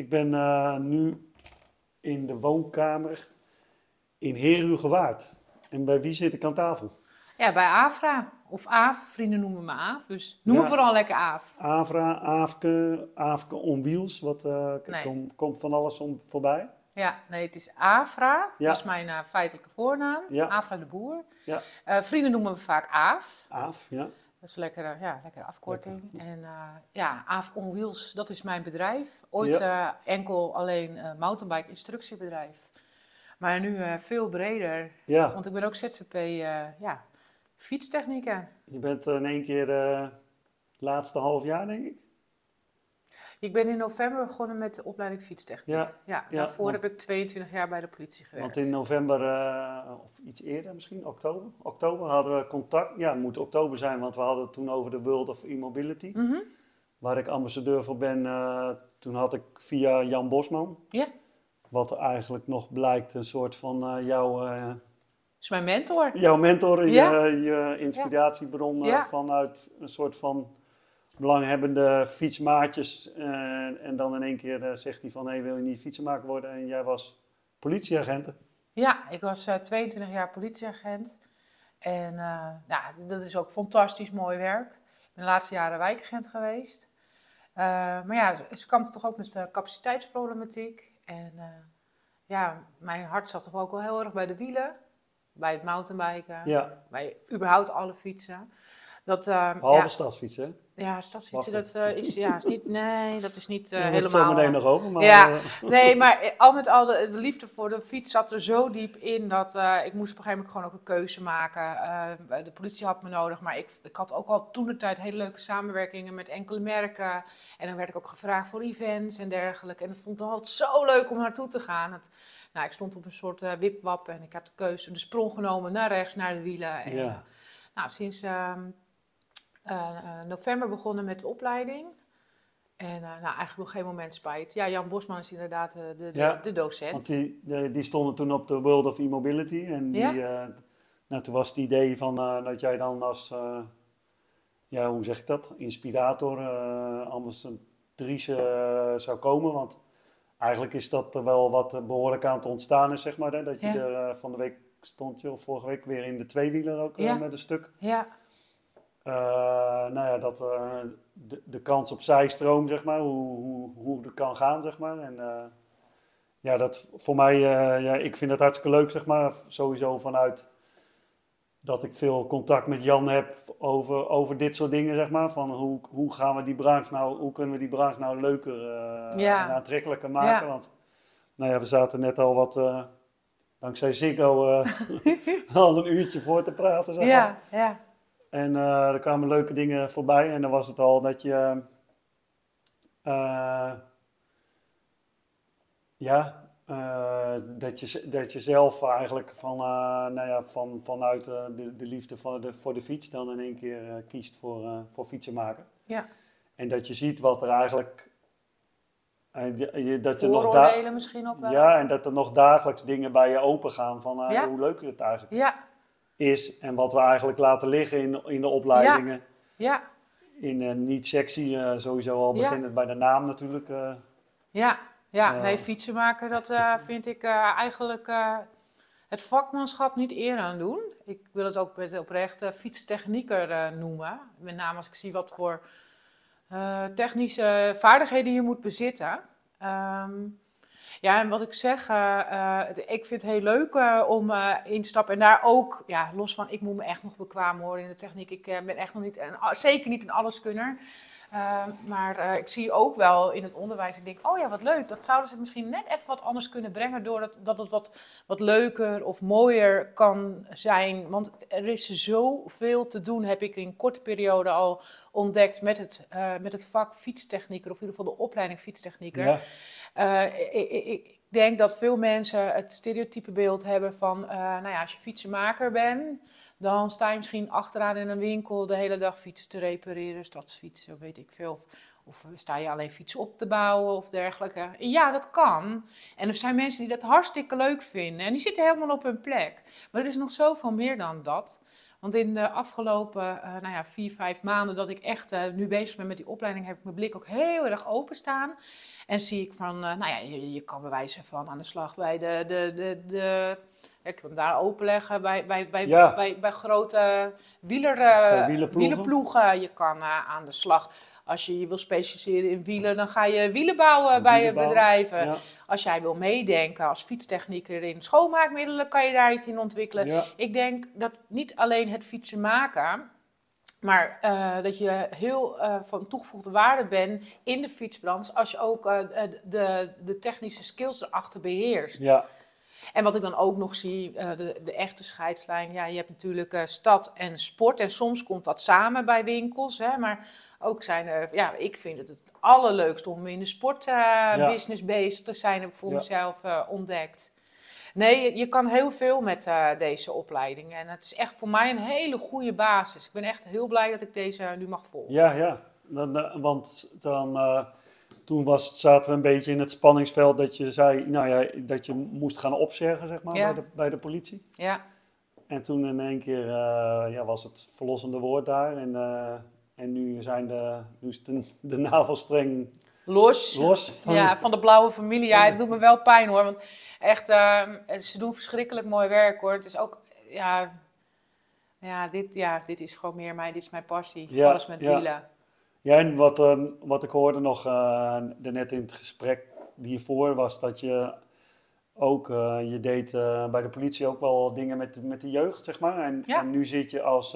Ik ben eh, nu in de woonkamer in Heerhugowaard. En bij wie zit ik aan tafel? Ja, bij Afra. Of Aaf. Vrienden noemen me Aaf. Dus noem me vooral lekker Aaf. Avra, Aafke, Aafke on Wheels. Wat eh, kom- komt van alles om, voorbij? Ja, nee, het is Afra. Ja. Dat is mijn eh, feitelijke voornaam. Ja. Afra de Boer. Ja, vrienden noemen me vaak Aaf. Aaf, ja. Dat is lekker, eh, ja, lekkere afkorting. En eh, ja, Aaf on Wheels, dat is mijn bedrijf. Ooit eh, enkel alleen eh mountainbike instructiebedrijf. Maar nu veel breder. Ja, Want ik ben ook ZZP, ja, fietstechnieker. je bent in één keer eh laatste half jaar, denk ik. Ik ben in november begonnen met de opleiding fietstechniek. Ja, Ja, Ja, daarvoor want- heb ik 22 jaar bij de politie gewerkt. want in november, eh, of iets eerder misschien, oktober. Oktober hadden we contact. Ja, het moet oktober zijn, want we hadden het toen over de World of E-Mobility. Mhm. Waar ik ambassadeur voor ben, eh, toen had ik via Jan Bosman. Ja, Wat eigenlijk nog blijkt een soort van eh, jouw, dat is mijn mentor. jouw mentor, Ja. je, je inspiratiebron Ja. vanuit een soort van belanghebbende fietsmaatjes. eh, en dan in één keer eh, zegt hij van, hé, wil je niet fietsenmaker worden? En jij was politieagent. Ja, ik was eh, 22 jaar politieagent. En eh, ja, dat is ook fantastisch mooi werk. Ik ben de laatste jaren wijkagent geweest. Eh, maar ja, ze- kampte toch ook met eh, capaciteitsproblematiek. En eh, ja, mijn hart zat toch ook wel heel erg bij de wielen. Bij het mountainbiken. Ja, Bij überhaupt alle fietsen. Dat, eh, behalve ja, stadsfietsen. hè? ja, stadsfietsen, Wacht dat eh, is, ja, is niet, nee, dat is niet eh, Daar hebben we het helemaal... zo meteen nog over. Maar, ja, eh, nee, maar eh, al met al, de, de liefde voor de fiets zat er zo diep in dat eh, ik moest op een gegeven moment gewoon ook een keuze maken. Eh, de politie had me nodig, maar ik, ik had ook al toen de tijd hele leuke samenwerkingen met enkele merken. En dan werd ik ook gevraagd voor events en dergelijke. En dat vond ik dan altijd zo leuk om naartoe te gaan. Het, nou, ik stond op een soort eh, wipwap en ik had de keuze, de sprong genomen naar rechts, naar de wielen. En, Ja. eh, nou, sinds eh, november begonnen met de opleiding. En eh, nou, eigenlijk nog geen moment spijt. Ja, Jan Bosman is inderdaad de, de, Ja, de docent. Want die, de- die stonden toen op de World of E-Mobility. En die, Ja. nou, toen was het idee van, dat jij dan als, ja, hoe zeg ik dat, inspirator, ambassadrice zou komen. Want eigenlijk is dat er wel wat eh, behoorlijk aan het ontstaan is, zeg maar. Hè? Dat je Ja. er van de week stond je, of vorige week, weer in de tweewieler ook Ja. met een stuk. Ja, Eh, nou ja, dat eh, de, de kans op zijstroom, zeg maar, hoe, hoe, hoe het kan gaan, zeg maar. En eh, ja, dat voor mij, ja, ik vind het hartstikke leuk, zeg maar. Sowieso vanuit dat ik veel contact met Jan heb over, over dit soort dingen, zeg maar. Van hoe, hoe gaan we die branche nou, hoe kunnen we die branche nou leuker Ja. en aantrekkelijker maken. Ja. Want, nou ja, we zaten net al wat, dankzij Ziggo, eh, al een uurtje voor te praten, zeg maar. ja, ja. En eh, er kwamen leuke dingen voorbij. En dan was het al dat je. eh, ja, eh, dat, je, dat je zelf eigenlijk van, nou ja, van, vanuit de, de liefde voor de, voor de fiets dan in één keer kiest voor, voor fietsen maken. ja. En dat je ziet wat er eigenlijk. dat je nog da- misschien ook wel. ja, en dat er nog dagelijks dingen bij je open gaan van Ja. hoe leuk het eigenlijk ja, is. En wat we eigenlijk laten liggen in, in de opleidingen. ja, In eh, niet sexy, eh, sowieso al Ja. beginnend bij de naam natuurlijk. eh. ja. ja. Nee, fietsen maken, dat vind ik eigenlijk het vakmanschap niet eer aan doen. Ik wil het ook met oprecht fietstechnieker noemen. Met name als ik zie wat voor technische vaardigheden je moet bezitten. Ehm, ja, en wat ik zeg, eh, eh, ik vind het heel leuk eh, om in te stappen. En daar ook, ja, los van, ik moet me echt nog bekwaam horen in de techniek. Ik ben echt nog niet, en zeker niet een alleskunner. Uh, maar ik zie ook wel in het onderwijs, ik denk, oh ja, wat leuk. Dat zouden ze misschien net even wat anders kunnen brengen, doordat dat het wat, wat leuker of mooier kan zijn. Want er is zoveel te doen, heb ik in korte periode al ontdekt met het, met het vak fietstechnieker, of in ieder geval de opleiding fietstechnieker. ja, ik, ik, ik denk dat veel mensen het stereotype beeld hebben van, eh, nou ja, als je fietsenmaker bent, dan sta je misschien achteraan in een winkel de hele dag fietsen te repareren, stadsfietsen, weet ik veel. Of, of sta je alleen fietsen op te bouwen of dergelijke. Ja, dat kan. En er zijn mensen die dat hartstikke leuk vinden en die zitten helemaal op hun plek. Maar er is nog zoveel meer dan dat. Want in de afgelopen uh, nou ja, vier, vijf maanden dat ik echt uh, nu bezig ben met die opleiding, heb ik mijn blik ook heel erg openstaan. En zie ik van, uh, nou ja, je, je, kan bewijzen van aan de slag bij de, de, de, de ik kan hem daar openleggen bij, bij, bij, Ja. bij, bij grote wieler, uh, wielerploegen. wielerploegen. Je kan uh, aan de slag. Als je je wil specialiseren in wielen, dan ga je wielen bouwen bij je bedrijven. Ja. Als jij wil meedenken als fietstechnieker in schoonmaakmiddelen, kan je daar iets in ontwikkelen. Ja. Ik denk dat niet alleen het fietsen maken, maar uh, dat je heel uh, van toegevoegde waarde bent in de fietsbranche als je ook uh, de, de technische skills erachter beheerst. Ja. En wat ik dan ook nog zie, uh, de, de, echte scheidslijn. Ja, je hebt natuurlijk uh, stad en sport. En soms komt dat samen bij winkels. Hè, maar ook zijn er, ja, ik vind het het allerleukste om in de sportbusiness ja. bezig te zijn. Heb ik voor ja. mezelf ontdekt. Nee, je, kan heel veel met uh, deze opleiding. En het is echt voor mij een hele goede basis. Ik ben echt heel blij dat ik deze nu mag volgen. Ja, ja. Dan, want dan uh, toen was, zaten we een beetje in het spanningsveld dat je zei, nou ja, dat je moest gaan opzeggen, zeg maar, Ja. bij, de, bij de politie. Ja, En toen in één keer uh, ja, was het verlossende woord daar. En, uh, en nu zijn de, nu is de, de navelstreng los. los. Van, Ja, van de blauwe familie. Ja, het doet me wel pijn hoor. Want echt, uh, ze doen verschrikkelijk mooi werk hoor. Het is ook, ja, ja, dit, ja, dit is gewoon meer mij, dit is mijn passie. Ja, Alles met ja. wielen. Ja, en wat, uh, wat ik hoorde nog uh, net in het gesprek hiervoor was dat je ook, uh, je deed bij de politie ook wel dingen met, met de jeugd, zeg maar. En, Ja. en nu zit je als,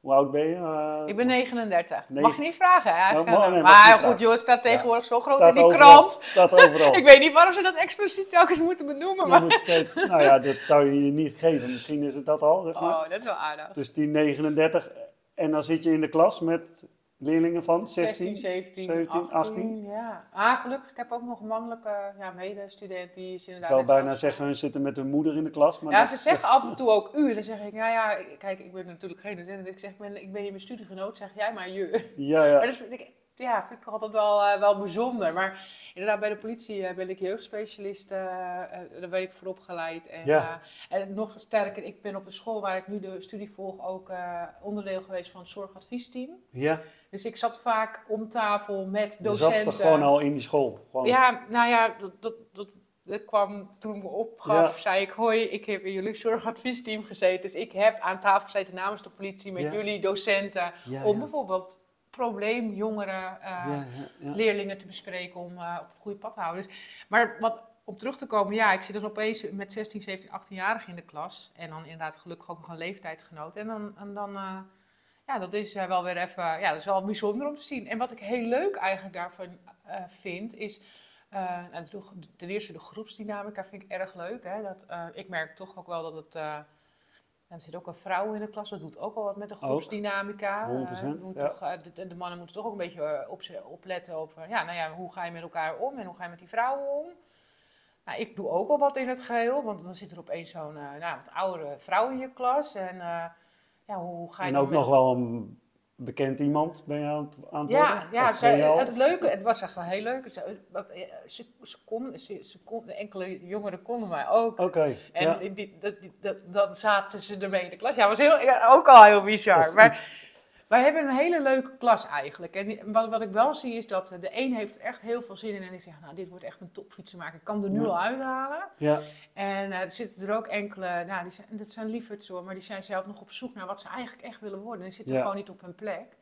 hoe oud ben je? Ik ben 39. negen- Mag je niet vragen? Nou, nee, mag maar goed, vragen. joh, het staat tegenwoordig zo groot Staat in die overal. krant. Staat overal. Ik weet niet waarom ze dat expliciet telkens moeten benoemen. Maar... moet steeds, nou ja, dat zou je je niet geven. Misschien is het dat al, zeg maar. Oh, dat is wel aardig. Dus die 39. En dan zit je in de klas met leerlingen van 16, 17, 17 18. Ja. Ah, gelukkig. Ik heb ook nog een mannelijke ja, medestudent die is Ik inderdaad... net zo bijna zeggen, hun zitten met hun moeder in de klas. Maar Ja, dat- ze zeggen af en toe ook u. Dan zeg ik, nou ja, ik- kijk, ik ben natuurlijk geen docent. Dus ik zeg, ik ben, ik ben je mijn studiegenoot. Zeg jij maar je. Ja, Maar ja. dat vind ik, ja, vind ik altijd wel, eh, wel bijzonder. Maar inderdaad, bij de politie eh, ben ik jeugdspecialist. eh, daar ben ik voor opgeleid. En, Ja. en nog sterker, ik ben op de school waar ik nu de studie volg ook onderdeel geweest van het zorgadviesteam. ja. Dus ik zat vaak om tafel met Je docenten. zat er gewoon al in die school. Gewoon. Ja, nou ja, dat, dat, dat, dat kwam toen ik me opgaf, Ja. zei ik, hoi, ik heb in jullie zorgadviesteam gezeten. Dus ik heb aan tafel gezeten namens de politie met Ja. jullie docenten. Ja, om bijvoorbeeld probleemjongeren, uh, Ja, leerlingen te bespreken om uh, op het goede pad te houden. Dus, maar wat, om terug te komen, ja, ik zit dan opeens met 16, 17, 18-jarigen in de klas. En dan inderdaad gelukkig ook nog een leeftijdsgenoot. En dan, en dan uh, ja, dat is wel weer even, ja, dat is wel bijzonder om te zien. En wat ik heel leuk eigenlijk daarvan uh, vind, is uh, ten eerste de groepsdynamica vind ik erg leuk. Hè? Dat, uh, ik merk toch ook wel dat het, er zit ook een vrouw in de klas, dat doet ook wel wat met de groepsdynamica. 100%, Uh, ja. toch, uh, de, de, mannen moeten toch ook een beetje uh, op, opletten op, ja, nou ja, hoe ga je met elkaar om en hoe ga je met die vrouwen om. Nou, ik doe ook wel wat in het geheel, want dan zit er opeens zo'n uh, nou, wat oudere vrouw in je klas. En uh, ja, hoe ga je En ook met- nog wel een bekend iemand ben je aan het, aan het Ja, worden? ja het, het leuke, het was echt wel heel leuk. Ze, ze, ze, kon, ze, ze kon, enkele jongeren konden mij ook. Oké, En ja. die, die, dat, die- dat, dan zaten ze ermee in de klas. Ja, was heel, ook al heel bizar. Maar iets- wij hebben een hele leuke klas eigenlijk. En wat, wat ik wel zie is dat de een heeft er echt heel veel zin in. En die zegt, nou, dit wordt echt een topfietsenmaker. Ik kan er nu Ja. al uithalen. ja, En eh, er zitten er ook enkele, nou, die zijn, dat zijn lieverds hoor, maar die zijn zelf nog op zoek naar wat ze eigenlijk echt willen worden. En die zitten Ja. gewoon niet op hun plek.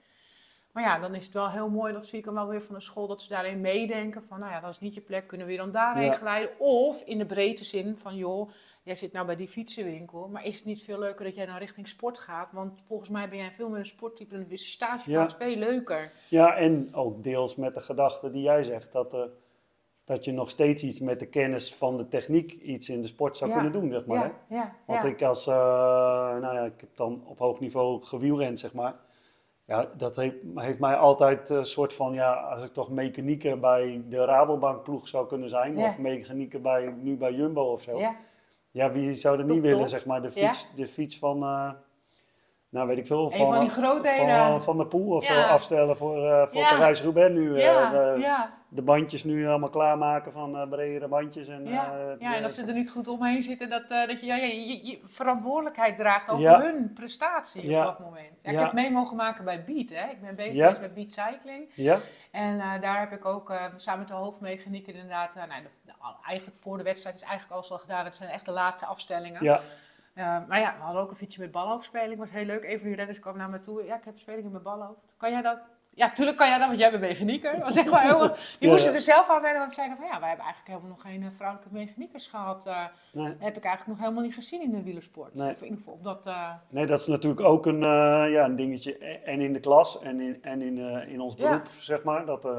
Maar ja, dan is het wel heel mooi, dat zie ik dan wel weer van de school, dat ze daarin meedenken van, nou ja, dat is niet je plek, kunnen we je dan daarheen Ja. glijden? Of in de breedte zin van, joh, jij zit nou bij die fietsenwinkel, maar is het niet veel leuker dat jij dan richting sport gaat? Want volgens mij ben jij veel meer een sporttype en een stage Ja. veel leuker. ja, en ook deels met de gedachte die jij zegt, dat, eh, dat je nog steeds iets met de kennis van de techniek iets in de sport zou Ja. kunnen doen, zeg maar. hè? ja, ja, Want ik als, eh, nou ja, ik heb dan op hoog niveau gewielrend, zeg maar. Ja, dat heeft, heeft mij altijd een soort van, ja, als ik toch mechanieker bij de Rabobank ploeg zou kunnen zijn, Ja. of mechanieker bij, nu bij Jumbo of zo. Ja, ja. wie zou dat niet willen, zeg maar, de fiets, de fiets van, eh, nou weet ik veel, Een van die grootheden. van, van de Poel of Ja. zo afstellen voor, eh voor Ja. Parijs-Roubaix nu. eh, de, bandjes nu allemaal klaarmaken van eh bredere bandjes. En, ja. eh, ja, en als ze er niet goed omheen zitten, dat, eh, dat je, ja, je, je verantwoordelijkheid draagt over hun prestatie op dat moment. Ja, ik heb mee mogen maken bij Beat. Hè. Ik ben bezig geweest met Beat Cycling. Ja? En eh, daar heb ik ook eh, samen met de hoofdmechanieker inderdaad, eh, nou, de- de- eigenlijk voor de wedstrijd is eigenlijk alles al gedaan. Het zijn echt de laatste afstellingen. Ja. Eh, maar ja, we hadden ook een fietsje met balhoofdspeling. was heel leuk. Een van die redders kwam naar me toe. Ja, ik heb spelingen met balhoofd. Kan jij dat? Ja, tuurlijk kan jij dat, want jij bent mechanieker. Was echt wel heel... Die moesten er zelf aan wennen, want ze zeiden van... Ja, wij hebben eigenlijk helemaal nog geen eh, vrouwelijke mechaniekers gehad. eh Nee. heb ik eigenlijk nog helemaal niet gezien in de wielersport. Nee. Of in ieder geval op dat... Nee, dat is natuurlijk ook een, ja, een dingetje. En in de klas en in, en in, in ons Ja. beroep, zeg maar. Dat er,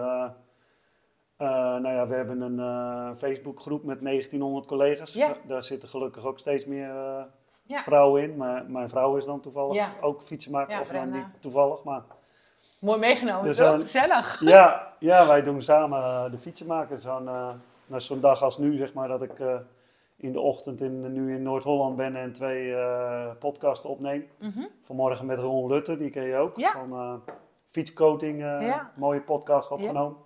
eh, nou ja, we hebben een Facebookgroep met 1900 collega's. Ja. Daar zitten gelukkig ook steeds meer eh, ja. vrouwen in. Maar mijn vrouw is dan toevallig Ja. ook fietsenmaker. Ja, of dan niet toevallig, maar... Mooi meegenomen, Dus, toch? Gezellig. Ja, ja, wij doen samen eh, de fietsenmaker. Zo'n eh, nou, zo'n dag als nu, zeg maar, dat ik eh, in de ochtend in, nu in Noord-Holland ben en twee podcasten opneem. Mhm. Vanmorgen met Ron Lutte, die ken je ook, van fietscoating, mooie podcast opgenomen.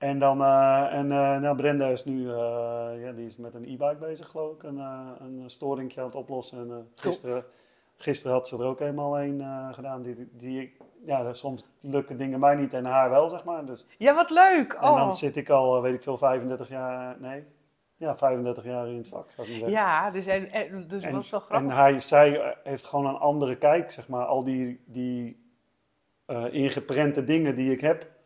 En dan, eh, en eh, nou, Brenda is nu, eh, ja, die is met een e-bike bezig geloof ik, een, een storingje aan het oplossen. En, gisteren, gisteren had ze er ook helemaal een gedaan, die, die ja, soms lukken dingen mij niet en haar wel, zeg maar. Dus, Ja, wat leuk. En Oh. dan zit ik al, weet ik veel, 35 jaar, nee, ja, 35 jaar in het vak, zou ik maar zeggen. Ja, dus, en, en, dus En, dat is wel en grappig. hij, zij heeft gewoon een andere kijk, zeg maar. Al die, die ingeprente dingen die ik heb,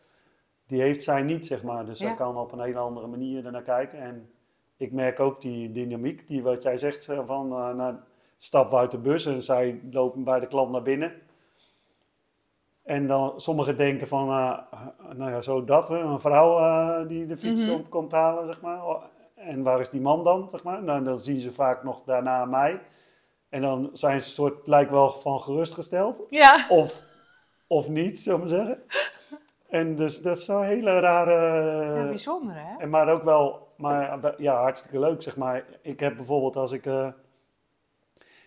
die heeft zij niet, zeg maar. Dus Ja. zij kan op een hele andere manier ernaar kijken. En ik merk ook die dynamiek, die wat jij zegt, eh, van nou, stappen we uit de bus en zij lopen bij de klant naar binnen. En dan sommigen denken van, eh, nou ja, zo dat, een vrouw die de fiets Mhm. op komt halen, zeg maar. Oh, En waar is die man dan, zeg maar? Nou, dan zien ze vaak nog daarna mij. En dan zijn ze soort, lijkt wel van gerustgesteld. Ja. Of, of niet, zullen we zeggen. En dus dat is zo'n hele rare... ja, bijzonder hè? En maar ook wel, maar ja, hartstikke leuk zeg maar. Ik heb bijvoorbeeld als ik eh,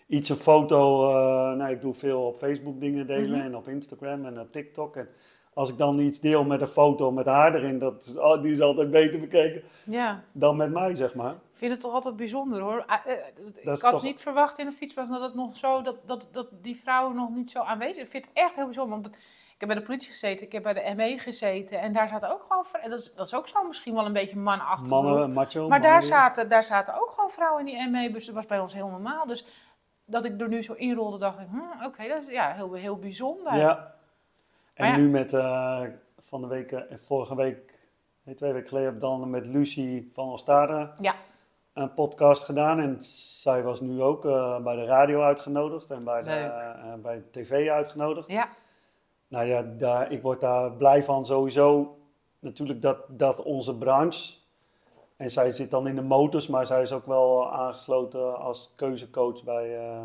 iets, een foto, eh, nou ik doe veel op Facebook dingen delen Mhm. en op Instagram en op TikTok. En als ik dan iets deel met een foto met haar erin, dat is, oh, die is altijd beter bekeken Ja. dan met mij zeg maar. Ik vind het toch altijd bijzonder hoor. Ah, eh, ik had toch- niet verwacht in een fietspas dat het nog zo, dat, dat, dat die vrouwen nog niet zo aanwezig zijn. Ik vind het echt heel bijzonder. Want heb bij de politie gezeten, ik heb bij de ME gezeten en daar zaten ook gewoon dat is, dat is ook zo misschien wel een beetje manachtig. Mannen, macho. Maar daar zaten, daar zaten ook gewoon vrouwen in die ME, dus dat was bij ons heel normaal. Dus dat ik er nu zo inrolde, dacht ik, hm, oké, dat is ja, heel, heel bijzonder. Ja. En ja. nu met, eh, van de week, eh, vorige week, nee, twee weken geleden, heb ik dan met Lucie van Ostade Ja. een podcast gedaan. En zij was nu ook eh, bij de radio uitgenodigd en bij de, bij de tv uitgenodigd. Ja, Nou ja, daar, ik word daar blij van sowieso. Natuurlijk dat, dat onze branche, en zij zit dan in de motors, maar zij is ook wel aangesloten als keuzecoach bij, eh,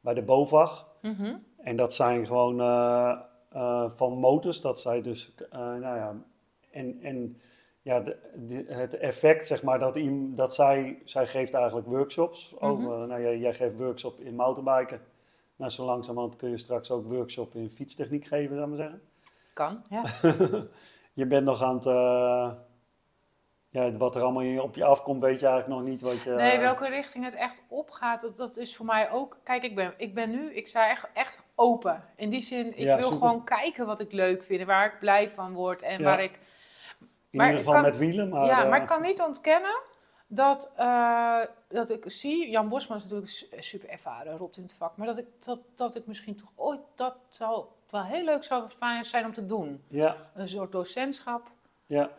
bij de BOVAG. mhm. En dat zijn gewoon eh, eh, van motors, dat zij dus, nou ja, en, en ja, de, de- het effect, zeg maar, dat, dat zij, zij geeft eigenlijk workshops over, nou jij, jij geeft workshop in mountainbiken. Nou, zo langzamerhand kun je straks ook workshop in fietstechniek geven, zou ik maar zeggen. kan. Ja. Je bent nog aan het, eh, ja, wat er allemaal in- op je afkomt, weet je eigenlijk nog niet wat je... Nee, welke richting het echt opgaat, dat, dat is voor mij ook. Kijk, ik ben, ik ben nu, ik sta echt, echt open. In die zin, ik Ja, wil super. gewoon kijken wat ik leuk vind, waar ik blij van word en Ja. waar ik. in maar ieder geval kan- met wielen, maar... ja, eh, maar ik kan niet ontkennen dat, eh, dat ik zie, Jan Bosman is natuurlijk su- super ervaren, rot in het vak, maar dat ik, dat, dat ik misschien toch ooit, dat zou wel heel leuk zou fijn zijn om te doen. Ja, Een soort docentschap. ja.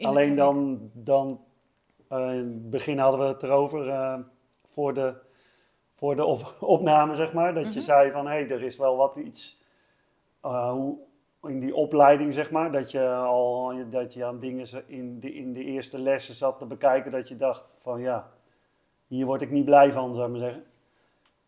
Alleen dan, dan eh, in het begin hadden we het erover eh, voor de, voor de op, opname, zeg maar. Dat je Mhm. zei van, hé, hey, er is wel wat iets hoe, in die opleiding, zeg maar. Dat je al dat je aan dingen in de, in de eerste lessen zat te bekijken. Dat je dacht van, ja, hier word ik niet blij van, zou ik maar zeggen.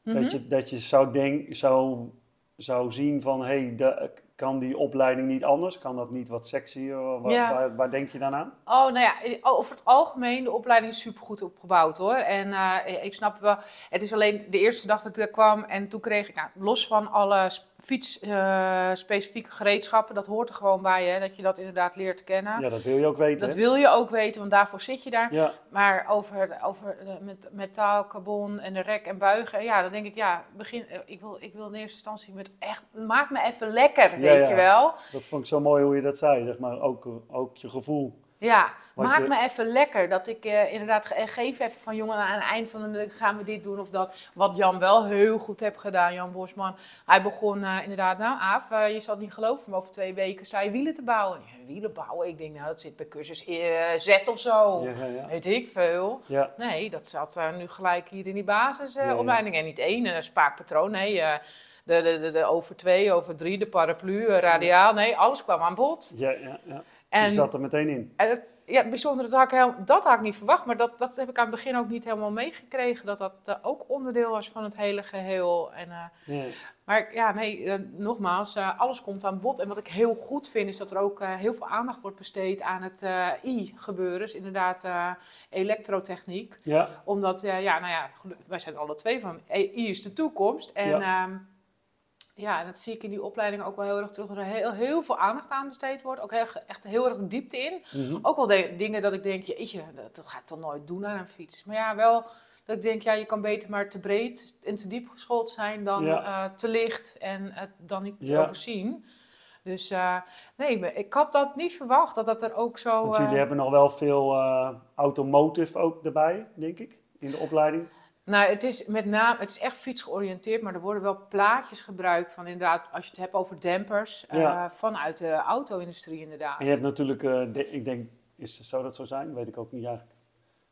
Mhm. Dat je, dat je zou, denk, zou, zou zien van, hé, hey, de- kan die opleiding niet anders? Kan dat niet wat sexier? Waar, Ja. waar, waar denk je dan aan? Oh, nou ja, over het algemeen, de opleiding is supergoed opgebouwd hoor. En eh, ik snap wel, het is alleen de eerste dag dat ik er kwam en toen kreeg ik, nou, los van alle fiets-specifieke gereedschappen, dat hoort er gewoon bij, hè, dat je dat inderdaad leert kennen. Ja, dat wil je ook weten. Dat hè? wil je ook weten, want daarvoor zit je daar. Ja, Maar over, over eh, met metaal, carbon en de rek en buigen, ja, dan denk ik, ja, begin, eh, ik, wil, ik wil in eerste instantie met echt, maak me even lekker, Ja, weet ja. je wel. dat vond ik zo mooi hoe je dat zei, zeg maar. Ook, ook je gevoel. Ja, Wat maak je- me even lekker. Dat ik eh, inderdaad ge- geef even van jongen aan het eind van de dag gaan we dit doen of dat. Wat Jan wel heel goed heeft gedaan, Jan Bosman. Hij begon eh, inderdaad, nou Aaf, eh, je zal het niet geloven, maar over twee weken zei wielen te bouwen. Ja, wielen bouwen? Ik denk nou, dat zit bij cursus eh, Z of zo. Ja, ja, ja. Weet ik veel. Nee, dat zat eh, nu gelijk hier in die basisopleiding. En niet één, spaakpatroon. Nee, eh, de, de, de, de over twee, over drie, de paraplu, eh, radiaal. Nee, alles kwam aan bod. ja, ja. ja. En- Die zat er meteen in. En het, ja, het bijzondere, dat had, ik heel, dat had ik niet verwacht, maar dat, dat heb ik aan het begin ook niet helemaal meegekregen. Dat dat eh, ook onderdeel was van het hele geheel. En, eh, maar ja, nee, eh, nogmaals, alles komt aan bod. En wat ik heel goed vind, is dat er ook heel veel aandacht wordt besteed aan het I-gebeuren. Dus inderdaad elektrotechniek. ja. Omdat, ja, nou ja, wij zijn alle twee van, eh, I is de toekomst. En Ja. Ja. en dat zie ik in die opleiding ook wel heel erg terug. Dat er heel, heel veel aandacht aan besteed wordt. Ook heel, echt heel erg diepte in. Mhm. Ook wel de- dingen dat ik denk, jeetje, dat, dat ga ik toch nooit doen aan een fiets. Maar ja, wel dat ik denk, ja, je kan beter maar te breed en te diep geschoold zijn dan Ja. eh, te licht en het dan niet te Ja. overzien. Dus eh, nee, ik had dat niet verwacht, dat dat er ook zo... Want eh, jullie hebben nog wel veel eh, automotive ook erbij, denk ik, in de opleiding. Nou, het is met name, het is echt fietsgeoriënteerd, maar er worden wel plaatjes gebruikt van inderdaad, als je het hebt over dampers, eh, vanuit de auto-industrie inderdaad. En je hebt natuurlijk, eh, de- ik denk, is, zou dat zo zijn? Weet ik ook niet eigenlijk.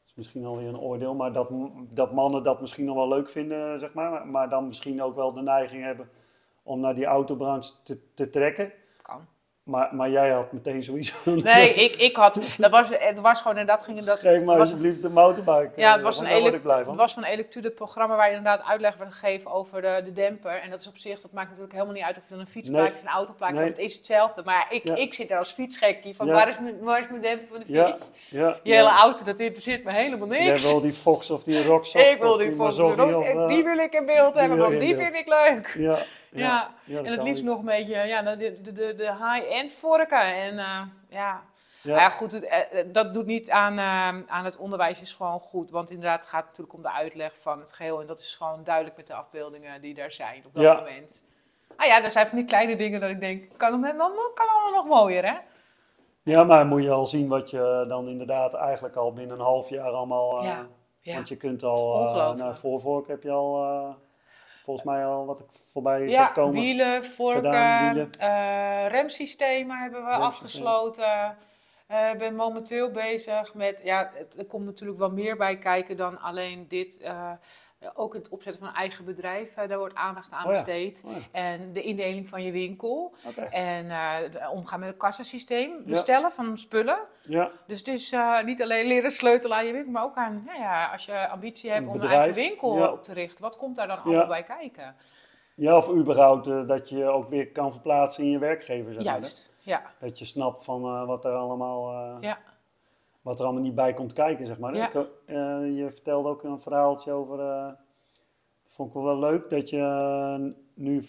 Dat is misschien alweer een oordeel, maar dat, dat mannen dat misschien nog wel leuk vinden, zeg maar. Maar dan misschien ook wel de neiging hebben om naar die autobranche te, te trekken. Maar, maar jij had meteen sowieso... Nee, ik, ik had, dat was, het was gewoon inderdaad, ging dat, Geef was, alsjeblieft de motorbike. ja, eh, het was, een want daar word ele- ik blij het was van Electude programma waar je inderdaad uitleg werd gegeven over de, de demper. En dat is op zich, dat maakt natuurlijk helemaal niet uit of je dan een fietsplaatje Nee. of een autoplaatje Nee. Het is hetzelfde, maar ik, Ja. ik zit daar als fietsgekkie van Ja. waar, is mijn, waar is mijn demper van de fiets? ja, Je hele auto, dat interesseert me helemaal Jij niks. wil die Fox of die Rocksock Ik wil die rood- of, en eh, die wil ik in beeld hebben, want die vind ik leuk. Ja, ja, Ja, ja, dat en het liefst iets. nog een beetje ja, nou, de, de, de, de high-end vorken. En eh, ja. Ja. Ja, goed, het, eh, dat doet niet aan, eh, aan het onderwijs, is gewoon goed. Want inderdaad, het gaat natuurlijk om de uitleg van het geheel. En dat is gewoon duidelijk met de afbeeldingen die daar zijn op dat Ja. moment. Ah ja, er zijn van die kleine dingen dat ik denk, kan het dan kan allemaal nog mooier, hè? Ja, maar moet je al zien wat je dan inderdaad eigenlijk al binnen een half jaar allemaal... eh, Ja, ja. Want je kunt al, eh ongelooflijk. nou, voorvork heb je al, eh, volgens mij al wat ik voorbij Ja, zag komen. wielen, vorken, Gedaan, wielen. eh, remsystemen hebben we afgesloten. Eh, Ik ben momenteel bezig met, ja, er komt natuurlijk wel meer bij kijken dan alleen dit. eh, ook het opzetten van een eigen bedrijf, eh, daar wordt aandacht aan Oh ja. besteed. Oh ja. En de indeling van je winkel. En eh, omgaan met het kassasysteem, bestellen van spullen. Ja, Dus het is eh, niet alleen leren sleutelen aan je winkel, maar ook aan, nou ja, als je ambitie hebt Een om een eigen winkel op te richten, wat komt daar dan allemaal bij kijken? ja of überhaupt eh, dat je ook weer kan verplaatsen in je werkgever. Zeg maar, hè? Juist, ja. Dat je snapt van eh, wat er allemaal... eh, ja. Wat er allemaal niet bij komt kijken, zeg maar. Ja. Ik, eh, je vertelde ook een verhaaltje over, dat vond ik wel leuk, dat je eh, nu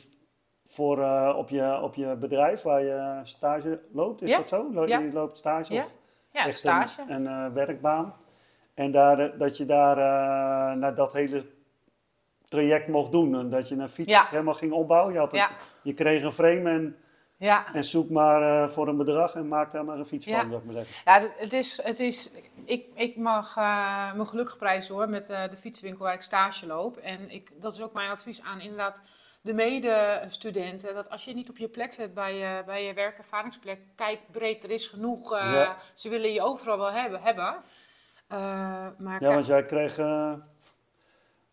voor, op, je, op je bedrijf waar je stage loopt, is Ja. dat zo? Lo- Ja. Je loopt stage of Ja, stage. een, een werkbaan. En daar, dat je daar naar dat hele traject mocht doen. En dat je een fiets helemaal ging opbouwen. Je, had een- Ja. je kreeg een frame en, Ja, en zoek maar eh, voor een bedrag en maak daar maar een fiets Ja. van, zou ik maar zeggen. ja het- is, het is, ik, ik mag eh, mijn geluk prijzen hoor met eh, de fietswinkel waar ik stage loop. En ik, dat is ook mijn advies aan inderdaad de medestudenten. Dat als je niet op je plek zet bij je, bij je werkervaringsplek, kijk breed, er is genoeg. Ja. Ze willen je overal wel hebben. hebben. Maar Ja, want jij kreeg,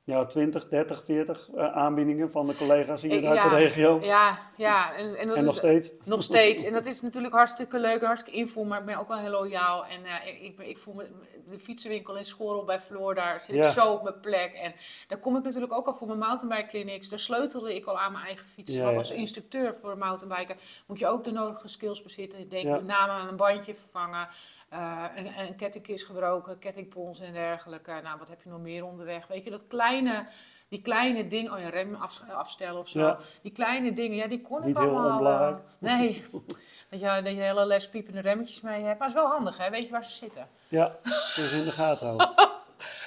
ja, 20, 30, 40 eh, aanbiedingen van de collega's hier Ik- uit ja, de regio. Ja, ja. En, en, dat en is, nog steeds. Nog steeds. En dat is natuurlijk hartstikke leuk en hartstikke invol, maar ik ben ook wel heel loyaal. En eh, ik, ik, voel me, de fietsenwinkel in Schorrel bij Floor, daar zit Ja. ik zo op mijn plek. En daar kom ik natuurlijk ook al voor mijn mountainbike clinics. Daar sleutelde ik al aan mijn eigen fiets. Ja, Want als instructeur voor een mountainbiker moet je ook de nodige skills bezitten. Denk met name aan een bandje vervangen, eh, een, een kettingkist gebroken, kettingpons en dergelijke. Nou, wat heb je nog meer onderweg? Weet je, dat kleine... Die kleine dingen, oh ja, rem af- afstellen of zo. Ja. Die kleine dingen, ja, die kon Niet ik heel allemaal. eh, onbelangrijk. nee, dat je, dat je hele les piepende remmetjes mee hebt. Maar het is wel handig, hè? Weet je waar ze zitten? Ja, dus in de gaten houden.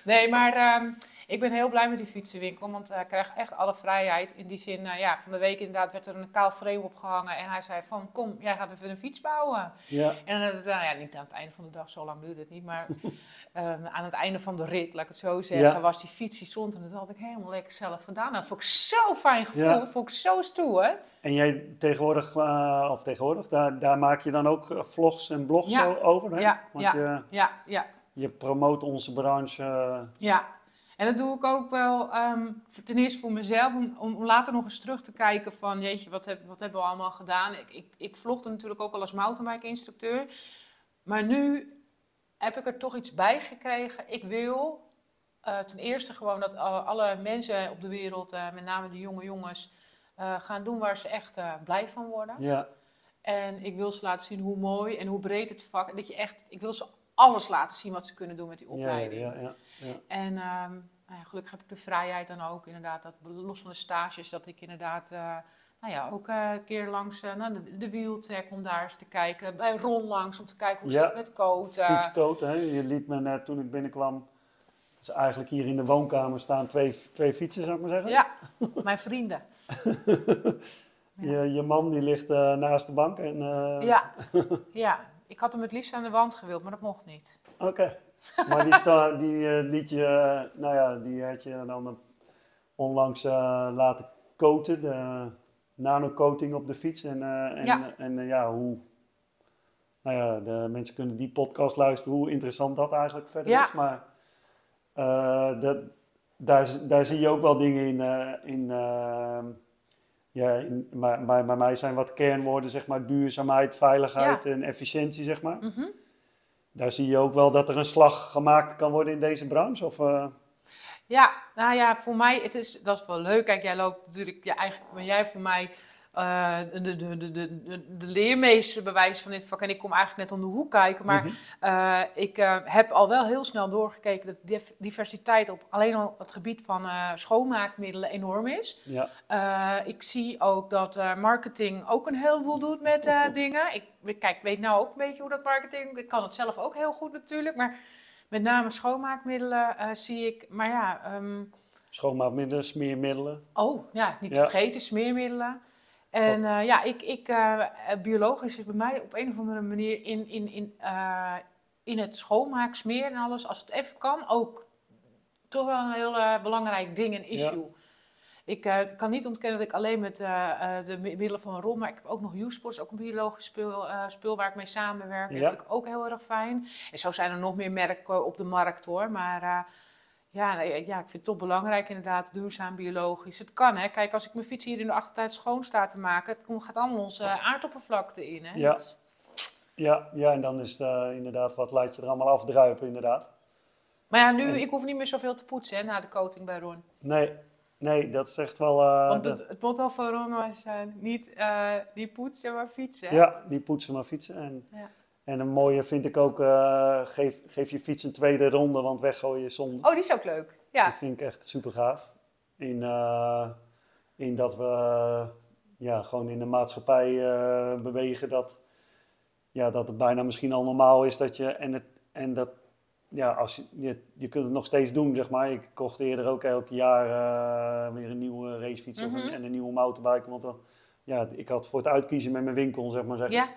Nee, maar ehm, ik ben heel blij met die fietsenwinkel. Want eh, ik krijg echt alle vrijheid. In die zin, eh, ja, van de week inderdaad werd er een kaal frame opgehangen. En hij zei van, kom, jij gaat even een fiets bouwen. Ja, En nou ja, niet aan het einde van de dag, zo lang duurde het niet. Maar ehm, aan het einde van de rit, laat ik het zo zeggen, Ja. was die fiets die stond. En dat had ik helemaal lekker zelf gedaan. Dat vond ik zo fijn gevoel. Ja. Dat vond ik zo stoer. en jij tegenwoordig, eh, of tegenwoordig, daar, daar maak je dan ook eh, vlogs en blogs Ja. over, hè? Ja, Want ja. Je, Ja, ja. je promoot onze branche. eh, Ja, en dat doe ik ook wel ehm, ten eerste voor mezelf, om, om later nog eens terug te kijken van, jeetje, wat, heb, wat hebben we allemaal gedaan? Ik, ik, ik vlogde natuurlijk ook al als mountainbike-instructeur, maar nu heb ik er toch iets bij gekregen. Ik wil eh, ten eerste gewoon dat a- alle mensen op de wereld, eh, met name de jonge jongens, eh, gaan doen waar ze echt eh, blij van worden. ja, En ik wil ze laten zien hoe mooi en hoe breed het vak, dat je echt, ik wil ze alles laten zien wat ze kunnen doen met die opleiding. ja, ja, ja. En ehm, nou ja, gelukkig heb ik de vrijheid dan ook, inderdaad, dat, los van de stages, dat ik inderdaad, eh, nou ja, ook eh, een keer langs eh, naar de, de Wheeltech om daar eens te kijken. Bij Ron langs om te kijken hoe zit het met coat. Fietscoat, hè? Je liet me net toen ik binnenkwam. Dus eigenlijk hier in de woonkamer staan twee, twee fietsen, zou ik maar zeggen. ja, mijn vrienden. Je, je man die ligt naast de bank. En, Ja, ja, ik had hem het liefst aan de wand gewild, maar dat mocht niet. Oké. Maar die, sta, die eh, liet je, eh, nou ja, die had je dan eh, onlangs laten coaten. De nanocoating op de fiets. En, en, Ja. en ja, hoe... Nou ja, de mensen kunnen die podcast luisteren hoe interessant dat eigenlijk verder Ja. is. Maar dat, daar, daar zie je ook wel dingen in. in ja, maar, maar bij mij zijn wat kernwoorden, zeg maar, duurzaamheid, veiligheid en efficiëntie, zeg maar. Mhm. Daar zie je ook wel dat er een slag gemaakt kan worden in deze branche? Of, eh, Ja, nou ja, voor mij, het is, dat is wel leuk. Kijk, jij loopt natuurlijk, ja, eigenlijk ben jij voor mij eh, de, de, de, de, leermeester bewijs van dit vak. En ik kom eigenlijk net om de hoek kijken. Maar Mhm. eh, ik eh, heb al wel heel snel doorgekeken dat diversiteit op alleen al het gebied van schoonmaakmiddelen enorm is. ja, ik zie ook dat marketing ook een heleboel doet met dingen. Ik, kijk, weet nou ook een beetje hoe dat marketing... Ik kan het zelf ook heel goed natuurlijk, maar met name schoonmaakmiddelen zie ik... Maar ja, ehm, schoonmaakmiddelen, smeermiddelen. oh ja, niet Ja. vergeten, smeermiddelen. En eh, ja, ik, ik, eh, eh, biologisch is bij mij op een of andere manier in, in, in, in het schoonmaak, smeren en alles, als het even kan, ook toch wel een heel belangrijk ding, een issue. Ik kan niet ontkennen dat ik alleen met de mi- middelen van Ron, maar ik heb ook nog Usports, ook een biologisch spul, spul waar ik mee samenwerk. Ja. Dat vind ik ook heel erg fijn. En zo zijn er nog meer merken op de markt hoor. Maar ja, nee, ja, ik vind het toch belangrijk inderdaad, duurzaam, biologisch. Het kan hè. Kijk, als ik mijn fiets hier in de achtertuin schoon sta te maken, het komt- gaat allemaal onze aardoppervlakte in. Hè? Ja. Is- Ja, ja, en dan is het eh, inderdaad, wat laat je er allemaal afdruipen, inderdaad. Maar ja, nu, ik hoef niet meer zoveel te poetsen hè, na de coating bij Ron. Nee, nee, dat is echt wel... eh, Want dat- het, het motto van Ron was eh, niet, niet poetsen, maar fietsen. ja, die poetsen maar fietsen. En, Ja. En een mooie vind ik ook, eh, geef, geef je fiets een tweede ronde, want weggooien is zonde. Oh, die is ook leuk. Ja. Dat vind ik echt super gaaf. In, eh, in dat we ja, gewoon in de maatschappij eh, bewegen dat, ja, dat het bijna misschien al normaal is dat je. En, het, en dat, ja, als je, je, je kunt het nog steeds doen, zeg maar. Ik kocht eerder ook elk jaar weer een nieuwe racefiets of een, Mhm. en een nieuwe mountainbike. Want dan, ja, ik had voor het uitkiezen met mijn winkel, zeg maar. Zeg. Ja.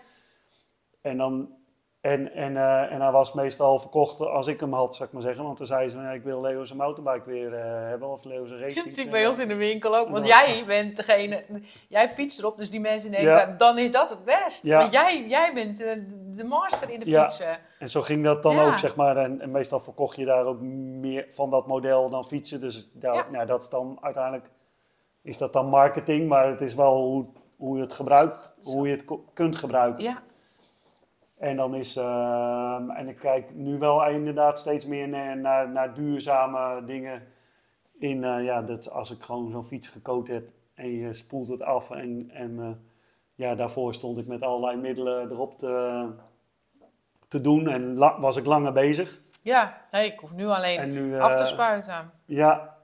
En dan En, en, eh, en hij was meestal verkocht als ik hem had, zou ik maar zeggen. Want dan zei ze, ik wil Leo zijn mountainbike weer eh, hebben of Leo zijn Dat racefiets. zie ik bij ons in de winkel ook. Want Dat was- jij bent degene, jij fietst erop, dus die mensen denken, Ja. dan is dat het best. Ja. Want jij, jij bent eh, de master in de Ja. fietsen. En zo ging dat dan ook, zeg maar. En, en meestal verkocht je daar ook meer van dat model dan fietsen. Dus daar, Ja. nou, dat is dan uiteindelijk is dat dan marketing, maar het is wel hoe, hoe je het gebruikt, hoe je het kunt gebruiken. Ja, En dan is, ehm, en ik kijk nu wel inderdaad steeds meer naar, naar, naar duurzame dingen. In, eh, ja, dat als ik gewoon zo'n fiets gecoat heb en je spoelt het af en, en eh, ja, daarvoor stond ik met allerlei middelen erop te, te doen en was ik langer bezig. ja. Nee, ik hoef nu alleen nu, eh, af te spuiten. Ja,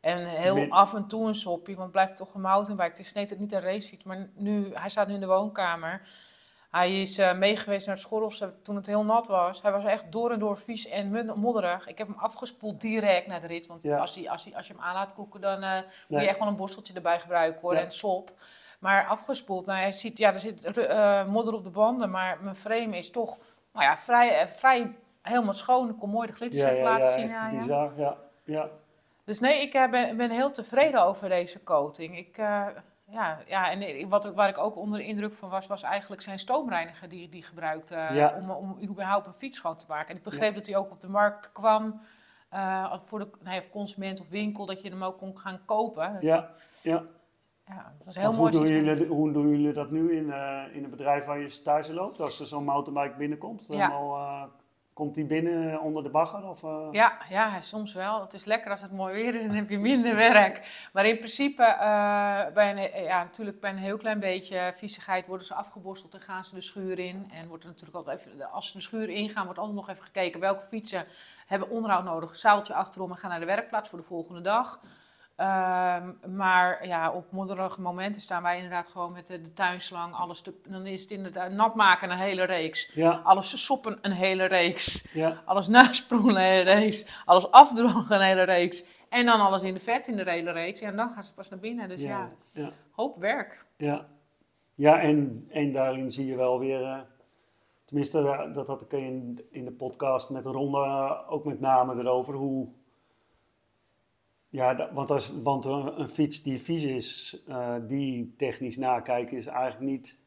En heel Min- af en toe een soppie, want het blijft toch een mountainbike. Het is net niet een racefiets, maar nu, hij staat nu in de woonkamer. Hij is eh meegeweest naar het Schorrels toen het heel nat was. Hij was echt door en door vies en modderig. Ik heb hem afgespoeld direct naar de rit. Want Ja. als, hij, als, hij, als je hem aan laat koeken, dan eh, moet je echt wel een borsteltje erbij gebruiken hoor. Ja. En sop. Maar afgespoeld, nou, hij ziet, ja, er zit eh, modder op de banden. Maar mijn frame is toch nou ja, vrij, vrij helemaal schoon. Ik kon mooi de glitters ja, even ja, laten ja, zien aan je. bizar. Ja, ja. Dus nee, ik ben, ben heel tevreden over deze coating. Ik, ja, ja, en wat, waar ik ook onder de indruk van was, was eigenlijk zijn stoomreiniger die die gebruikte Ja. om, om überhaupt een fiets schoon te maken. En ik begreep dat hij ook op de markt kwam eh, voor de nee, of consument of winkel, dat je hem ook kon gaan kopen. Dus, ja, ja. ja, dat is een heel Want mooi hoe, doen jullie, hoe doen jullie dat nu in, eh, in het bedrijf waar je stage loopt? Als er zo'n mountainbike binnenkomt, Ja. al, eh, komt die binnen onder de bagger? Of, eh? Ja, ja, soms wel. Het is lekker als het mooi weer is en dan heb je minder werk. Maar in principe, eh, bij een, ja, natuurlijk bij een heel klein beetje viezigheid worden ze afgeborsteld en gaan ze de schuur in. En wordt er natuurlijk altijd even, als ze de schuur ingaan, wordt altijd nog even gekeken welke fietsen hebben onderhoud nodig. Zaaltje achterom en gaan naar de werkplaats voor de volgende dag. Ehm, maar ja, op modderige momenten staan wij inderdaad gewoon met de, de tuinslang, alles te, dan is het inderdaad nat maken een hele reeks. Ja, Alles soppen een hele reeks. ja, Alles nasproelen een hele reeks. Alles afdrogen een hele reeks. En dan alles in de vet in de hele reeks. Ja, en dan gaan ze pas naar binnen. Dus ja, ja, hoop werk. ja. Ja, en, en daarin zie je wel weer, eh, tenminste eh, dat had ik in, in de podcast met Ronde ook met name erover, hoe... Ja, want, als, want een, fiets die vies is, eh, die technisch nakijken is eigenlijk niet...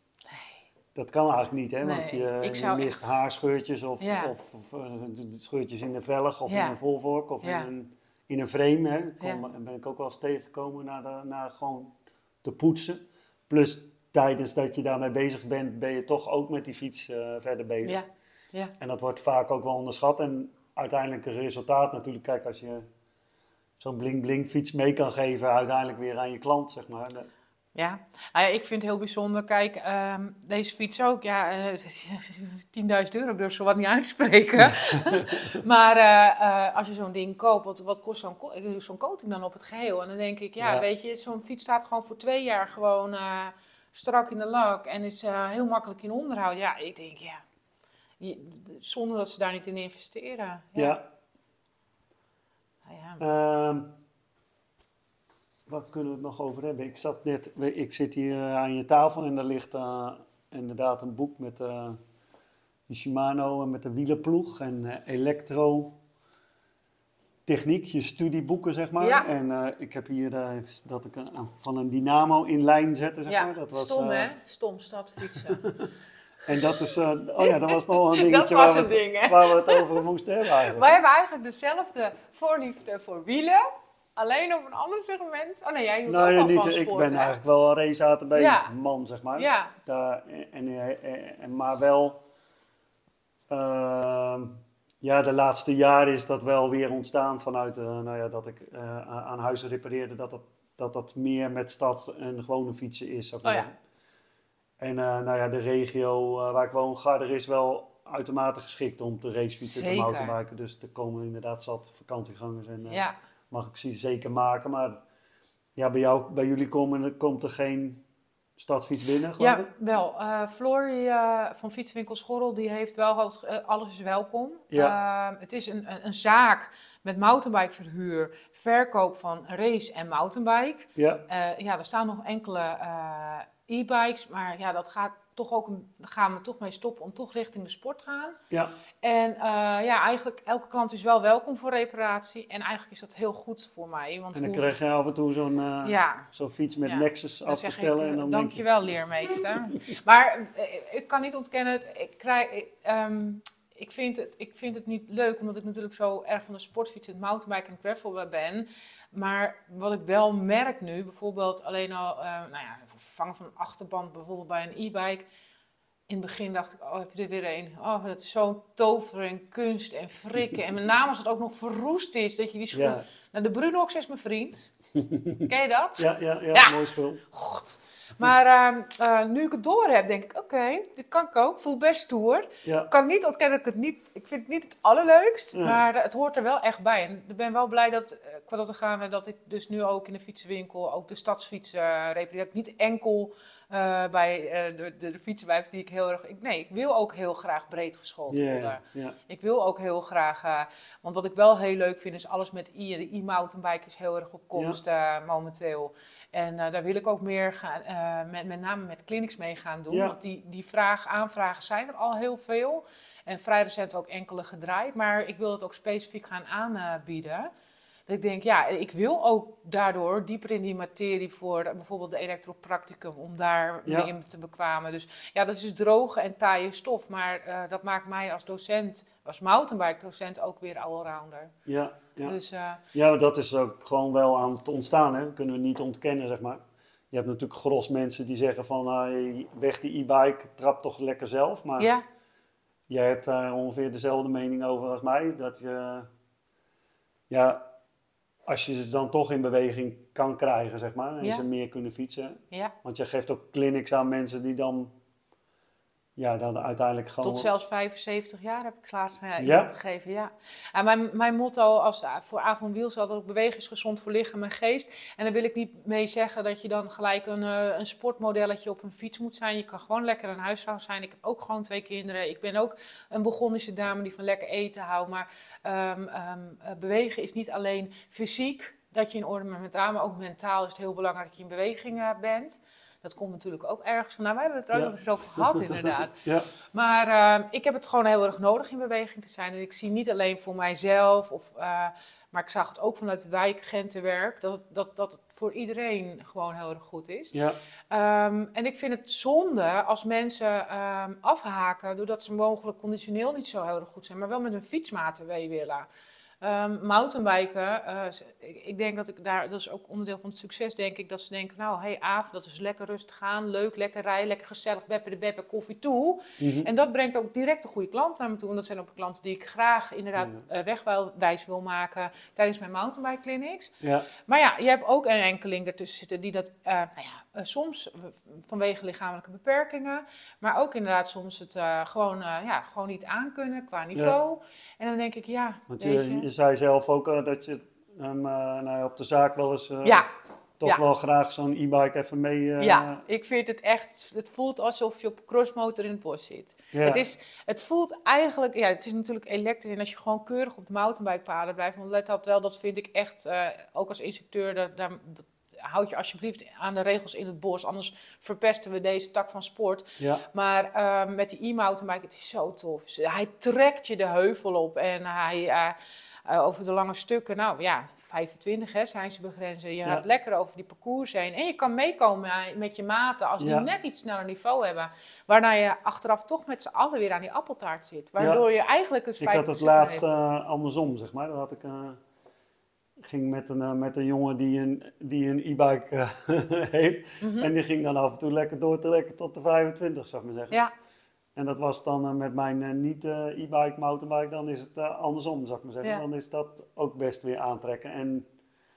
Dat kan eigenlijk niet, hè? Want Nee, je, ik je mist echt- haarscheurtjes of, Ja. of, of, eh, scheurtjes in de velg of Ja. in een volvork of Ja. in, een, in een frame. Hè? Kom, Ja. ben ik ook wel eens tegengekomen na, de, na gewoon te poetsen. Plus tijdens dat je daarmee bezig bent, ben je toch ook met die fiets eh, verder bezig. Ja, ja. En dat wordt vaak ook wel onderschat. En uiteindelijk het resultaat natuurlijk, kijk, als je zo'n bling-bling fiets mee kan geven, uiteindelijk weer aan je klant, zeg maar. Ja, nou ja, ik vind het heel bijzonder. Kijk, ehm, deze fiets ook, ja, eh, 10.000 euro, ik durf zo wat niet uitspreken. maar eh, eh, als je zo'n ding koopt, wat, wat kost zo'n zo'n coating dan op het geheel? En dan denk ik, ja, Ja. weet je, zo'n fiets staat gewoon voor twee jaar gewoon strak in de lak en is heel makkelijk in onderhoud. Ja, ik denk, ja, je- zonder dat ze daar niet in investeren. Ja. ja. Ja. Ehm, wat kunnen we het nog over hebben? Ik, zat net, ik zit hier eh, aan je tafel en er ligt eh, inderdaad een boek met de Shimano en met de wielenploeg en eh, elektro techniek, je studieboeken zeg maar. Ja. En ik heb hier dat ik van een dynamo in lijn zette zeg ja, maar. Dat was, stom hè? Stom stadfietsen. En dat is, eh, oh ja, dat was nog een dingetje waar, we een het, ding, hè? waar we het over moesten hebben eigenlijk. Wij hebben eigenlijk dezelfde voorliefde voor wielen. Alleen op een ander segment. Oh nee, jij hield Nou ook al niet, van ik ben hè? eigenlijk wel een race ATB Ja. man, zeg maar. Ja. Daar, en, en, en, maar wel, ehm, ja, de laatste jaren is dat wel weer ontstaan vanuit, eh, nou ja, dat ik eh, aan huizen repareerde, dat dat, dat dat meer met stad en gewone fietsen is, zou ik Oh ja. En eh, nou ja, de regio eh, waar ik woon, Garder, is wel uitermate geschikt om te racefietsen en te mountainbiken. Dus er komen inderdaad zat vakantiegangers en eh, Ja, mag ik ze zeker maken. Maar ja, bij, jou, bij jullie komen, komt er geen stadsfiets binnen, geloof ja ik? wel. Eh, Floor van Fietswinkel Schorrel, die heeft wel gehad, eh, alles is welkom. Ja. Eh, het is een, een, een zaak met mountainbikeverhuur, verkoop van race en mountainbike. Ja, ja, er staan nog enkele e-bikes, maar ja, dat gaat toch ook een, gaan we toch mee stoppen om toch richting de sport te gaan. Ja, En eh, ja, eigenlijk elke klant is wel welkom voor reparatie. En eigenlijk is dat heel goed voor mij. Want en dan hoe- krijg je af en toe zo'n eh, ja, zo'n fiets met Ja. Nexus af te stellen. ik, en dan denk je, dankjewel leermeester. maar eh, ik kan niet ontkennen, ik, krijg, ik, ehm, ik, vind het, ik vind het niet leuk, omdat ik natuurlijk zo erg van de sportfiets, het mountainbike en gravel ben. Maar wat ik wel merk nu, bijvoorbeeld alleen al, eh, nou ja, vervangen van een achterband, bijvoorbeeld bij een e-bike. In het begin dacht ik, oh, heb je er weer een? Oh, dat is zo'n tover en kunst en frikken. En met name als het ook nog verroest is, dat je die schoen... ja, Nou, de Brunox is mijn vriend. Ken je dat? ja, ja, ja, Ja. mooi spul. God. Maar ehm, eh, nu ik het door heb, denk ik, oké, dit kan ik ook. Voel best stoer. Ja, Ik kan niet ontkennen dat ik het niet... Ik vind het niet het allerleukst, maar het hoort er wel echt bij. En ik ben wel blij dat, eh, dat gaan, dat ik dus nu ook in de fietsenwinkel ook de stadsfiets eh repareer. Ik niet enkel eh, bij eh, de, de, de fietsenwijf die ik heel erg... Ik, nee, ik wil ook heel graag breed geschoold worden. Ik wil ook heel graag, want wat ik wel heel leuk vind is alles met i. De e-mountainbike is heel erg op komst momenteel. En daar wil ik ook meer gaan, met, met name met clinics mee gaan doen. Want die, die vraag, aanvragen zijn er al heel veel. En vrij recent ook enkele gedraaid. Maar ik wil het ook specifiek gaan aanbieden. Dat ik denk, ja, ik wil ook daardoor dieper in die materie voor bijvoorbeeld de elektropracticum, om daar Ja. mee in te bekwamen. Dus ja, dat is droge en taaie stof, maar eh, dat maakt mij als docent, als mountainbike docent ook weer allrounder. ja, ja. Dus eh, Ja, maar dat is ook gewoon wel aan het ontstaan, hè. Dat kunnen we niet ontkennen, zeg maar. Je hebt natuurlijk gros mensen die zeggen van, ah, weg die e-bike, trap toch lekker zelf. Maar ja, jij hebt daar ongeveer dezelfde mening over als mij. Dat je, ja, als je ze dan toch in beweging kan krijgen, zeg maar. En Ja. ze meer kunnen fietsen. ja, Want je geeft ook clinics aan mensen die dan, ja, dan uiteindelijk gewoon... tot zelfs 75 jaar heb ik laatst uh, Ja? gegeven. Ja. En mijn, mijn motto als, eh, voor Avon Wiels is altijd ook bewegen is gezond voor lichaam en geest. En daar wil ik niet mee zeggen dat je dan gelijk een, eh, een sportmodelletje op een fiets moet zijn. Je kan gewoon lekker een huisvrouw zijn. Ik heb ook gewoon twee kinderen. Ik ben ook een begonnische dame die van lekker eten houdt. Maar ehm, ehm, eh, bewegen is niet alleen fysiek dat je in orde bent, met name maar ook mentaal is het heel belangrijk dat je in beweging eh, bent. Dat komt natuurlijk ook ergens vandaan. Wij hebben het er ook nog eens over gehad, inderdaad. Ja, Maar eh, ik heb het gewoon heel erg nodig in beweging te zijn. En ik zie niet alleen voor mijzelf, of, eh, maar ik zag het ook vanuit het wijkagentenwerk, dat, dat, dat het voor iedereen gewoon heel erg goed is. ja, Ehm, en ik vind het zonde als mensen ehm, afhaken doordat ze mogelijk conditioneel niet zo heel erg goed zijn, maar wel met hun fietsmaten mee willen. Ehm mountainbiken, eh, ik, denk dat ik daar, dat is ook onderdeel van het succes, denk ik, dat ze denken, nou, hey Aaf, dat is lekker rustig aan, leuk, lekker rijden, lekker gezellig, beppe de beppe, koffie toe. Mhm. En dat brengt ook direct de goede klanten naar me toe. En dat zijn ook klanten die ik graag inderdaad eh, wegwijs wil maken tijdens mijn mountainbike clinics. ja, Maar ja, je hebt ook een enkeling ertussen zitten die dat eh, nou ja, soms eh, vanwege lichamelijke beperkingen, maar ook inderdaad soms het eh, gewoon, eh, ja, gewoon niet aankunnen qua niveau. En dan denk ik, ja, want je, je zei zelf ook dat je hem nou op de zaak wel eens ja, toch wel graag zo'n e-bike even mee... ja, ik vind het echt, het voelt alsof je op een crossmotor in het bos zit. Het, is, het voelt eigenlijk, ja, het is natuurlijk elektrisch. En als je gewoon keurig op de mountainbikepaden blijft, want let dat wel, dat vind ik echt, ook als instructeur, daar, daar, dat, houd je alsjeblieft aan de regels in het bos, anders verpesten we deze tak van sport. ja, Maar eh, met die e-mountainbike, het is zo tof. Hij trekt je de heuvel op en hij... eh, eh, over de lange stukken, nou ja, 25 hè, zijn ze begrenzen. Je Ja. gaat lekker over die parcours heen. En je kan meekomen eh, met je maten als die Ja. net iets sneller niveau hebben. Waarna je achteraf toch met z'n allen weer aan die appeltaart zit. Waardoor je eigenlijk een Ik had het laatst eh, andersom, zeg maar. Dan had ik, ging met een, eh, met een jongen die een, die een e-bike eh, heeft. Mhm. En die ging dan af en toe lekker doortrekken tot de 25, zou ik maar zeggen. Ja, En dat was dan eh, met mijn eh, niet eh, e-bike, mountainbike, dan is het andersom, zou ik maar zeggen. Ja. Dan is dat ook best weer aantrekken. En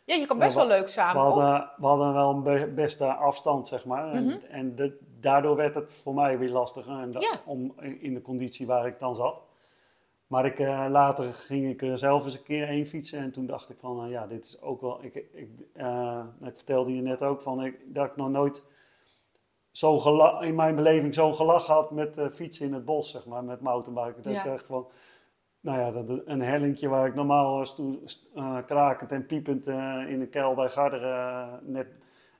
ja, je kan best wel leuk we samen. op. hadden, we hadden wel een be- beste afstand, zeg maar. En, Mhm. en de- daardoor werd het voor mij weer lastiger en da- Ja. om, in de conditie waar ik dan zat. Maar ik, eh, later ging ik er zelf eens een keer heen fietsen en toen dacht ik van, nou ja, dit is ook wel... Ik, ik, eh, ik vertelde je net ook van, ik, dat ik nog nooit zo in mijn beleving zo'n gelach had met eh, fietsen in het bos, zeg maar, met mountainbiken. Dat Ja. ik dacht van, nou ja, dat, een hellingje waar ik normaal eh, stoe- st- eh, krakend en piepend eh, in een kuil bij Garderen eh, net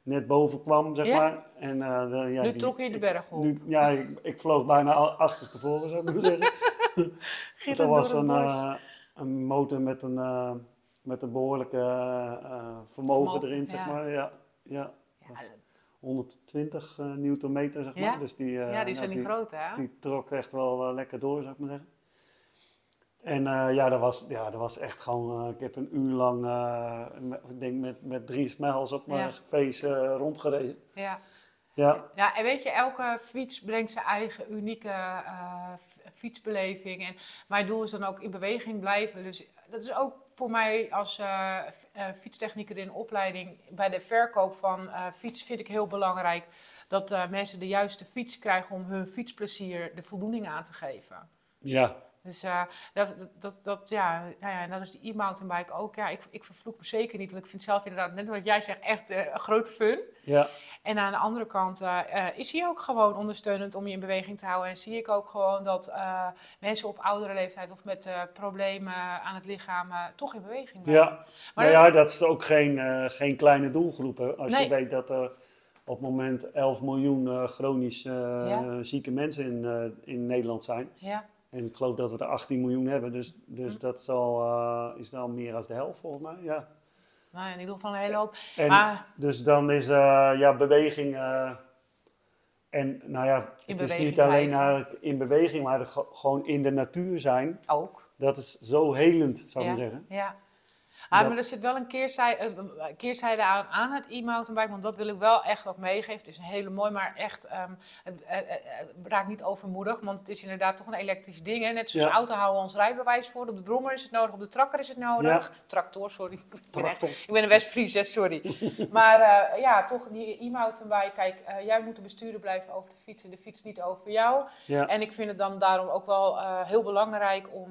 net boven kwam, zeg Ja? maar. En, eh, de, ja, nu die- trok je de berg op. nu, ja, ik, ik vloog bijna achterstevoren, zou ik maar zeggen. Dat was een, eh, een motor met een, eh, met een behoorlijke eh, vermogen Vermogen, erin, zeg maar. Ja, ja. Ja, was 120 eh newtonmeter, zeg maar. Ja? Dus die, ja, die zijn nou, niet groot, hè? die trok echt wel lekker door, zou ik maar zeggen. En ja, dat was, ja, dat was echt gewoon... ik heb een uur lang, met- ik denk met, met drie smiles op mijn Ja. face rondgereden. Ja. Ja, Ja, en weet je, elke fiets brengt zijn eigen unieke eh, fietsbeleving. En mijn doel is dan ook in beweging blijven. Dus dat is ook voor mij als eh, fietstechnieker in opleiding bij de verkoop van fiets vind ik heel belangrijk dat mensen de juiste fiets krijgen om hun fietsplezier de voldoening aan te geven. ja, Dus dat, dat, dat, ja, nou ja, en dat is de e-mountainbike ook. Ja, ik, ik vervloek me zeker niet, want ik vind zelf inderdaad, net wat jij zegt, echt een grote fun. ja. En aan de andere kant eh, eh, is hij ook gewoon ondersteunend om je in beweging te houden. En zie ik ook gewoon dat eh, mensen op oudere leeftijd of met problemen aan het lichaam toch in beweging blijven. Ja, Maar nou ja, dat is ook geen, geen kleine doelgroep. Hè. Als Nee. je weet dat er op het moment 11 miljoen chronisch Ja. zieke mensen in, in Nederland zijn. Ja, En ik geloof dat we er 18 miljoen hebben. Dus, Hm. dus dat zal, is dan meer dan de helft volgens mij. Ja. Nou ja, in ieder geval een hele hoop. En Maar dus dan is eh, ja, beweging. eh, en nou ja, het is niet alleen naar in beweging, maar ge- gewoon in de natuur zijn. ook. Dat is zo helend, zou ik ja. zeggen. Ja. Ah, maar er zit wel een keerzijde, een keerzijde aan, aan het e-mountainbike, want dat wil ik wel echt ook meegeven. Het is een hele mooi, maar echt, ehm, het, eh, eh, eh, raak niet overmoedig, want het is inderdaad toch een elektrisch ding. Hè? Net zoals Ja. auto houden we ons rijbewijs voor, op de brommer is het nodig, op de trakker is het nodig. Tractor, sorry. Ik ben, echt- Tractor. ik ben een West-Fries, sorry. maar eh, ja, toch die e-mountainbike, kijk, eh, jij moet de bestuurder blijven over de fiets en de fiets niet over jou. Ja. En ik vind het dan daarom ook wel eh, heel belangrijk om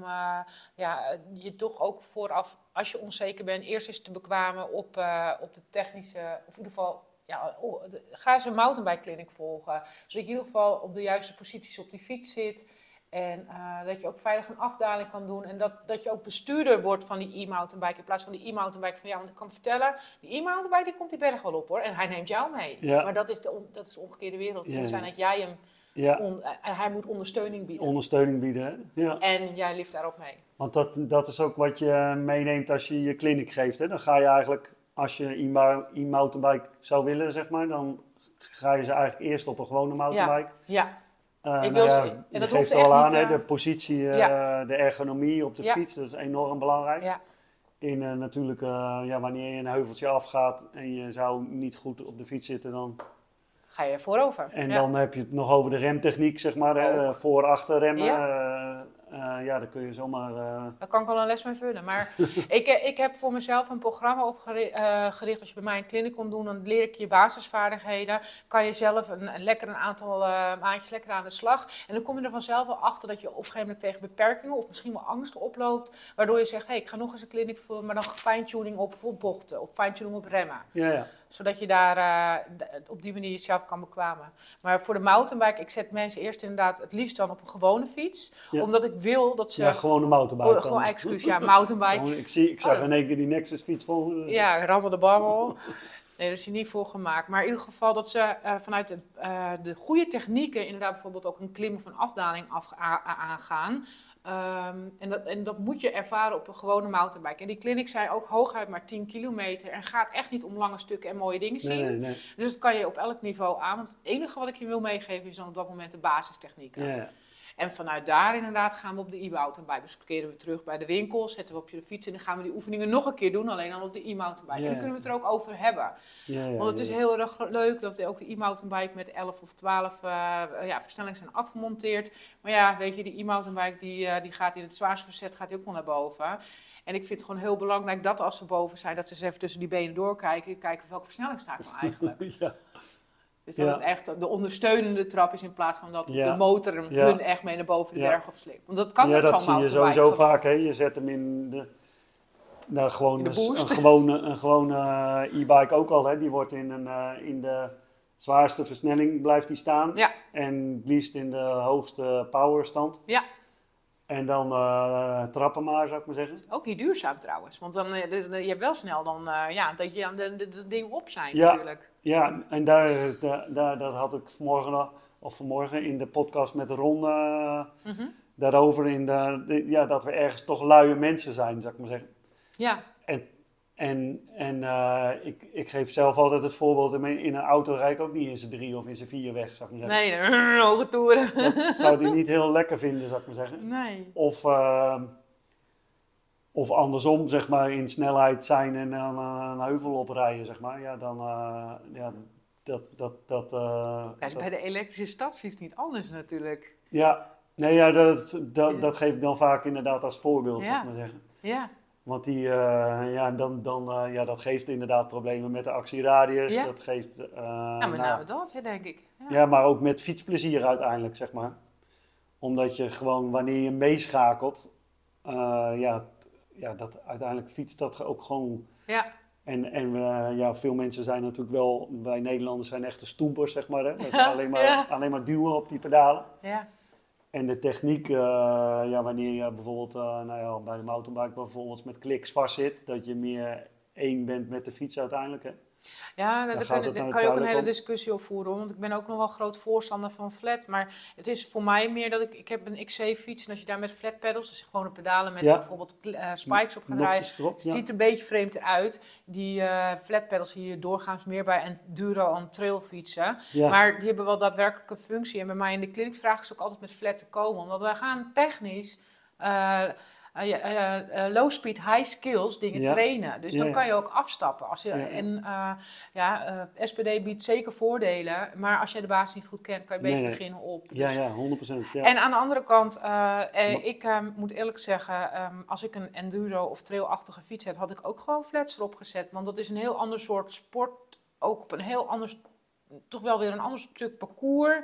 ja, je toch ook vooraf, als je onzeker bent, eerst eens te bekwamen op, eh, op de technische, of in ieder geval, ja, oh, de- ga eens een mountainbike clinic volgen. Zodat je in ieder geval op de juiste posities op die fiets zit. En eh, dat je ook veilig een afdaling kan doen. En dat, dat je ook bestuurder wordt van die e-mountainbike. In plaats van die e-mountainbike van ja, want ik kan vertellen, die e-mountainbike die komt die berg wel op hoor. En hij neemt jou mee. Ja. Maar dat is de, dat is de omgekeerde wereld. Het moet ja. zijn dat jij hem Ja, on- eh, hij moet ondersteuning bieden. ondersteuning bieden. Ja. En jij lift daarop mee. Want dat, dat is ook wat je meeneemt als je je clinic geeft. Hè? Dan ga je eigenlijk, als je e-mou- e-mountainbike zou willen, zeg maar, dan ga je ze eigenlijk eerst op een gewone mountainbike. Ja, Eh, Ik nou wil ja, ze- en je dat geeft er al aan, hè, eh, de positie, de ergonomie op de fiets, dat is enorm belangrijk. ja, In natuurlijk, ja, wanneer je een heuveltje afgaat en je zou niet goed op de fiets zitten, dan, ga je voorover. en ja. dan heb je het nog over de remtechniek, zeg maar, hè, Ook. voor-achter remmen. Ja. Ja. ja, dan kun je zomaar... eh, Daar kan ik al een les mee vullen. Maar ik, eh, ik heb voor mezelf een programma opgericht. Als je bij mij een clinic komt doen, dan leer ik je basisvaardigheden. Kan je zelf een, een lekker een aantal eh, maandjes lekker aan de slag. En dan kom je er vanzelf wel achter dat je op een gegeven moment tegen beperkingen of misschien wel angst oploopt. Waardoor je zegt, hey, ik ga nog eens een clinic voor, maar dan fine-tuning op voor bochten of fine-tuning op remmen. ja, ja. Zodat je daar eh, op die manier jezelf kan bekwamen. Maar voor de mountainbike, ik zet mensen eerst inderdaad het liefst dan op een gewone fiets. Ja. Omdat ik wil dat ze... ja, gewoon een mountainbike. Oh, gewoon excuus, ja, mountainbike. Ik, zie, ik zag Oh. in één keer die Nexus fiets voor. me. Ja, rammel de bammel. Nee, daar is hij niet voor gemaakt. Maar in ieder geval dat ze eh, vanuit de, eh, de goede technieken inderdaad bijvoorbeeld ook een klim of een afdaling af, aangaan. Ehm, en, dat, en dat moet je ervaren op een gewone mountainbike. En die clinics zijn ook hooguit maar 10 kilometer. En gaat echt niet om lange stukken en mooie dingen zien. Nee, nee, nee. Dus dat kan je op elk niveau aan. Want het enige wat ik je wil meegeven is dan op dat moment de basistechnieken. Ja. En vanuit daar inderdaad gaan we op de e-mountainbike. Dus keren we terug bij de winkel, zetten we op je de fiets en dan gaan we die oefeningen nog een keer doen, alleen dan op de e-mountainbike. En dan kunnen we het er ook over hebben. Want het is heel erg leuk dat ook de e-mountainbike met 11 of 12 eh, ja, versnellingen zijn afgemonteerd. Maar ja, weet je, die e-mountainbike die, eh, die gaat in het zwaarste verzet gaat die ook wel naar boven. En ik vind het gewoon heel belangrijk dat als ze boven zijn, dat ze eens even tussen die benen doorkijken. Kijken welke versnelling sta ik nou eigenlijk. Ja, Dus dat Ja. het echt de ondersteunende trap is in plaats van dat Ja. de motor hem Ja. hun echt mee naar boven de berg op sleept. Want dat kan ja met dat zie je sowieso vaak. Hè. Je zet hem in de, nou, gewoon de een, gewone, een gewone eh, e-bike ook al. Hè. Die wordt in, een, eh, in de zwaarste versnelling blijft die staan. En het liefst in de hoogste powerstand. ja, En dan eh, trappen maar, zou ik maar zeggen. Ook niet duurzaam trouwens. Want dan, je hebt wel snel dan, ja, dat je aan de, de, de ding op zijn natuurlijk. Ja, en daar, daar, daar, dat had ik vanmorgen, of vanmorgen in de podcast met Ron eh, Mhm. daarover. In de, de- ja, dat we ergens toch luie mensen zijn, zou ik maar zeggen. Ja, En, en, en eh, ik, ik geef zelf altijd het voorbeeld, in een auto rijd ik ook niet in z'n drie of in z'n vier weg, zou ik maar zeggen. nee, hoge toeren. Dat zou die niet heel lekker vinden, zou ik maar zeggen. Nee. Of, eh, of andersom, zeg maar, in snelheid zijn en dan eh, een heuvel oprijden, zeg maar. Ja, dan, eh, ja, dat, dat, dat, eh, Dat is dat- bij de elektrische stadsfiets niet anders natuurlijk. ja, nee, ja, dat, dat, dat geef ik dan vaak inderdaad als voorbeeld, zou Ja. ik maar zeggen. Ja, Want die, eh, ja, dan, dan, eh, ja, dat geeft inderdaad problemen met de actieradius. Ja. Dat geeft, eh, ja met nou, name dat, denk ik. Ja. ja, maar ook met fietsplezier uiteindelijk, zeg maar. Omdat je gewoon, wanneer je meeschakelt, eh, ja, ja, dat uiteindelijk fietst dat ook gewoon. Ja. En, en we, ja, veel mensen zijn natuurlijk wel, wij Nederlanders zijn echte stoempers, zeg maar. Hè? Alleen, maar Ja. alleen maar duwen op die pedalen. Ja. En de techniek, eh, ja, wanneer je bijvoorbeeld eh, nou ja, bij de mountainbike bijvoorbeeld met kliks vastzit, dat je meer één bent met de fiets uiteindelijk. Hè? Ja, daar kan, het daar nou kan je ook een hele om. discussie over voeren. Want ik ben ook nog wel groot voorstander van flat. Maar het is voor mij meer dat ik... Ik heb een XC-fiets en als je daar met flat pedals... Dus gewoon pedalen met Ja. bijvoorbeeld eh, spikes op gaat rijden... Erop. Ja. ziet er een beetje vreemd eruit. Die eh flat pedals zie je doorgaans meer bij enduro en trailfietsen. Ja. Maar die hebben wel daadwerkelijke functie. En bij mij in de kliniek vragen ze ook altijd met flat te komen. Omdat wij gaan technisch... ja, eh, low speed, high skills dingen Ja. trainen. Dus dan kan je ook afstappen. Als je. En eh, ja, eh, SPD biedt zeker voordelen. Maar als je de basis niet goed kent, kan je beter Nee, nee. beginnen op. Ja, Dus- ja, 100%. Ja. en aan de andere kant, eh, eh, ik eh, moet eerlijk zeggen, ehm, als ik een enduro of trailachtige fiets had, had ik ook gewoon flats erop gezet. Want dat is een heel ander soort sport, ook op een heel ander, toch wel weer een ander stuk parcours.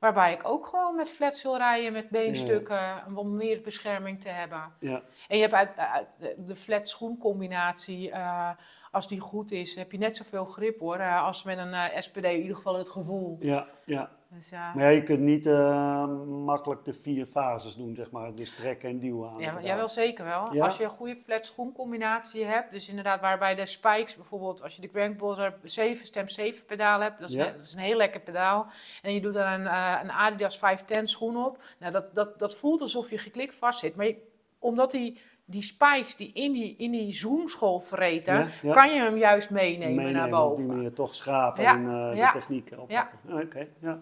Waarbij ik ook gewoon met flats wil rijden, met beenstukken, om meer bescherming te hebben. ja. En je hebt uit, uit de- de flat schoencombinatie, eh, als die goed is, heb je net zoveel grip hoor, eh, als met een eh, SPD, in ieder geval het gevoel. Ja, ja. Dus, eh, Maar ja, je kunt niet eh, makkelijk de vier fases doen, zeg maar. Dus trekken en duwen aan. Ja, wel zeker wel. Ja? Als je een goede flat schoencombinatie hebt, dus inderdaad waarbij de spikes, bijvoorbeeld als je de Crankboulder 7 stem 7 pedaal hebt, dat is, Ja. een, dat is een heel lekker pedaal. En je doet er een, eh, een Adidas 510 schoen op. Nou, dat, dat, dat voelt alsof je geklikt vast zit. Maar je- omdat die, die spikes die in die, in die zoomschool vreten, Ja, ja. kan je hem juist meenemen, naar Meenemen, boven. op die manier toch schrapen Ja, en eh, ja. de techniek oppakken. Oké, ja.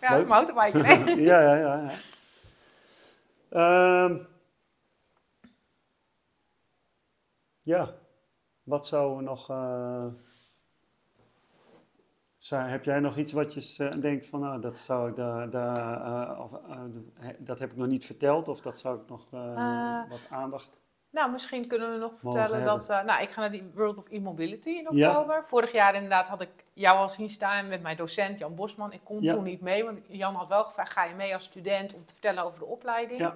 Ja, Leuk. mountainbiken. hè? ja, ja, ja. ja. Ehm, ja, wat zou nog... eh, zou- heb jij nog iets wat je eh, denkt van, nou, dat zou ik daar, daar eh, of, dat heb ik nog niet verteld, of dat zou ik nog wat aandacht... Nou, misschien kunnen we nog vertellen dat... eh, nou, ik ga naar die World of E-Mobility in Ja. oktober. Vorig jaar inderdaad had ik jou al zien staan met mijn docent Jan Bosman. Ik kon Ja. toen niet mee, want Jan had wel gevraagd... ga je mee als student om te vertellen over de opleiding? Ja.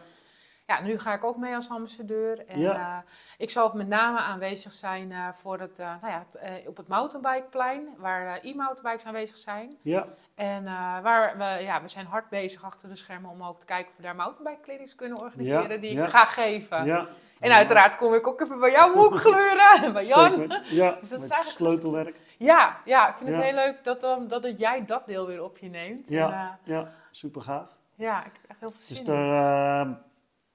Ja, nu ga ik ook mee als ambassadeur. En Ja. eh, ik zal met name aanwezig zijn eh, voor het, eh, nou ja, het, op het mountainbikeplein... waar e-mountainbikes aanwezig zijn. Ja, En waar we, ja, we zijn hard bezig achter de schermen om ook te kijken of we daar mountainbike kunnen organiseren Ja, die ik ga geven. ja. En uiteraard kom ik ook even bij jou hoek gleuren, bij Jan. Zeker. Ja, Dus dat is met eigenlijk- sleutelwerk. Ja, ja, ik vind het heel leuk dat, dan, dat het jij dat deel weer op je neemt. En, Ja, ja, super gaaf. ja, ik heb echt heel veel zin Dus daar, eh,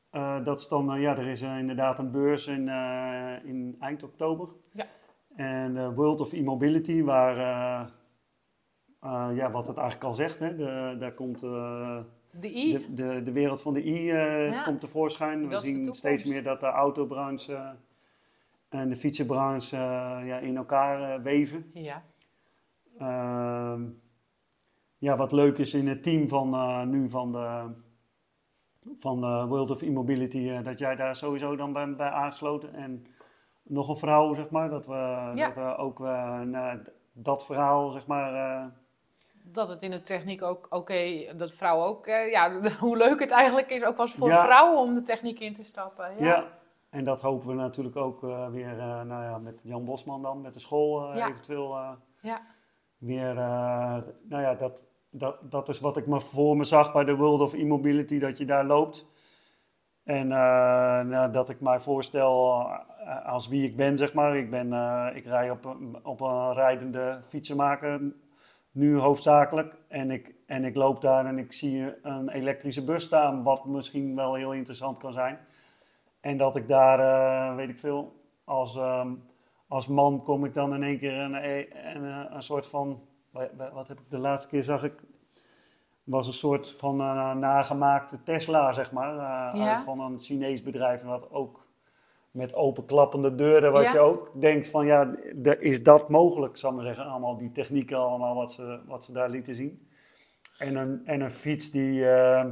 eh, dat is dan, eh, ja, er is eh, inderdaad een beurs in, in eind oktober. Ja. En World of E-Mobility, waar, ja, wat het eigenlijk al zegt, hè, de, daar komt De I, de, de, de wereld van de I Ja. komt tevoorschijn. We Dat zien steeds meer dat de autobranche en de fietsenbranche ja, in elkaar weven. ja. Ehm, ja, wat leuk is in het team van nu van de, van de World of E-Mobility, eh, dat jij daar sowieso dan bij, bij aangesloten. En nog een vrouw, zeg maar, dat we, Ja. dat we ook eh, nou, d- dat verhaal, zeg maar, eh, Dat het in de techniek ook oké, dat vrouwen ook, eh, ja, hoe leuk het eigenlijk is, ook eens voor Ja. vrouwen om de techniek in te stappen. Ja. ja. En dat hopen we natuurlijk ook eh, weer, eh, nou ja, met Jan Bosman dan, met de school eh, Ja. eventueel eh, Ja. weer, eh, nou ja, dat, dat, dat is wat ik me voor me zag bij de World of E-Mobility, dat je daar loopt. En eh, nou, dat ik mij voorstel eh, als wie ik ben, zeg maar. Ik, ben, eh, ik rij op, een- op een rijdende fietsenmaker, nu hoofdzakelijk. En ik, en ik loop daar en ik zie een elektrische bus staan, wat misschien wel heel interessant kan zijn. En dat ik daar, weet ik veel, als, ehm, als man kom ik dan in één keer een, een, een, soort van, wat heb ik de laatste keer zag ik, was een soort van eh, nagemaakte Tesla, zeg maar, eh, Ja. van een Chinees bedrijf, wat ook met openklappende deuren, wat Ja. je ook denkt van, ja, is dat mogelijk, zal ik maar zeggen, allemaal die technieken allemaal wat ze, wat ze daar lieten zien. En een, en een fiets die, eh,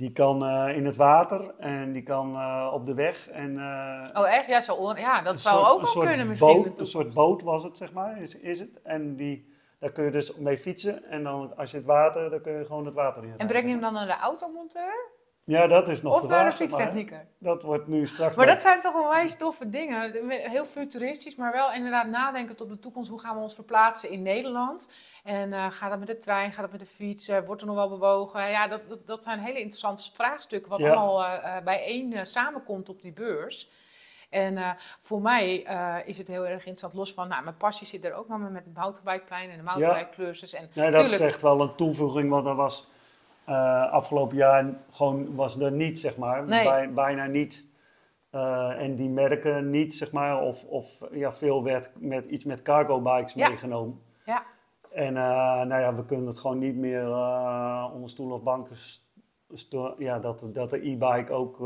die kan eh, in het water en die kan eh, op de weg en... eh, Oh, echt? Ja, zo, ja dat zou soort- ook wel kunnen misschien. Boot, een soort boot was het, zeg maar, is, is het. En die, daar kun je dus mee fietsen. En dan, als je het water, dan kun je gewoon het water in. En breng je hem dan naar de automonteur? Ja, dat is nog Of de de vraag. zeg maar, hè. fietstechnieker? Dat wordt nu straks... Maar bij- dat zijn toch onwijs toffe dingen. Heel futuristisch, maar wel inderdaad nadenkend op de toekomst. Hoe gaan we ons verplaatsen in Nederland? En eh, gaat dat met de trein, gaat dat met de fiets? Eh, wordt er nog wel bewogen? Ja, dat, dat, dat zijn hele interessante vraagstukken. Wat Ja. allemaal eh, bijeen samenkomt op die beurs. En voor mij is het heel erg interessant, los van, nou, mijn passie zit er ook nog met het mountainbikeplein en de mountainbikeclubs. En Nee, dat is echt wel een toevoeging, want er was eh, afgelopen jaar gewoon was er niet, zeg maar. Nee. Bij- bijna niet. Eh, en die merken niet, zeg maar. Of, of ja, veel werd met, iets met cargo bikes Ja. meegenomen. Ja, En eh, nou ja, we kunnen het gewoon niet meer onder stoel of banken. ja, dat, dat de e-bike ook.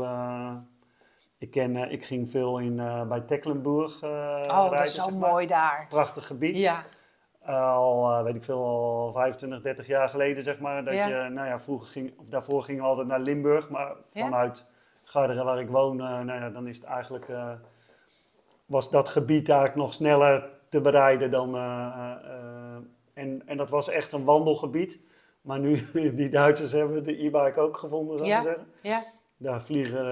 ik, ken, ik ging veel in, bij Tecklenburg oh, rijden. dat is zo zeg maar. mooi daar. Prachtig gebied. Ja, al, eh, weet ik veel, al 25, 30 jaar geleden, zeg maar. Dat Ja. je, nou ja, vroeger ging, of daarvoor gingen we altijd naar Limburg. Maar vanuit Garderen, waar ik woon, eh, nou ja, dan is het eigenlijk. eh, was dat gebied eigenlijk nog sneller te bereiden dan. en, en dat was echt een wandelgebied. Maar nu, die Duitsers hebben de e-bike ook gevonden, zou ik Ja. maar zeggen. ja. Daar vliegen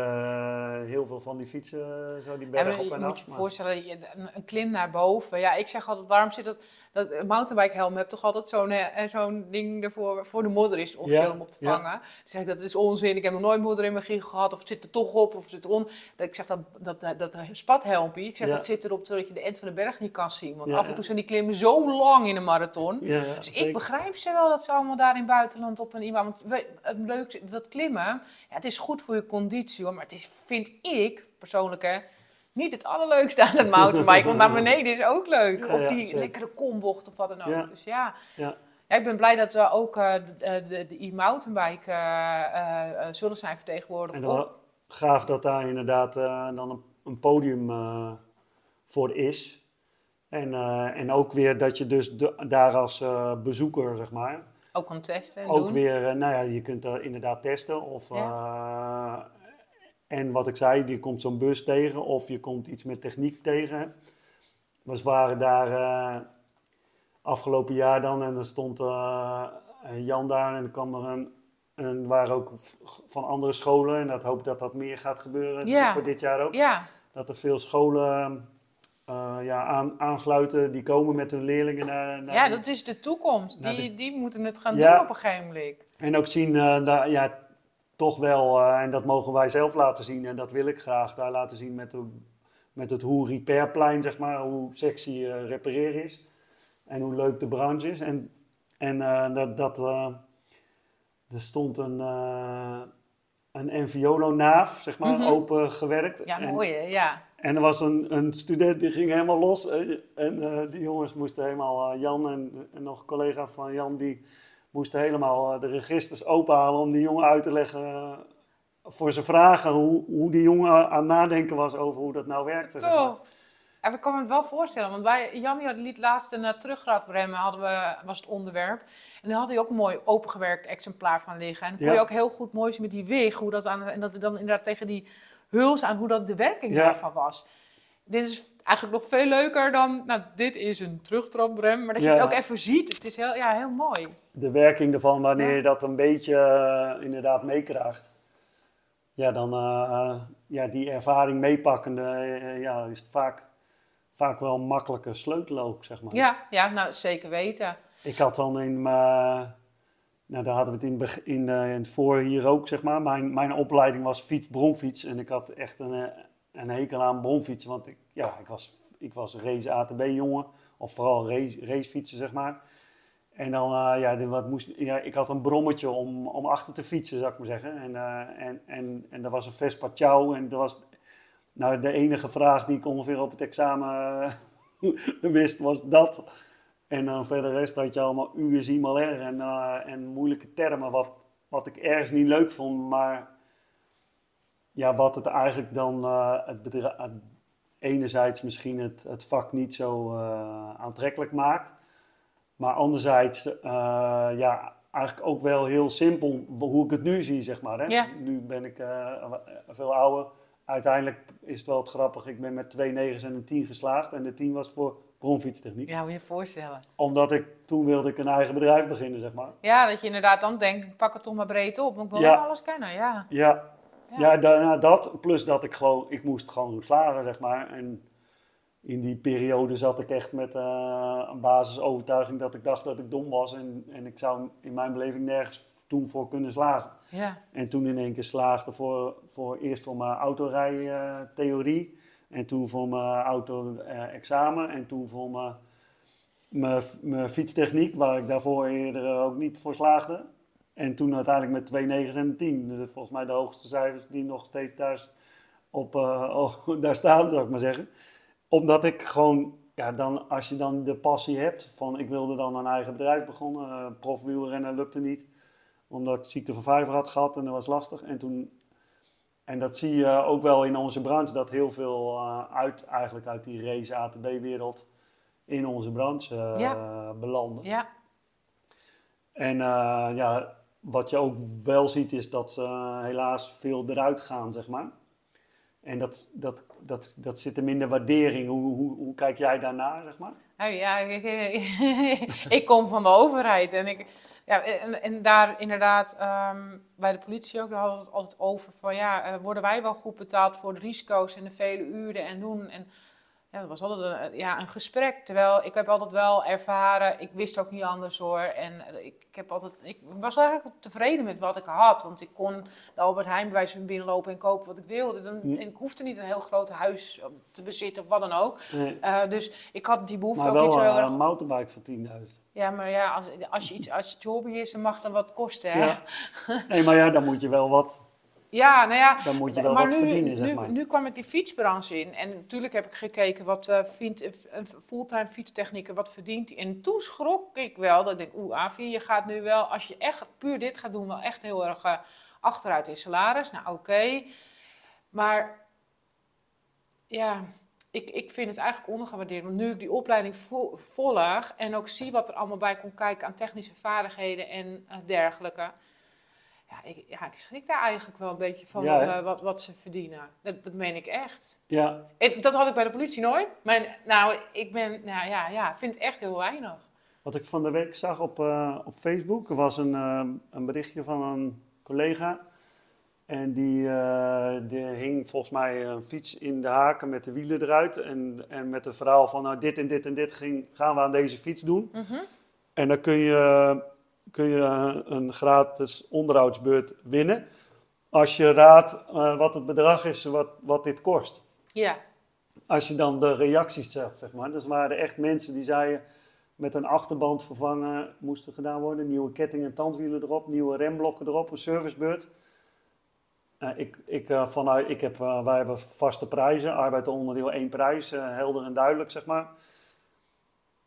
heel veel van die fietsen, zo die berg je op en moet af. je maar- voorstellen, je- een, een klim naar boven. Ja, ik zeg altijd, waarom zit dat... dat een mountainbike helm hebt toch altijd zo'n eh, zo'n ding ervoor voor de modder is officieel Ja, om op te vangen. Dan zeg ik, dat is onzin. Ik heb nog nooit modder in mijn giegel gehad. Of het zit er toch op, of het zit erom. Dat, ik zeg, dat, dat, dat, dat spathelmpje, ik zeg, dat zit erop zodat je de end van de berg niet kan zien. Want af en toe zijn die klimmen zo lang in een marathon. Dus zeker. ik begrijp ze wel dat ze allemaal daar in het buitenland op een iemand. Want het leukste, dat klimmen, ja, het is goed voor je conditie hoor. Maar het is, vind ik persoonlijk hè, niet het allerleukste aan het mountainbike. want naar beneden is ook leuk. Ja, of die lekkere kombocht of wat dan ook. Ja. Dus ja. Ja. ja, ik ben blij dat we ook eh, de, de, de, de e-mountainbike zullen zijn vertegenwoordigd. En wel gaaf dat daar inderdaad dan een, een podium voor is. En, en ook weer dat je dus de- daar als bezoeker, zeg maar, ook kan testen en ook doen. weer, nou ja, je kunt dat inderdaad testen. Of, en wat ik zei, je komt zo'n bus tegen of je komt iets met techniek tegen. We waren daar eh, afgelopen jaar dan en er stond eh, Jan daar en er kwam er een, en waren ook van andere scholen en dat hoop dat dat meer gaat gebeuren Ja. voor dit jaar ook. Ja, Dat er veel scholen eh, ja, aan, aansluiten die komen met hun leerlingen naar, naar ja, dat is de toekomst. Die, de- die moeten het gaan Ja. doen op een gegeven moment. En ook zien, daar, ja, toch wel, eh, en dat mogen wij zelf laten zien, en dat wil ik graag daar laten zien met, de, met het hoe repairplein, zeg maar, hoe sexy eh, repareren is. En hoe leuk de branche is. En, en eh, dat, dat er stond een, een NVOLO-naaf, zeg maar, Mhm. open gewerkt. Ja, en, mooi hè, ja. en er was een, een student die ging helemaal los. En die jongens moesten helemaal, Jan en, en nog een collega van Jan, die moesten helemaal eh, de registers openhalen om die jongen uit te leggen. eh, voor zijn vragen hoe, hoe die jongen aan het nadenken was over hoe dat nou werkte. zeg maar. Tof. En we kan me het wel voorstellen, want bij Jamie had- liet laatst een uh, hadden we, was het onderwerp. En daar had hij ook een mooi opengewerkt exemplaar van liggen. En dan kon Ja. je ook heel goed mooi zien met die wig, hoe dat aan, en dat er dan inderdaad tegen die huls aan, hoe dat de werking Ja. daarvan was. Dit is eigenlijk nog veel leuker dan, nou dit is een terugtraprem, maar dat je Ja. het ook even ziet. Het is heel, ja, heel mooi. De werking ervan, wanneer Ja. je dat een beetje eh, inderdaad meekrijgt. Ja, dan eh, ja, die ervaring meepakkende, eh, ja, is het vaak, vaak wel een makkelijke sleutel ook, zeg maar. Ja, ja nou zeker weten. Ik had dan in mijn, Nou, daar hadden we het in, in, eh, in het voor hier ook, zeg maar. Mijn, mijn opleiding was fiets, bronfiets. En ik had echt een, eh, een hekel aan bronfietsen. Want ik, ja, ik, was, ik was race ATB-jongen. Of vooral race, racefietsen, zeg maar. En dan, eh, ja, wat moest, ja, ik had een brommetje om, om achter te fietsen, zou ik maar zeggen. En, eh en, en, en er was een Vespa Ciao. En dat was nou, de enige vraag die ik ongeveer op het examen eh, wist, was dat. En dan verder rest had je allemaal USI Maler en, eh, en moeilijke termen, wat, wat ik ergens niet leuk vond. Maar ja, wat het eigenlijk dan, eh, het bedrijf, enerzijds misschien het, het vak niet zo eh, aantrekkelijk maakt. Maar anderzijds, eh, ja, eigenlijk ook wel heel simpel hoe ik het nu zie, zeg maar. Hè? Ja. Nu ben ik veel ouder. Uiteindelijk is het wel het grappig. Ik ben met twee negens en een 10 geslaagd. En de 10 was voor bronfietstechniek. Ja, moet je je voorstellen. Omdat ik, toen wilde ik een eigen bedrijf beginnen, zeg maar. Ja, dat je inderdaad dan denkt, ik pak het toch maar breed op. Want ik wil Ja. alles kennen, ja. Ja, Ja. daarna dat. Plus dat ik gewoon, ik moest gewoon slagen, zeg maar. En in die periode zat ik echt met eh, een basisovertuiging dat ik dacht dat ik dom was. En, en ik zou in mijn beleving nergens toen voor kunnen slagen. Ja, En toen in één keer slaagde voor, voor eerst voor mijn autorijtheorie. en toen voor mijn auto-examen. en toen voor mijn, mijn, mijn fietstechniek, waar ik daarvoor eerder ook niet voor slaagde. En toen uiteindelijk met twee negens en een tien. Dus volgens mij de hoogste cijfers die nog steeds daar, op, eh, oh, daar staan, zou ik maar zeggen. Omdat ik gewoon, ja, dan, als je dan de passie hebt van ik wilde dan een eigen bedrijf begonnen. Uh, profwielrennen lukte niet omdat ik ziekte van vijver had gehad en dat was lastig. En, toen, en dat zie je ook wel in onze branche, dat heel veel uh, uit, eigenlijk uit die race ATB-wereld in onze branche uh, Ja. belanden. ja, En uh, ja, wat je ook wel ziet is dat ze helaas veel eruit gaan, zeg maar. En dat, dat, dat, dat zit er minder waardering. Hoe, hoe, hoe kijk jij daarnaar, zeg maar? Ja, ik, kom van de overheid en ik, ja, en, en daar inderdaad um, bij de politie ook, daar hadden het altijd over van ja, uh, worden wij wel goed betaald voor de risico's en de vele uren en doen. En ja, dat was altijd een, ja, een gesprek. Terwijl ik heb altijd wel ervaren, ik wist ook niet anders hoor. En ik, ik, heb altijd, ik was eigenlijk tevreden met wat ik had. Want ik kon de Albert Heijn bij wijze van binnenlopen en kopen wat ik wilde. Dan, en ik hoefde niet een heel groot huis te bezitten of wat dan ook. Nee. Uh, dus ik had die behoefte maar ook wel niet zo heel erg. een mountainbike voor 10.000. Ja, maar ja, als, als, je iets, als je hobby is, dan mag dan wat kosten. Hè? Ja. Nee, maar ja, dan moet je wel wat Ja, nou ja. Dan moet je wel maar wat nu, verdienen, nu, zeg maar. Nu kwam ik die fietsbranche in. En natuurlijk heb ik gekeken wat uh, vindt een fulltime fietstechnieker, wat verdient hij. En toen schrok ik wel. Dat ik denk, oeh, Avi, je gaat nu wel, als je echt puur dit gaat doen, wel echt heel erg uh, achteruit in salaris. Nou, oké. Okay. Maar ja, ik, ik vind het eigenlijk ondergewaardeerd. Want nu ik die opleiding vo volg en ook zie wat er allemaal bij komt kijken aan technische vaardigheden en uh, dergelijke. Ja ik, ja, ik schrik daar eigenlijk wel een beetje van Ja, wat, uh, wat, wat ze verdienen. Dat, dat meen ik echt. Ja, dat had ik bij de politie nooit. Maar nou, ik ben, nou ja, ja, vind het echt heel weinig. wat ik van de week zag op, eh, op Facebook was een, eh, een berichtje van een collega. En die, eh, die hing volgens mij een fiets in de haken met de wielen eruit. En, en met het verhaal van nou, dit en dit en dit ging, gaan we aan deze fiets doen. Mhm. En dan kun je, kun je een gratis onderhoudsbeurt winnen. Als je raadt eh, wat het bedrag is wat, wat dit kost. Ja, Als je dan de reacties zegt, zeg maar. Dus waren echt mensen die zeiden met een achterband vervangen moesten gedaan worden. Nieuwe ketting en tandwielen erop, nieuwe remblokken erop, een servicebeurt. Uh, ik, ik, uh, vanuit, ik heb, wij hebben vaste prijzen, arbeid onderdeel één prijs, eh, helder en duidelijk, zeg maar.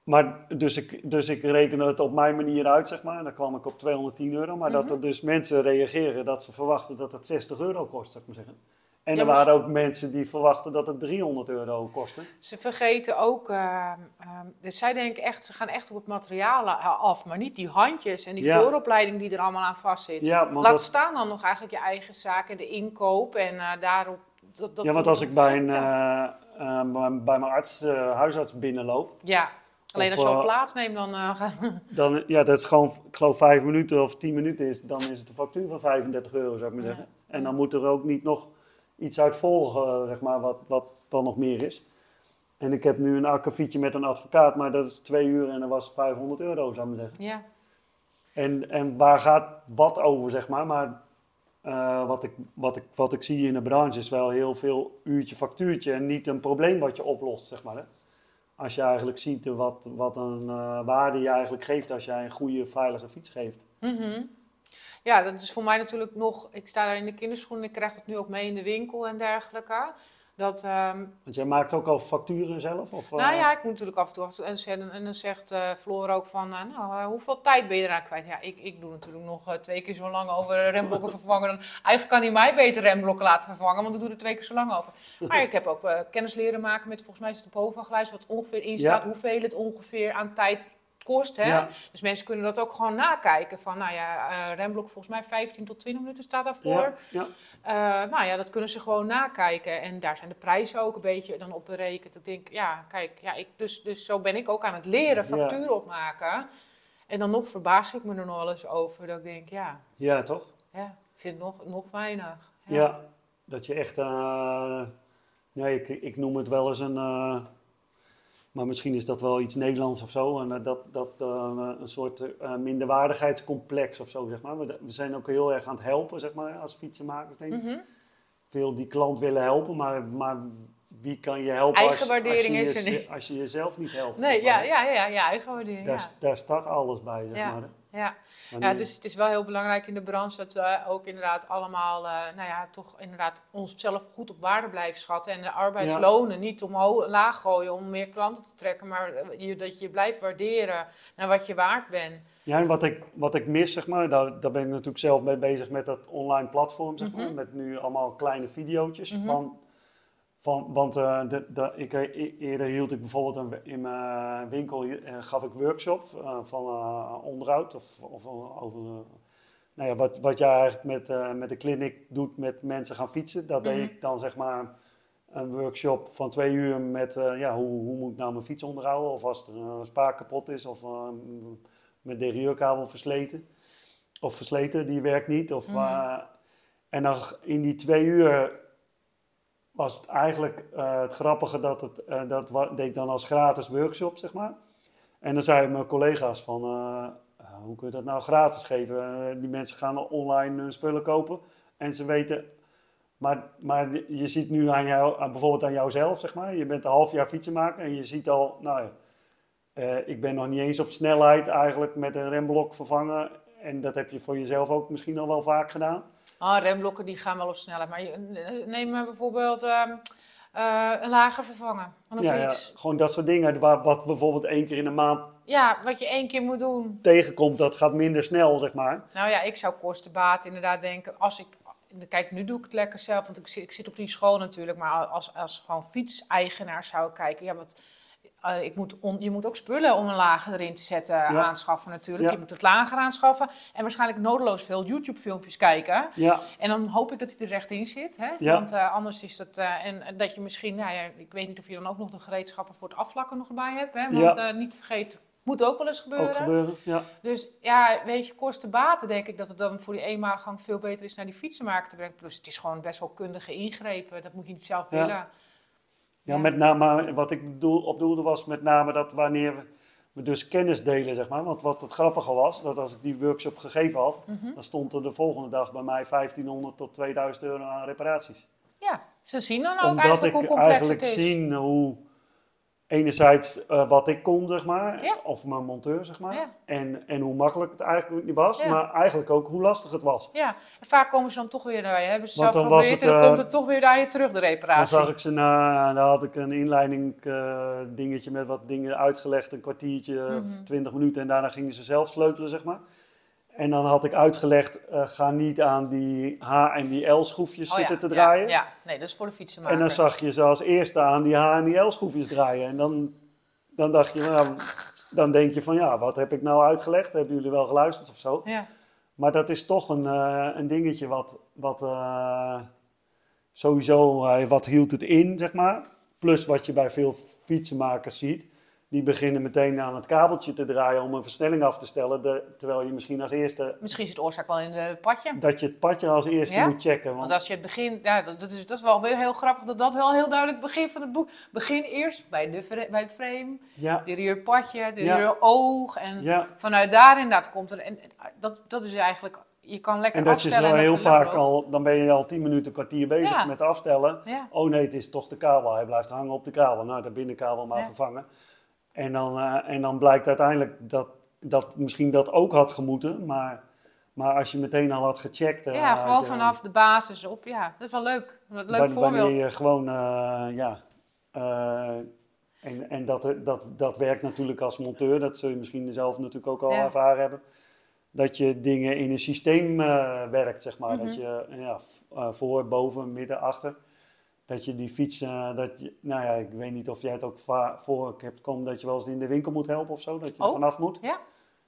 Maar dus ik, dus ik reken het op mijn manier uit, zeg maar. Dan kwam ik op 210 euro. Maar mm -hmm. dat er dus mensen reageren dat ze verwachten dat het 60 euro kost, zou ik maar zeggen. En Ja, er waren ook mensen die verwachten dat het 300 euro kostte. ze vergeten ook, eh, eh, dus zij denken echt, ze gaan echt op het materiaal a- af, maar niet die handjes en die Ja. vooropleiding die er allemaal aan vastzit. Ja, Laat dat- staan dan nog eigenlijk je eigen zaak en de inkoop en eh, daarop. Dat, dat ja, want als ik bij, een, eh, eh, bij- mijn arts, eh, huisarts binnenloop, Ja, alleen Of, als je al eh, plaats neemt, dan eh, ga- dan, ja, dat is gewoon, ik geloof vijf minuten of tien minuten is, dan is het een factuur van 35 euro, zou ik maar Ja. zeggen. En dan moet er ook niet nog iets uit volgen, zeg maar, wat, wat dan nog meer is. En ik heb nu een akkefietje met een advocaat, maar dat is twee uur en dat was 500 euro, zou ik maar zeggen. ja. En, en waar gaat wat over, zeg maar. Maar eh, wat, ik, wat, ik, wat ik zie in de branche is wel heel veel uurtje factuurtje en niet een probleem wat je oplost, zeg maar. Hè? Als je eigenlijk ziet wat, wat een eh, waarde je eigenlijk geeft als jij een goede, veilige fiets geeft. Mhm. Ja, dat is voor mij natuurlijk nog. Ik sta daar in de kinderschoenen, ik krijg het nu ook mee in de winkel en dergelijke. Dat, ehm, Want jij maakt ook al facturen zelf? Of, nou eh, ja, ik moet natuurlijk af en toe. af en En, dan zegt eh Floor ook van. eh, nou, hoeveel tijd ben je eraan kwijt? Ja, ik, ik doe natuurlijk nog twee keer zo lang over remblokken vervangen. Dan, eigenlijk kan hij mij beter remblokken laten vervangen, want ik doe er twee keer zo lang over. Maar ik heb ook kennis leren maken met, volgens mij is het de bovenlijst, wat ongeveer in staat, Ja. hoeveel het ongeveer aan tijd kost. Hè? Ja. Dus mensen kunnen dat ook gewoon nakijken. Van, nou ja, eh remblok volgens mij 15 tot 20 minuten staat daarvoor. ja, ja. Eh, nou ja, dat kunnen ze gewoon nakijken. En daar zijn de prijzen ook een beetje dan op berekend. Ik denk, ja, kijk, ja, ik, dus, dus zo ben ik ook aan het leren factuur opmaken. En dan nog verbaas ik me er nog wel eens over. Dat ik denk, ja, ja, toch? ja ik vind het nog, nog weinig. Ja, dat je echt, eh, nee, ik, ik noem het wel eens een, maar misschien is dat wel iets Nederlands of zo, en, eh, dat, dat eh, een soort eh, minderwaardigheidscomplex of zo, zeg maar. We, we zijn ook heel erg aan het helpen, zeg maar, als fietsenmakers, denk ik. Mhm. Veel die klant willen helpen, maar, maar wie kan je helpen als, als, je, als je jezelf niet helpt? Nee, zeg maar, ja, ja, ja, ja, eigen waardering. Daar, Ja. s- daar staat alles bij, zeg Ja. maar. Ja. Ja, dus het is wel heel belangrijk in de branche dat we ook inderdaad allemaal, eh, nou ja, toch inderdaad onszelf goed op waarde blijven schatten. En de arbeidslonen niet omhoog, laag gooien om meer klanten te trekken, maar eh, je, dat je blijft waarderen naar wat je waard bent. Ja, en wat ik, wat ik mis, zeg maar, daar, daar ben ik natuurlijk zelf mee bezig met dat online platform, zeg Mhm. maar. Met nu allemaal kleine videootjes van... van want eh, de, de, ik, eh, e- eerder hield ik bijvoorbeeld een, in mijn winkel, eh, gaf ik workshop van onderhoud of, of over... nou ja, wat, wat jij eigenlijk met, met de clinic doet met mensen gaan fietsen, dat Mhm. deed ik dan zeg maar een workshop van twee uur met ja, hoe, hoe moet ik nou mijn fiets onderhouden? Of als er een spaak kapot is of mijn derieurkabel versleten. Of versleten, die werkt niet. Of, eh, en dan in die twee uur was het eigenlijk eh, het grappige dat het, eh, dat deed ik dan als gratis workshop, zeg maar. En dan zeiden mijn collega's van, eh, hoe kun je dat nou gratis geven? Die mensen gaan online hun spullen kopen en ze weten... Maar, maar je ziet nu aan jou, bijvoorbeeld aan jouzelf, zeg maar. Je bent een half jaar fietsenmaker en je ziet al, nou ja, ik ben nog niet eens op snelheid eigenlijk met een remblok vervangen. En dat heb je voor jezelf ook misschien al wel vaak gedaan. Ah, remblokken die gaan wel op snelheid, maar je, neem maar bijvoorbeeld ehm, eh, een lager vervangen van een Ja, ja, fiets. gewoon dat soort dingen. Waar, wat bijvoorbeeld één keer in de maand Ja. wat je één keer moet doen. tegenkomt, dat gaat minder snel, zeg maar. Nou ja, ik zou kostenbaat inderdaad denken. Als ik, kijk, nu doe ik het lekker zelf, want ik zit, ik zit op die school natuurlijk. Maar als, als gewoon fietseigenaar zou ik kijken, ja, wat, eh, ik moet on- je moet ook spullen om een lager erin te zetten aanschaffen natuurlijk. Ja. Je moet het lager aanschaffen en waarschijnlijk nodeloos veel YouTube-filmpjes kijken. Ja, En dan hoop ik dat hij er recht in zit. Hè? Want eh, anders is dat. eh, en dat je misschien. Nou ja, ik weet niet of je dan ook nog de gereedschappen voor het afvlakken nog erbij hebt. Hè? Want niet vergeten, moet ook wel eens gebeuren. ook gebeuren. Ja. Dus ja, weet je, kosten baten denk ik dat het dan voor die eenmalige veel beter is naar die fietsenmaker te brengen. Plus het is gewoon best wel kundige ingrepen. Dat moet je niet zelf willen. Ja, met name, wat ik bedoel, op bedoelde was met name dat wanneer we, dus kennis delen, zeg maar. Want wat het grappige was, dat als ik die workshop gegeven had, Mhm. dan stond er de volgende dag bij mij 1500 tot 2000 euro aan reparaties. Ja, ze zien dan ook Omdat eigenlijk ik hoe complex eigenlijk het is. zie hoe enerzijds eh, wat ik kon, zeg maar, Ja. of mijn monteur, zeg maar, Ja. en, en hoe makkelijk het eigenlijk niet was, Ja. maar eigenlijk ook hoe lastig het was. Ja, en vaak komen ze dan toch weer naar je. Hebben ze Want zelf dan was geprobeerd het, en dan eh, komt het toch weer naar je terug, de Dan reparatie. zag ik ze na, dan had ik een inleiding eh, dingetje met wat dingen uitgelegd, een kwartiertje, Mhm. 20 minuten en daarna gingen ze zelf sleutelen, zeg maar. En dan had ik uitgelegd, eh, ga niet aan die H- en die L-schroefjes Oh ja, zitten te draaien. Ja, nee, dat is voor de fietsenmaker. en dan zag je ze als eerste aan die H- en die L-schroefjes draaien. En dan, dan dacht je, nou, dan denk je van ja, wat heb ik nou uitgelegd? Hebben jullie wel geluisterd of zo? Ja. Maar dat is toch een, eh, een dingetje wat, wat eh, sowieso, wat hield het in, zeg maar. Plus wat je bij veel fietsenmakers ziet. Die beginnen meteen aan het kabeltje te draaien om een versnelling af te stellen. De, terwijl je misschien als eerste, Misschien zit de oorzaak wel in het padje. dat je het padje als eerste Ja? moet checken. Want, Want als je het begin, ja, dat, dat is, dat is wel weer heel grappig dat dat wel heel duidelijk begin van het boek. Begin eerst bij, de, bij het frame, ja, de rear padje, de Ja. rear oog. En ja, vanuit daar inderdaad komt er, en, en dat, dat is eigenlijk, je kan lekker en dat je afstellen. zo heel vaak al, dan ben je al tien minuten, kwartier bezig Ja. met aftellen. Ja. Oh nee, het is toch de kabel. Hij blijft hangen op de kabel. Nou, de binnenkabel maar Ja. vervangen. En dan, eh, en dan blijkt uiteindelijk dat, dat misschien dat ook had gemoeten. Maar, maar als je meteen al had gecheckt. eh, Ja, je- vanaf de basis op. Ja, dat is wel leuk. Leuk Wa- voorbeeld. Wanneer je gewoon, eh, ja. en en dat, dat, dat werkt natuurlijk als monteur. Dat zul je misschien zelf natuurlijk ook al Ja. ervaren hebben. Dat je dingen in een systeem werkt, zeg maar. Dat Mhm. je ja, voor, boven, midden, achter. Dat je die fiets, eh, dat je, nou ja, ik weet niet of jij het ook voor hebt komen dat je wel eens in de winkel moet helpen of zo. Dat je er vanaf moet. Ja,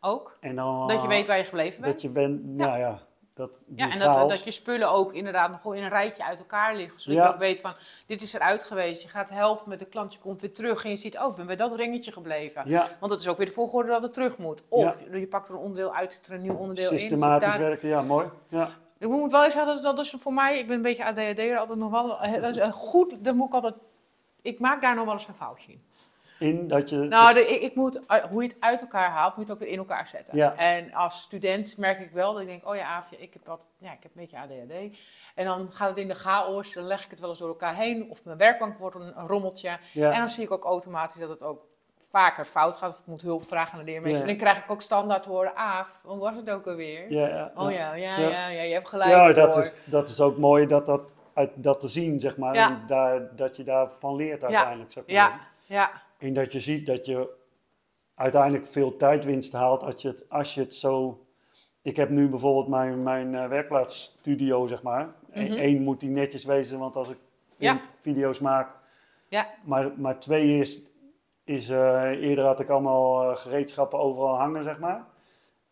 ook. En dan, Dat je eh, weet waar je gebleven bent. Dat je bent, nou ja, dat, die Ja, en dat, chaos. dat je spullen ook inderdaad nog in een rijtje uit elkaar liggen. Zodat Ja. je ook weet van, dit is eruit geweest. Je gaat helpen met de klant, je komt weer terug. En je ziet, oh, ik ben bij dat ringetje gebleven. Ja, Want het is ook weer de volgorde dat het terug moet. Of je pakt er een onderdeel uit, er een nieuw onderdeel in. systematisch werken, ja, mooi. Ja. Ik moet wel eens zeggen, dat, dat is voor mij, ik ben een beetje ADHD'er, altijd nog wel eh, dat is een goed, dan moet ik altijd, ik maak daar nog wel eens een foutje in. In dat je... Nou, dus- ik, ik moet, eh, hoe je het uit elkaar haalt, moet je het ook weer in elkaar zetten. Ja. En als student merk ik wel dat ik denk, oh ja, Aafje, ik heb wat, ja, ik heb een beetje ADHD. En dan gaat het in de chaos, dan leg ik het wel eens door elkaar heen. Of mijn werkbank wordt een, een rommeltje. ja. En dan zie ik ook automatisch dat het ook vaker fout gaat. Of ik moet hulp vragen aan de leermeester. En dan krijg ik ook standaard te horen, Aaf, hoe was het ook alweer? Ja, ja, Oh ja, ja, Ja. ja, je hebt gelijk. Ja, dat hoor. is, dat is ook mooi dat, dat, uit, dat te zien, zeg maar. En daar, dat je daarvan leert uiteindelijk. Zeg maar. Ja, ja, En dat je ziet dat je uiteindelijk veel tijdwinst haalt als je het, als je het zo... Ik heb nu bijvoorbeeld mijn, mijn eh, werkplaatsstudio, zeg maar. Mhm. Eén moet die netjes wezen, want als ik video's maak... ja. Maar, maar twee is, is eh, eerder had ik allemaal eh, gereedschappen overal hangen, zeg maar.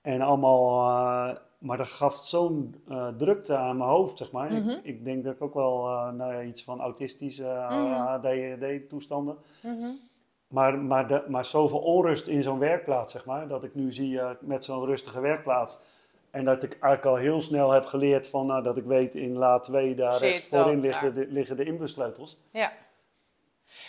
En allemaal, eh, maar dat gaf zo'n drukte aan mijn hoofd, zeg maar. Mhm. ik, ik denk dat ik ook wel nou ja, iets van autistische Mhm. ADHD-toestanden. Mhm. Maar, maar, de, maar zoveel onrust in zo'n werkplaats, zeg maar. Dat ik nu zie met zo'n rustige werkplaats. En dat ik eigenlijk al heel snel heb geleerd van, nou, dat ik weet in la 2, daar Zit rechts voorin liggen de, liggen de inbussleutels. ja.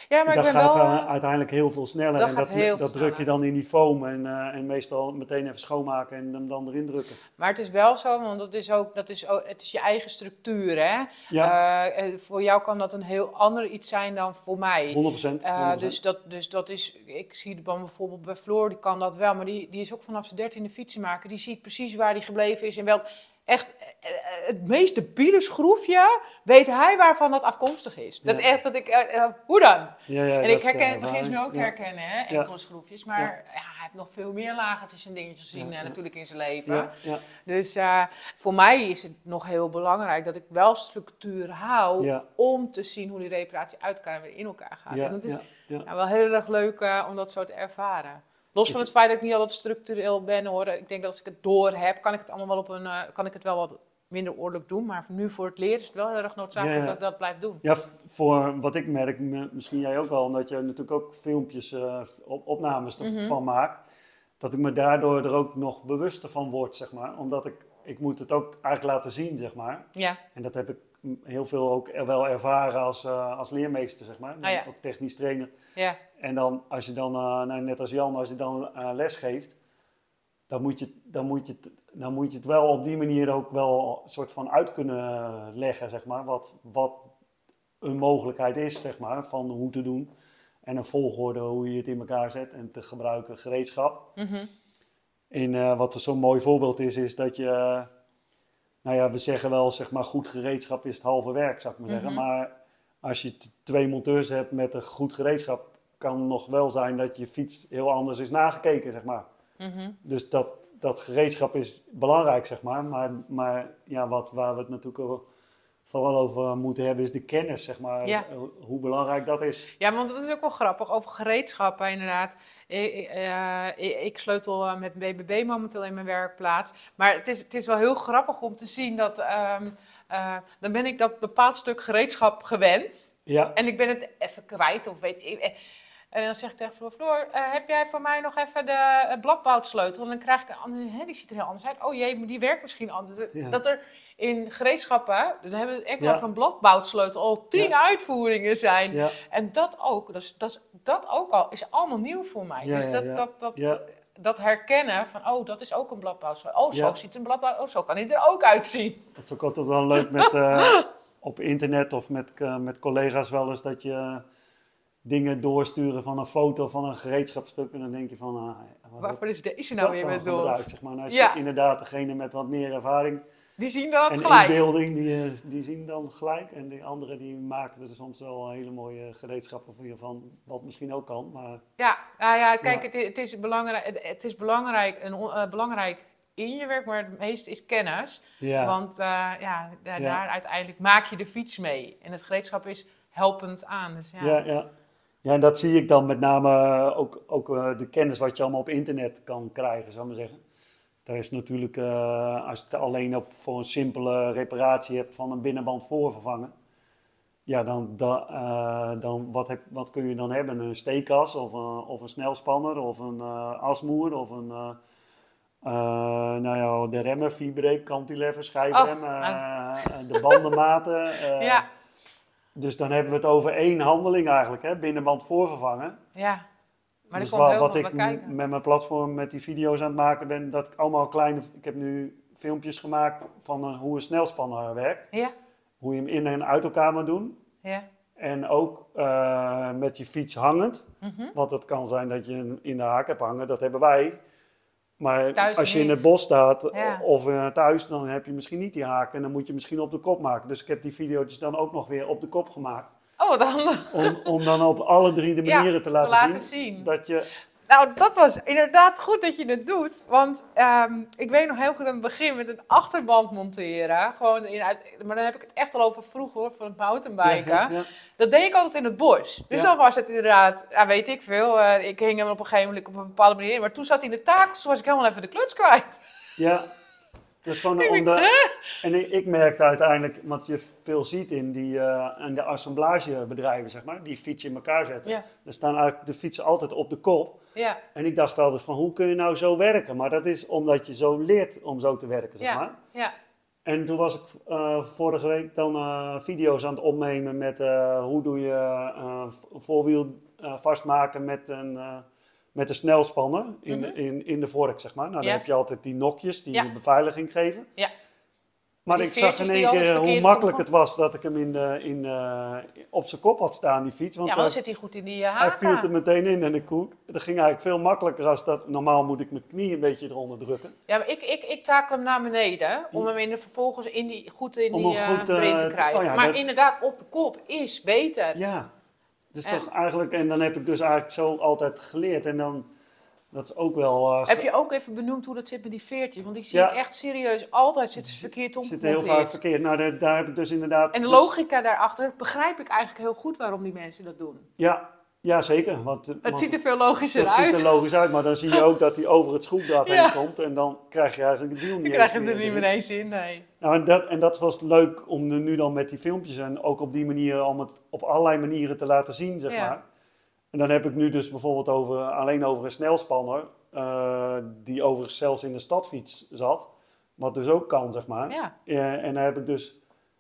Ja, maar dat ik ben gaat wel... eh, uiteindelijk heel veel sneller. dat en dat, dat druk je dan in die foam en, eh, en meestal meteen even schoonmaken en hem dan erin drukken. Maar het is wel zo, want dat is ook, dat is ook, het is je eigen structuur, hè? Ja, Eh, voor jou kan dat een heel ander iets zijn dan voor mij. 100%. 100%. Eh, dus, dat, dus dat is, ik zie dan bijvoorbeeld bij Floor, die kan dat wel, maar die, die is ook vanaf zijn dertiende fietsenmaker. Die ziet precies waar die gebleven is en welk. Echt, eh, eh, het meest debiele schroefje weet hij waarvan dat afkomstig is. Dat echt, dat ik, eh, hoe dan? ja, ja, en ik herken, begin ze nu ook te herkennen, hè, enkele schroefjes. Maar ja. hij heeft nog veel meer lagertjes en dingetjes zien natuurlijk in zijn leven. Dus eh, voor mij is het nog heel belangrijk dat ik wel structuur hou om te zien hoe die reparatie uit elkaar en weer in elkaar gaat. en dat is ja, wel heel erg leuk om dat zo te ervaren. Los van het feit dat ik niet altijd structureel ben hoor. Ik denk dat als ik het door heb, kan ik het allemaal wel op een, eh, kan ik het wel wat minder ordelijk doen. Maar nu voor het leren is het wel heel erg noodzakelijk Ja, ja. dat ik dat blijf doen. Ja, voor wat ik merk, misschien jij ook wel, omdat je natuurlijk ook filmpjes, eh, op, opnames Mhm. ervan maakt, dat ik me daardoor er ook nog bewuster van word, zeg maar. Omdat ik, ik moet het ook eigenlijk laten zien, zeg maar. Ja, En dat heb ik heel veel ook wel ervaren als, eh, als leermeester, zeg maar. Ah, ja. Ook technisch trainer. ja, En dan, als je dan, eh, nou, net als Jan, als je dan eh, les geeft, dan moet, je, dan, moet je het, dan moet je het wel op die manier ook wel een soort van uit kunnen leggen, zeg maar. Wat, wat een mogelijkheid is, zeg maar, van hoe te doen. En een volgorde hoe je het in elkaar zet en te gebruiken gereedschap. mhm, En eh, wat er zo'n mooi voorbeeld is, is dat je, nou ja, we zeggen wel, zeg maar, goed gereedschap is het halve werk, zou ik maar zeggen. Mhm. Maar als je twee monteurs hebt met een goed gereedschap, kan nog wel zijn dat je fiets heel anders is nagekeken, zeg maar. mhm. Dus dat, dat gereedschap is belangrijk, zeg maar. Maar, maar ja, wat, waar we het natuurlijk vooral over moeten hebben, is de kennis, zeg maar. Ja. Hoe- belangrijk dat is. Ja, want dat is ook wel grappig over gereedschappen inderdaad. Ik, ik, eh, ik- sleutel eh, met BBB momenteel in mijn werkplaats. Maar het is, het is wel heel grappig om te zien dat... ehm, eh, dan ben ik dat bepaald stuk gereedschap gewend. Ja, En ik ben het even kwijt of weet ik... eh, En dan zeg ik tegen Floor, Floor, eh, heb jij voor mij nog even de uh, bladboutsleutel? En dan krijg ik een andere, hè, die ziet er heel anders uit. Oh jee, die werkt misschien anders. Ja. Dat er in gereedschappen, dan hebben we echt Ja. over een bladboutsleutel, al tien Ja. uitvoeringen zijn. En dat ook, dat is, dat, is, dat ook al, is allemaal nieuw voor mij. Dus dat. Dat, dat, dat herkennen van, oh, dat is ook een bladboutsleutel. Oh, zo Ja. ziet een oh, zo kan hij er ook uitzien. dat is ook altijd wel leuk met, eh, op internet of met, eh, met collega's wel eens dat je eh, dingen doorsturen van een foto van een gereedschapstuk. En dan denk je van, ah, wat Waarvoor is deze nou weer met zeg maar. En als Ja. inderdaad degene met wat meer ervaring Die zien dat en gelijk. inbeelding, die, eh, die zien dan gelijk. En die anderen die maken er soms wel hele mooie gereedschappen voor je van, wat misschien ook kan. Maar Ja, nou ja, kijk, Ja. Het, is, het is belangrijk, het, is belangrijk, en, on- eh, belangrijk in je werk, maar het meeste is kennis. ja, Want eh, ja, daar, Ja. daar uiteindelijk maak je de fiets mee. En het gereedschap is helpend aan. Dus ja. ja. ja, ja. en dat zie ik dan met name eh, ook, ook eh, de kennis wat je allemaal op internet kan krijgen, zou ik maar zeggen. Daar is natuurlijk, eh, als je het alleen op, voor een simpele reparatie hebt van een binnenband voorvervangen. Ja, dan, da- dan wat, heb, wat kun je dan hebben? Een steekas of een, of een snelspanner of een asmoer of een, nou ja, de remmen, vibreek, cantilever, schijfrem, Oh, eh, de bandenmaten. Ja, Dus dan hebben we het over één handeling eigenlijk, hè? binnenband voorvervangen. ja. Maar dus komt wat veel ik kijken. met mijn platform, met die video's aan het maken ben, dat ik allemaal kleine... Ik heb nu filmpjes gemaakt van hoe een snelspanner werkt. Ja, Hoe je hem in en uit elkaar moet doen. ja. En ook eh, met je fiets hangend. Mhm. Want het kan zijn dat je hem in de haak hebt hangen, dat hebben wij. Maar Thuis als je in het bos staat Ja. of eh, thuis, dan heb je misschien niet die haak. En dan moet je misschien op de kop maken. Dus ik heb die video's dan ook nog weer op de kop gemaakt. Oh, dan. Om, om dan op alle drie de Ja, manieren te laten, te laten zien, zien. dat je... Nou, dat was inderdaad goed dat je het doet. Want ehm, ik weet nog heel goed aan het begin met een achterband monteren. Gewoon in, uit, maar dan heb ik het echt al over vroeger, hoor, van het mountainbiken. Ja, ja, Dat deed ik altijd in het bos. Dus dan was het inderdaad, ja, weet ik veel. eh, ik hing hem op een gegeven moment op een bepaalde manier. Maar toen zat hij in de takels, toen was ik helemaal even de kluts kwijt. ja. Dat is gewoon omdat... En ik, merkte uiteindelijk, wat je veel ziet in, die, in de assemblagebedrijven, zeg maar, die fietsen in elkaar zetten. Ja. Er staan eigenlijk de fietsen altijd op de kop. Ja, En ik dacht altijd van, hoe kun je nou zo werken? Maar dat is omdat je zo leert om zo te werken, zeg maar. ja. En toen was ik eh, vorige week dan eh, video's aan het opnemen met hoe doe je voorwiel vastmaken met een, met een snelspanner in, in, in de vork, zeg maar. Nou, dan Mhm. Heb je altijd die nokjes die je beveiliging geven. Ja. Maar ik zag in één keer hoe makkelijk het was dat ik hem in de, in, eh, op zijn kop had staan, die fiets. Want ja, want dan hij- zit hij goed in die uh, hij viel er meteen in en ik koek. Dat ging eigenlijk veel makkelijker als dat. Normaal moet ik mijn knie een beetje eronder drukken. Ja, maar ik, ik, ik takel hem naar beneden om hem in de, vervolgens in die, goed in Om die eh, goed, eh, te te- krijgen. oh ja, maar dat- inderdaad, op de kop is beter. Ja, dus En- toch eigenlijk, en dan heb ik dus eigenlijk zo altijd geleerd. En dan, dat is ook wel. eh, Heb je ook even benoemd hoe dat zit met die veertjes? Want die zie Ja. ik echt serieus altijd zitten ze verkeerd het zit heel vaak verkeerd. Nou, daar, daar heb ik dus inderdaad. En de dus- logica daarachter begrijp ik eigenlijk heel goed waarom die mensen dat doen. ja, ja, zeker. Want, Het want ziet er veel logischer het ziet uit. er logisch uit, maar dan zie je ook dat hij over het schroefdraad Ja. heen komt. En dan krijg je eigenlijk de deal niet Dan krijg je er niet meer eens in, nee. Nou, en dat, en dat was leuk om er nu dan met die filmpjes en ook op die manier om het op allerlei manieren te laten zien, zeg Ja. maar. En dan heb ik nu dus bijvoorbeeld over, alleen over een snelspanner, eh, die overigens zelfs in de stadfiets zat, wat dus ook kan, zeg maar. Ja. Eh, en dan heb ik dus,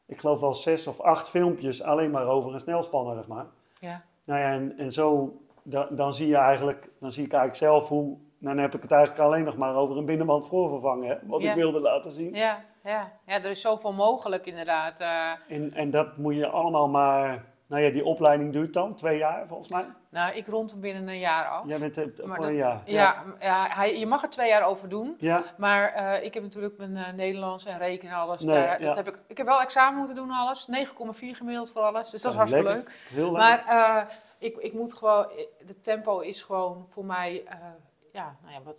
ik geloof wel zes of acht filmpjes alleen maar over een snelspanner, zeg maar. Ja. Nou ja, en, en zo, da- dan zie je eigenlijk, dan zie ik eigenlijk zelf hoe, dan heb ik het eigenlijk alleen nog maar over een binnenband voorvervangen, hè, wat Ja. ik wilde laten zien. Ja, ja. ja, er is zoveel mogelijk inderdaad. eh. En, en dat moet je allemaal maar. Nou ja, die opleiding duurt dan twee jaar volgens mij. Nou, ik rond hem binnen een jaar af. Jij bent eh, voor dat- een jaar. Ja, ja hij, je mag er twee jaar over doen. Ja, Maar eh, ik heb natuurlijk mijn eh, Nederlands en rekenen en alles. Nee, daar, ja. dat heb ik, ik heb wel examen moeten doen alles. 9,4 gemiddeld voor alles. Dus dat is Ja, hartstikke lekker. leuk. Heel leuk. Maar ik, ik moet gewoon... De tempo is gewoon voor mij... ja, nou ja, wat,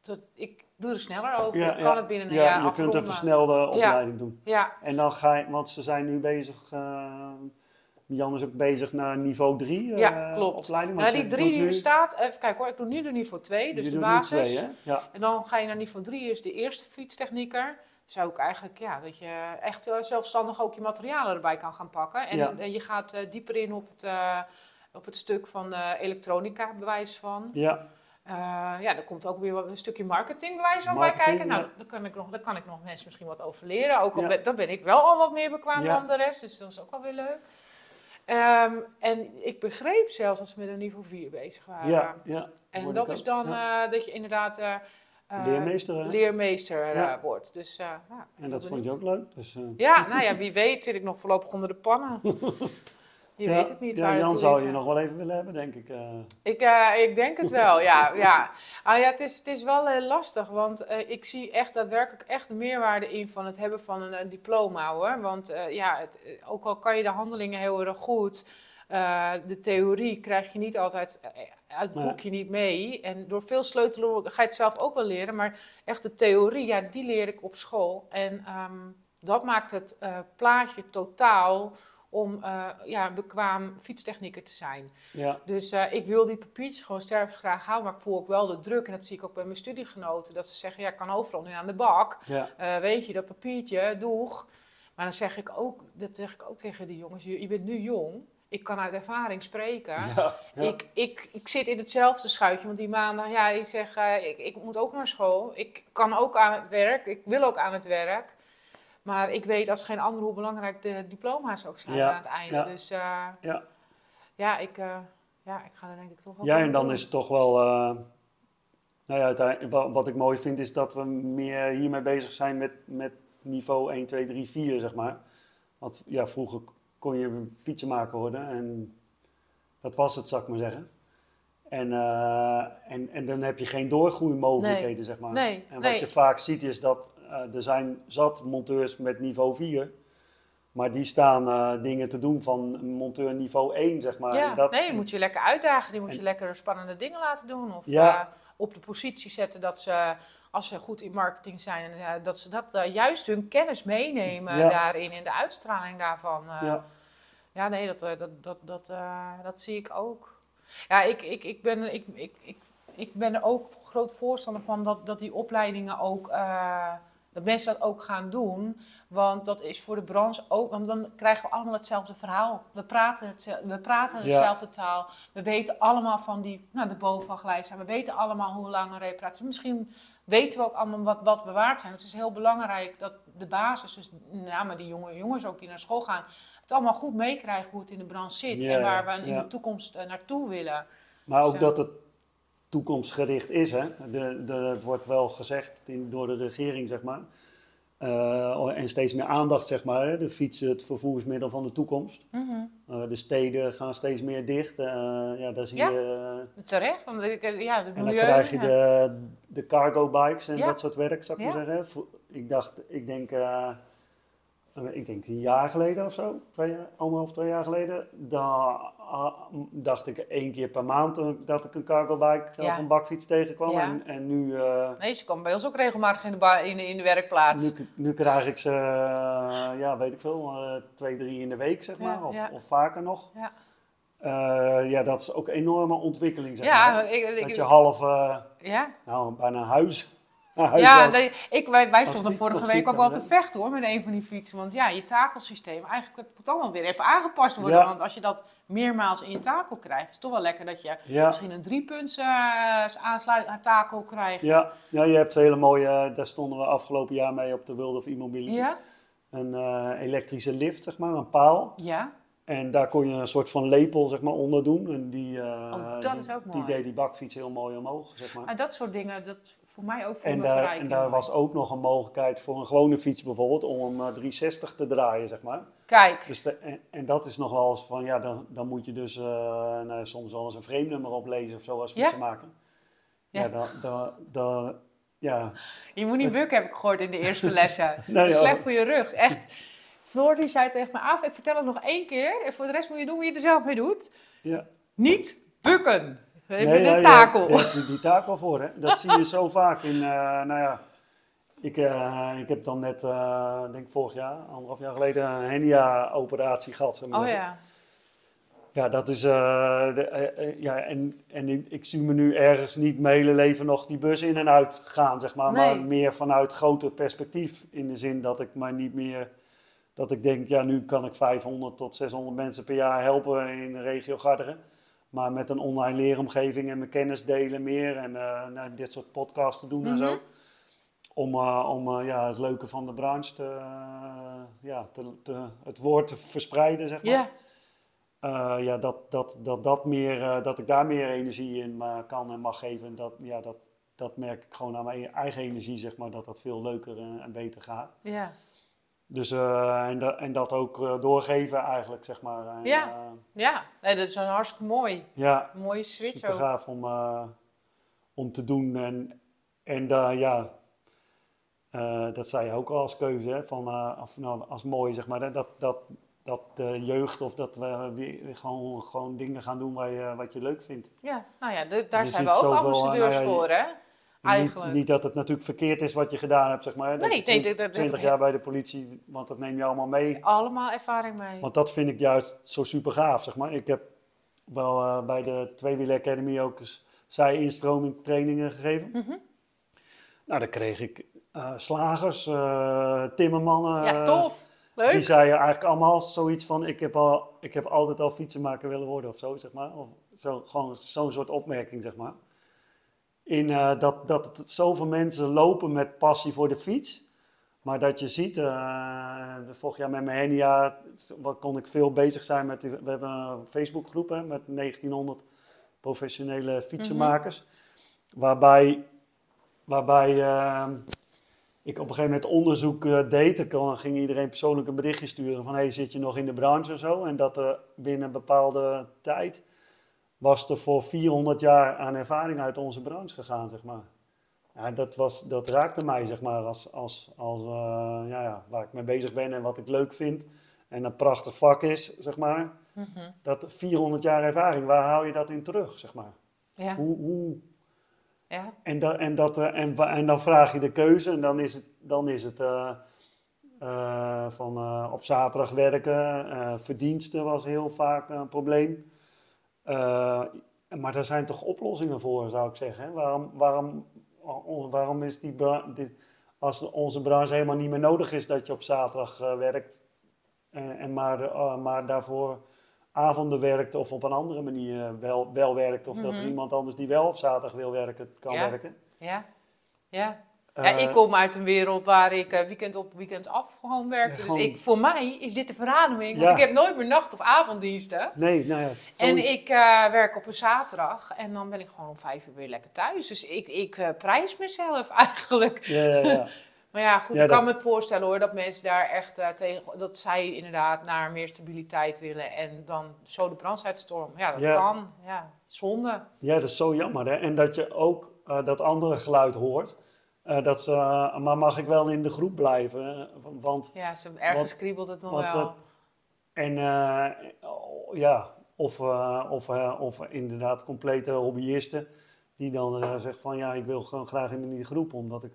dat, ik doe er sneller over. ja, ik kan ja. het binnen een ja, jaar Je kunt een versnelde opleiding doen. Ja, En dan ga je, want ze zijn nu bezig. Eh, Jan is ook bezig naar niveau 3 ja klopt. opleiding. Nou, die je drie doet die nu, staat... Even kijken hoor, ik doe nu de niveau 2, dus je de basis. Ja. En dan ga je naar niveau 3, is de eerste fietstechnieker. Zou ik eigenlijk, ja, dat je echt eh, zelfstandig ook je materialen erbij kan gaan pakken. En, Ja. en je gaat eh, dieper in op het, eh, op het stuk van eh, elektronica bewijs van. Ja, Eh, ja, er komt ook weer een stukje marketingbewijs van bij Marketing, kijken. Nou, ja. daar kan, ik nog, daar kan ik nog mensen misschien wat over leren. Ook al Ja. ben, dan ben ik wel al wat meer bekwaam Ja. dan de rest, dus dat is ook wel weer leuk. Ehm, en ik begreep zelfs dat ze met een niveau 4 bezig waren. ja, ja. En dat is dan Ja. eh, dat je inderdaad eh, eh, Leermeester, hè? leermeester Ja. wordt. Dus, ja, En dat vond je ook leuk. Dus, Ja, nou ja, wie weet zit ik nog voorlopig onder de pannen. Je ja, weet het niet. Ja, Jan zou je nog wel even willen hebben, denk ik. eh. Ik, eh, ik denk het wel, ja. ja. Ah, ja het, is, het is wel eh, lastig, want ik zie echt daadwerkelijk echt de meerwaarde in van het hebben van een, diploma hoor. Want ja, het, ook al kan je de handelingen heel erg goed, de theorie krijg je niet altijd uit het boekje niet mee. En door veel sleutelen ga je het zelf ook wel leren, maar echt de theorie, ja, die leer ik op school. En ehm, dat maakt het plaatje totaal om eh, ja, bekwaam fietstechnieker te zijn. ja, Dus eh, ik wil die papiertjes gewoon stervensgraag houden, maar ik voel ook wel de druk. En dat zie ik ook bij mijn studiegenoten. Dat ze zeggen, ja, ik kan overal nu aan de bak. ja, Eh, weet je, dat papiertje, doeg. Maar dan zeg ik ook, dat zeg ik ook tegen die jongens, je, je bent nu jong. Ik kan uit ervaring spreken. ja. Ik, ik, ik zit in hetzelfde schuitje, want die maandag, ja, die zeggen, ik, ik moet ook naar school. Ik kan ook aan het werk, ik wil ook aan het werk. Maar ik weet als geen ander hoe belangrijk de diploma's ook zijn Ja, aan het einde. ja. Dus eh, ja. ja, ik, eh, ja, ik ga er denk ik toch wel Ja, en dan doen. is het toch wel. eh, nou ja, uiteindelijk, wa- wat ik mooi vind is dat we meer hiermee bezig zijn met, met niveau 1, 2, 3, 4, zeg maar. Want ja, vroeger kon je fietsenmaker worden en dat was het, zou ik maar zeggen. En, en, en dan heb je geen doorgroeimogelijkheden, Nee. zeg maar. Nee, en wat nee. je vaak ziet is dat eh, er zijn zat monteurs met niveau 4. Maar die staan eh, dingen te doen van monteur niveau 1, zeg maar. Ja, En dat, nee, die moet je lekker uitdagen. Die moet je lekker spannende dingen laten doen. Of Ja. eh, op de positie zetten dat ze, als ze goed in marketing zijn, dat ze dat juist hun kennis meenemen Ja. daarin en de uitstraling daarvan. ja. Ja, nee, dat, dat, dat, dat, dat zie ik ook. Ja, ik, ik, ik, ben, ik, ik, ik, ik ben er ook groot voorstander van dat, dat die opleidingen ook. Dat mensen dat ook gaan doen. Want dat is voor de branche ook. Want dan krijgen we allemaal hetzelfde verhaal. We praten, hetzelfde, we praten Ja. dezelfde taal. We weten allemaal van die. Nou, de boven van geleid zijn. We weten allemaal hoe lang een reparatie. Misschien weten we ook allemaal wat, wat we waard zijn. Het is heel belangrijk dat de basis, dus nou, maar die jonge jongens ook die naar school gaan, het allemaal goed meekrijgen hoe het in de branche zit Ja, en waar we in ja. de toekomst eh, naartoe willen. Maar ook dat het toekomstgericht is. Hè? De, de, het wordt wel gezegd in, door de regering, zeg maar. Eh, en steeds meer aandacht, zeg maar. Hè? De fiets, het vervoersmiddel van de toekomst. Eh, de steden gaan steeds meer dicht. Eh, ja, daar zie Ja. je... Terecht, want ik- ja, het en dan milieu. krijg je ja. de, de cargo bikes en Ja. dat soort werk, zou ik maar zeggen. Ik dacht, ik denk, ik denk een jaar geleden of zo, twee, jaar- anderhalf, twee jaar geleden, dan ah, dacht ik één keer per maand eh, dat ik een cargo bike eh, Ja. of een bakfiets tegenkwam. Ja. En, en nu, eh, Nee, ze komen bij ons ook regelmatig in de, in de, in de werkplaats. nu, nu krijg ik ze, eh, ja, weet ik veel, eh, twee, drie in de week, zeg maar, Ja, of, ja. of vaker nog. Ja, Eh, ja, dat is ook een enorme ontwikkeling, zeg ja, maar. ik, ik- Dat je half, eh, ja. nou, bijna huis, huis ja als- ik, wij, wij stonden vorige week ook wel te vechten hoor met een van die fietsen. Want ja, je takelsysteem, eigenlijk het moet allemaal weer even aangepast worden. Ja. Want als je dat meermaals in je takel krijgt, is het toch wel lekker dat je Ja. misschien een driepunts eh aansluit aan takel krijgt. Ja, ja, je hebt hele mooie, daar stonden we afgelopen jaar mee op de World of E-Mobility. Ja? Een eh, elektrische lift, zeg maar, een paal. Ja? En daar kon je een soort van lepel, zeg maar, onder doen. En die, eh, Oh, dat die, is ook die mooi. deed die bakfiets heel mooi omhoog, zeg maar. Ah, dat soort dingen, dat voor mij ook voor En een daar, verrijking. en daar was ook nog een mogelijkheid voor een gewone fiets bijvoorbeeld, om hem eh, 360 te draaien, zeg maar. Kijk, Dus de- en, en dat is nog wel eens van, ja, dan, dan moet je dus eh, nou, soms wel eens een frame-nummer oplezen of zo als Ja. fietsenmaker. Ja. Ja, dan, dan, dan, ja, je moet niet bukken, heb ik gehoord in de eerste lessen. Nee, slecht voor je rug. Echt. Floor die zei tegen me af, ik vertel het nog één keer. En voor de rest moet je doen wat je er zelf mee doet. ja. Niet bukken. We hebben Nee, ja, je takel. je hebt die, die takel voor, hè. Dat zie je zo vaak in, eh, nou ja... Ik, eh, ik heb dan net, eh, denk vorig jaar, anderhalf jaar geleden, een hernia-operatie gehad. zeg maar Oh ja. Ja, dat is... de, ja, en en ik, ik zie me nu ergens niet mijn hele leven nog die bus in en uit gaan, zeg maar. Maar meer vanuit groter perspectief. In de zin dat ik maar niet meer Dat ik denk, ja, nu kan ik 500 tot 600 mensen per jaar helpen in de regio Garderen. Maar met een online leeromgeving en mijn kennis delen meer en eh, nou, dit soort podcasts te doen en zo. Om, eh, om eh, ja, het leuke van de branche te, ja, te, te- het woord te verspreiden, zeg maar. Eh, ja, dat, dat, dat, dat, meer, dat ik daar meer energie in eh, kan en mag geven. Dat, ja, dat, dat merk ik gewoon aan mijn eigen energie, zeg maar, dat dat veel leuker en, en beter gaat. ja. Dus, eh, en, dat en dat ook eh, doorgeven eigenlijk, zeg maar. En, Ja. eh, Ja, nee, dat is een hartstikke mooi. ja, Een mooie switch super gaaf om, om te doen. En, en daar, ja, dat zei je ook al als keuze, hè, van, of, nou, als mooi, zeg maar. Dat, dat, dat de jeugd of dat we weer gewoon, gewoon dingen gaan doen waar je, wat je leuk vindt. Ja, nou ja, de- daar Je zijn we ook ambassadeurs nou ja, voor, hè? En Eigenlijk. Niet, dat het natuurlijk verkeerd is wat je gedaan hebt, zeg maar. Nee, nee, twin- dat- dat- 20 jaar bij de politie, want dat neem je allemaal mee. Allemaal ervaring mee. Want dat vind ik juist zo super gaaf, zeg maar. Ik heb wel eh, bij de Tweewielen Academy ook eens zij-instroming trainingen gegeven. Mhm. Nou, dan kreeg ik eh, slagers, eh, timmermannen. ja, tof. Die Leuk. zeiden eigenlijk allemaal zoiets van, ik heb, al, ik heb altijd al fietsenmaker willen worden of zo, zeg maar. Of zo, gewoon zo'n soort opmerking, zeg maar. In eh, dat, dat het zoveel mensen lopen met passie voor de fiets. Maar dat je ziet, eh, vorig jaar met mijn Henia wat kon ik veel bezig zijn met, die, we hebben een Facebookgroep hè, met 1900 professionele fietsenmakers. Waarbij, waarbij eh, ik op een gegeven moment onderzoek eh, deed. Dan kon- ging iedereen persoonlijk een berichtje sturen van hey, zit je nog in de branche en zo. En dat binnen een bepaalde tijd was er voor 400 jaar aan ervaring uit onze branche gegaan, zeg maar. Ja, dat, was, dat raakte mij, zeg maar, als, als, als eh, ja, ja, waar ik mee bezig ben en wat ik leuk vind. En een prachtig vak is, zeg maar. Mhm. Dat 400 jaar ervaring, waar haal je dat in terug, zeg maar? Ja, Hoe, hoe, ja. en, dat, en, dat, eh, en, dan vraag je de keuze en dan is het, dan is het eh, van op zaterdag werken. verdiensten was heel vaak een probleem. Eh, maar daar zijn toch oplossingen voor, zou ik zeggen. Hè? Waarom, waarom, waarom is die, als onze branche helemaal niet meer nodig is dat je op zaterdag eh, werkt en, en maar, eh, maar daarvoor avonden werkt of op een andere manier wel, wel werkt. Of dat er Mhm. iemand anders die wel op zaterdag wil werken, kan Ja. werken. Ja. Ja. Ja, Eh, ik kom uit een wereld waar ik eh, weekend op weekend af gewoon werkte. Ja, Dus gewoon- ik, voor mij is dit de verademing. Want Ja. ik heb nooit meer nacht- of avonddiensten. Nee, nou ja, En ik eh, werk op een zaterdag en dan ben ik gewoon om vijf uur weer lekker thuis. Dus ik, ik prijs mezelf eigenlijk. Ja, ja, ja. Maar ja, goed, ik kan dat- me het voorstellen hoor, dat mensen daar echt eh, tegen, dat zij inderdaad naar meer stabiliteit willen en dan zo de brand uitstormen. Ja, dat kan. Ja, zonde. ja, dat is zo jammer. Hè? En dat je ook dat andere geluid hoort. Eh, dat ze, eh, maar mag ik wel in de groep blijven? Want Ja, ze, ergens Want- kriebelt het nog want wel. En eh, ja, of, of, of inderdaad complete hobbyisten die dan zeggen van ja, ik wil gewoon graag in die groep, omdat ik,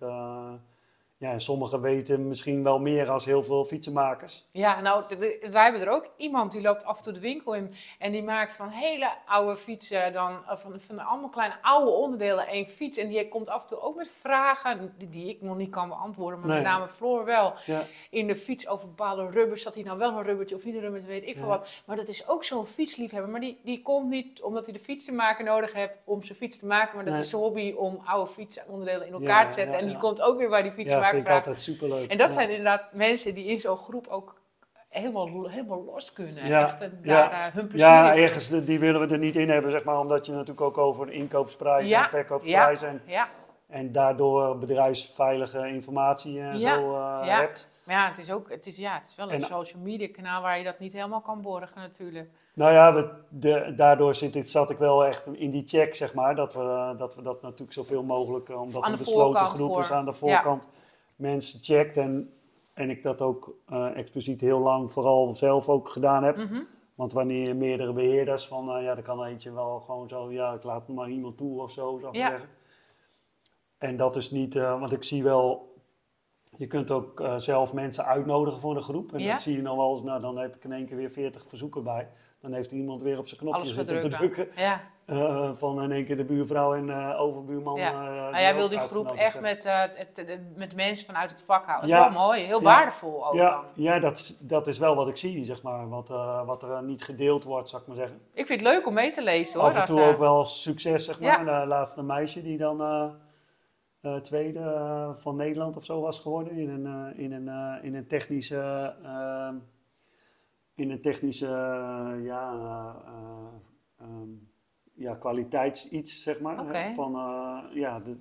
ja, en sommigen weten misschien wel meer als heel veel fietsenmakers. Ja, nou, wij hebben er ook iemand die loopt af en toe de winkel in en die maakt van hele oude fietsen dan, van, van allemaal kleine oude onderdelen één fiets. En die komt af en toe ook met vragen die, die ik nog niet kan beantwoorden, maar Nee. met name Floor wel. Ja, In de fiets over bepaalde rubbers, zat hij nou wel een rubbertje of niet een rubbertje, weet ik veel Ja. wat. Maar dat is ook zo'n fietsliefhebber, maar die, die komt niet omdat hij de fietsenmaker nodig heeft om zijn fiets te maken, maar dat Nee. is zijn hobby om oude fietsonderdelen in elkaar Ja, te zetten. en die komt ook weer bij die fietsenmaker vind ik altijd superleuk. En dat Ja. zijn inderdaad mensen die in zo'n groep ook helemaal, helemaal los kunnen. Ja, Echt en daar eh, hun plezier Ja, ergens die willen we er niet in hebben, zeg maar, omdat je natuurlijk ook over de inkoopsprijs Ja, en verkoopsprijs en, Ja, en daardoor bedrijfsveilige informatie en Ja, zo eh, ja. hebt. maar ja, het is, ook, het, is, ja, het is wel een En- social media kanaal waar je dat niet helemaal kan borgen natuurlijk. Nou ja, we, de, daardoor zit, zat ik wel echt in die check, zeg maar, dat we dat, we dat natuurlijk zoveel mogelijk, eh, omdat de besloten voorkant groep is, voor- aan de voorkant mensen checkt. En, en ik dat ook eh, expliciet heel lang vooral zelf ook gedaan heb. Mhm. Want wanneer meerdere beheerders van, eh, ja, dan kan eentje wel gewoon zo, ja, ik laat maar iemand toe of zo, zou ik Ja. zeggen. En dat is niet, eh, want ik zie wel, je kunt ook zelf mensen uitnodigen voor de groep. En Ja. dat zie je nog wel eens, nou dan heb ik in één keer weer 40 verzoeken bij. Dan heeft iemand weer op zijn knopje zitten gedrukt. drukken. Ja. Eh, van in één keer de buurvrouw en eh, overbuurman. Ja. Nou, die jij wil die groep echt met, het, met mensen vanuit het vak houden. Dat Ja. is wel mooi, heel Ja. waardevol ook Ja, dan. ja dat, is- dat is wel wat ik zie, zeg maar. Wat, wat er niet gedeeld wordt, zou ik maar zeggen. Ik vind het leuk om mee te lezen hoor. Af en als, toe ook wel succes, zeg maar. De laatste meisje die dan tweede van Nederland of zo was geworden. In een, in een, in een technische... in een technische, eh, ja... eh, eh, ehm, ja, kwaliteits-iets, zeg maar. Hè, Van, eh, ja, de-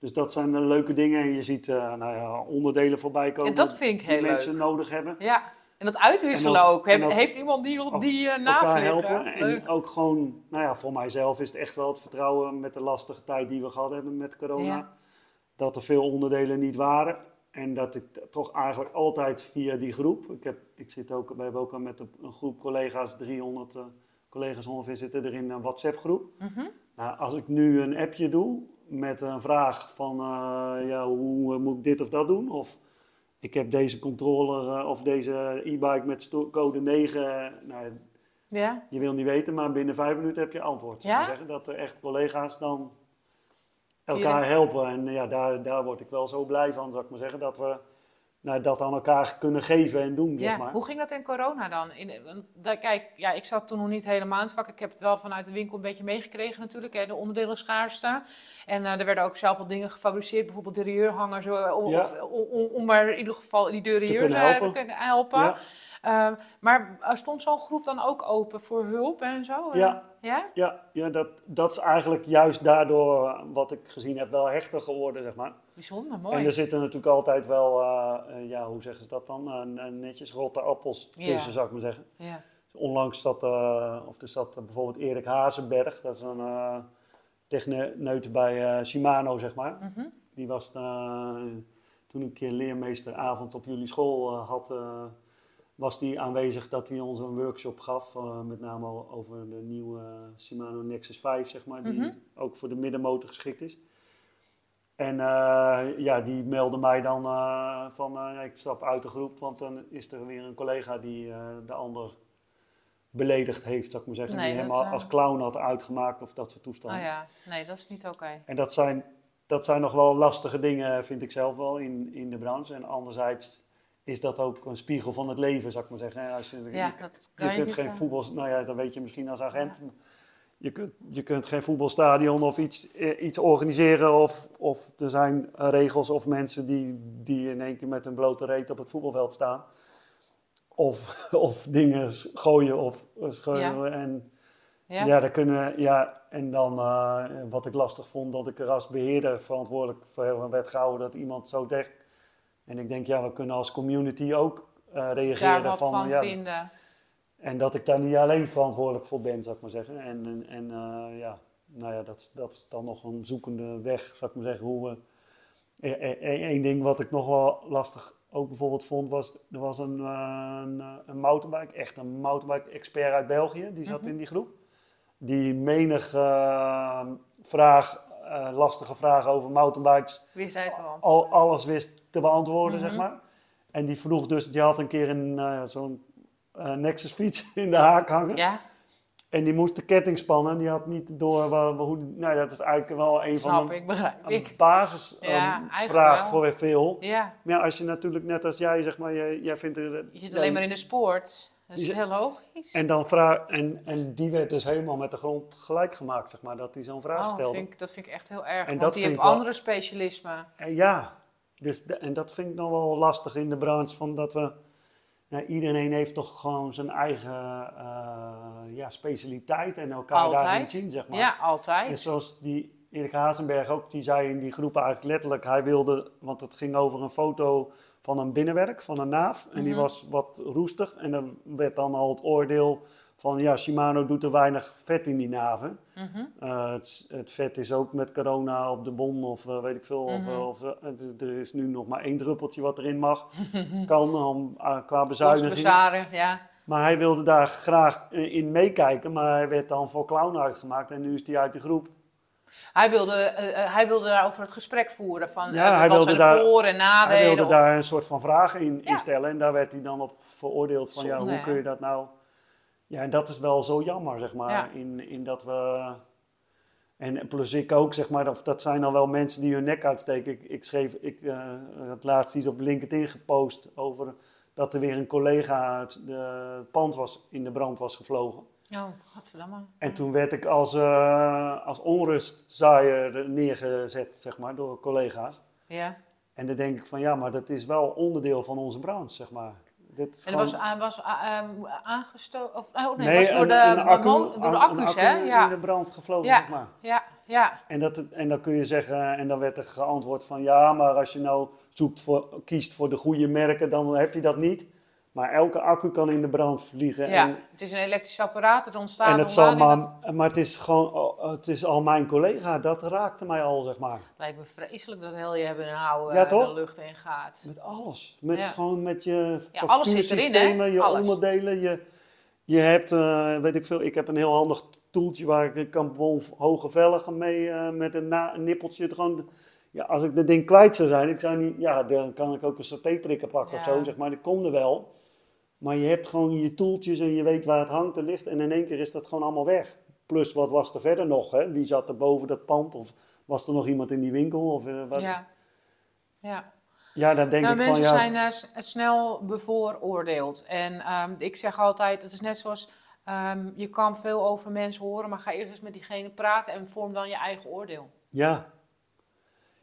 dus dat zijn de leuke dingen. En je ziet nou ja, onderdelen voorbij komen En dat vind ik die heel mensen leuk. nodig hebben. Ja, en dat uitwisselen En ook- ook. Heb- en ook- heeft iemand die, die uh, naast helpen. Leuk. En ook gewoon, nou ja, voor mijzelf is het echt wel het vertrouwen met de lastige tijd die we gehad hebben met corona. Ja. Dat er veel onderdelen niet waren. En dat ik toch eigenlijk altijd via die groep. Ik, heb, ik zit ook, we hebben ook al met een, groep collega's, 300 eh, collega's ongeveer zitten er in een WhatsApp groep. Mhm. Nou, als ik nu een appje doe met een vraag van eh, ja, hoe moet ik dit of dat doen? Of ik heb deze controller eh, of deze e-bike met code 9. eh, nou, Ja, je wil niet weten, maar binnen vijf minuten heb je antwoord. Ja? zeggen. Dat er echt collega's dan elkaar helpen. En ja, daar, daar word ik wel zo blij van, zou ik maar zeggen. Dat we nou, dat aan elkaar kunnen geven en doen, zeg maar. Hoe ging dat in corona dan? In, want, kijk, ja, ik zat toen nog niet helemaal in het vak. Ik heb het wel vanuit de winkel een beetje meegekregen natuurlijk. Hè, de onderdelen schaarste. En eh, er werden ook zelf wat dingen gefabriceerd. Bijvoorbeeld derieurhangers. eh, Om, Ja. om, om, om maar in ieder geval die derieurs kunnen eh, helpen. te kunnen helpen. Ja. Eh, maar eh, stond zo'n groep dan ook open voor hulp en zo? En- Ja. Ja? Ja, ja dat, dat is eigenlijk juist daardoor, wat ik gezien heb, wel hechter geworden, zeg maar. Bijzonder, mooi. En er zitten natuurlijk altijd wel, eh, eh, ja, hoe zeggen ze dat dan? Eh, eh, netjes rotte appels Ja. tussen, zou ik maar zeggen. ja. Onlangs zat, eh, of er zat eh, bijvoorbeeld Erik Hazenberg, dat is een eh techneut bij eh, Shimano, zeg maar. Mhm. Die was eh, toen ik een keer leermeesteravond op jullie school eh, had, eh, was die aanwezig dat hij ons een workshop gaf, eh, met name over de nieuwe Shimano Nexus 5, zeg maar, die Mhm. ook voor de middenmotor geschikt is. En eh, ja, die meldde mij dan eh, van eh, ik stap uit de groep, want dan is er weer een collega die eh, de ander beledigd heeft, zou ik maar zeggen. Nee, die hem al eh, als clown had uitgemaakt of dat soort toestanden. Oh ja, nee, dat is niet oké. En dat zijn, dat zijn nog wel lastige dingen, vind ik zelf wel, in, in de branche. En anderzijds is dat ook een spiegel van het leven, zou ik maar zeggen. Als je, Ja, je, dat je kan je kunt niet, geen eh, voetbal... Nou ja, dat weet je misschien als agent. Je, kunt, je kunt geen voetbalstadion of iets, eh, iets organiseren. Of, of er zijn regels of mensen die, die in één keer met een blote reet op het voetbalveld staan. Of, of dingen gooien of scheuren. En Ja? ja, daar kunnen, ja, en dan eh, wat ik lastig vond, dat ik er als beheerder verantwoordelijk voor werd gehouden dat iemand zo zegt. En ik denk, ja, we kunnen als community ook eh, Daar reageren wat van, van ja, vinden. en dat ik daar niet alleen verantwoordelijk voor ben, zou ik maar zeggen. En, en, en eh, ja, nou ja, dat, dat is dan nog een zoekende weg, zou ik maar zeggen. Hoe we... Eén ding wat ik nog wel lastig ook bijvoorbeeld vond, was er was een, eh, een, een mountainbike, echt een mountainbike-expert uit België, die zat in die groep. Die menig vraag, lastige vraag over mountainbikes Wie zei het al, alles wist te beantwoorden, Mhm. zeg maar. En die vroeg dus, die had een keer een, eh, zo'n eh, Nexus fiets in de haak hangen. Ja, En die moest de ketting spannen. Die had niet door waar, hoe... Nou, dat is eigenlijk wel een snap van de ik, begrijp een basisvraag Ja, voor veel. Ja, Maar ja, als je natuurlijk net als jij, zeg maar, jij, jij vindt er... je zit alleen maar in de sport. Dat is heel logisch. En, dan vraag, en, en die werd dus helemaal met de grond gelijk gemaakt, zeg maar, dat hij zo'n vraag Oh, stelde. vind ik, dat vind ik echt heel erg. En want dat die heeft andere specialismen. En ja, dus de- en dat vind ik nog wel lastig in de branche, van dat we... Nou, iedereen heeft toch gewoon zijn eigen eh, ja, specialiteit en elkaar daarin Altijd. zien, zeg maar. Ja, En altijd. zoals die Erik Hazenberg ook, die zei in die groep eigenlijk letterlijk, hij wilde, want het ging over een foto van een binnenwerk, van een naaf. En die Mhm. was wat roestig. En dan werd dan al het oordeel van, ja, Shimano doet er weinig vet in die naven. Mhm. Eh, het, het vet is ook met corona op de bon of eh, weet ik veel. Of, Mhm. of, eh, er- is nu nog maar één druppeltje wat erin mag. kan om, eh, qua bezuiniging. bezaren, ja. Maar hij wilde daar graag in meekijken, maar hij werd dan voor clown uitgemaakt. En nu is hij uit de groep. Hij wilde, hij wilde daarover het gesprek voeren. Van, Ja, hij wilde daar- voor- en nadelen. Hij wilde of- daar een soort van vragen in, Ja. in stellen. En daar werd hij dan op veroordeeld van, ja, hoe kun je dat nou... Ja, en dat is wel zo jammer, zeg maar. Ja. In, in dat we. En plus ik ook, zeg maar, dat, dat zijn dan wel mensen die hun nek uitsteken. Ik, ik schreef, ik eh, had laatst iets op LinkedIn gepost over dat er weer een collega het de pand was, in de brand was gevlogen. Oh, godverdamme. En toen werd ik als, eh als onrustzaaier neergezet, zeg maar, door collega's. Ja. En dan denk ik van, ja, maar dat is wel onderdeel van onze branche, zeg maar. Dit En dat gewoon- was, aan- was a- ehm, aangestoken, of oh nee, Nee, was door de, een accu, mo- door de accu's, hè? accu Ja. in de brand gevlogen, Ja. zeg maar. ja, ja, En, dat, en dan kun je zeggen, en dan werd er geantwoord van ja, maar als je nou zoekt voor, kiest voor de goede merken, dan heb je dat niet. Maar elke accu kan in de brand vliegen. ja. En, Het is een elektrisch apparaat, het ontstaat en het zal maar, dat maar het is gewoon, het is al mijn collega, dat raakte mij al, zeg maar. lijkt me vreselijk dat heel je hebben en houden Ja, de lucht in gaat. Met alles. Met Ja. gewoon met je Ja, factuursystemen, je Alles. onderdelen. Je, je hebt, eh, weet ik veel, ik heb een heel handig toeltje waar ik kan hoge velgen mee eh, met een, na, een nippeltje. Het Gewoon, ja, als ik dat ding kwijt zou zijn, ik zou niet, ja, dan kan ik ook een satéprikker pakken of zo, zeg maar. Dat komt er wel. Maar je hebt gewoon je toeltjes en je weet waar het hangt en ligt. En in één keer is dat gewoon allemaal weg. Plus, wat was er verder nog? Hè? Wie zat er boven dat pand? Of was er nog iemand in die winkel? Of, eh, wat? Ja. ja. ja, dan denk Nou, ik mensen van ja. zijn eh, snel bevooroordeeld. En ehm, ik zeg altijd, het is net zoals, ehm, je kan veel over mensen horen, maar ga eerst eens met diegene praten en vorm dan je eigen oordeel. Ja.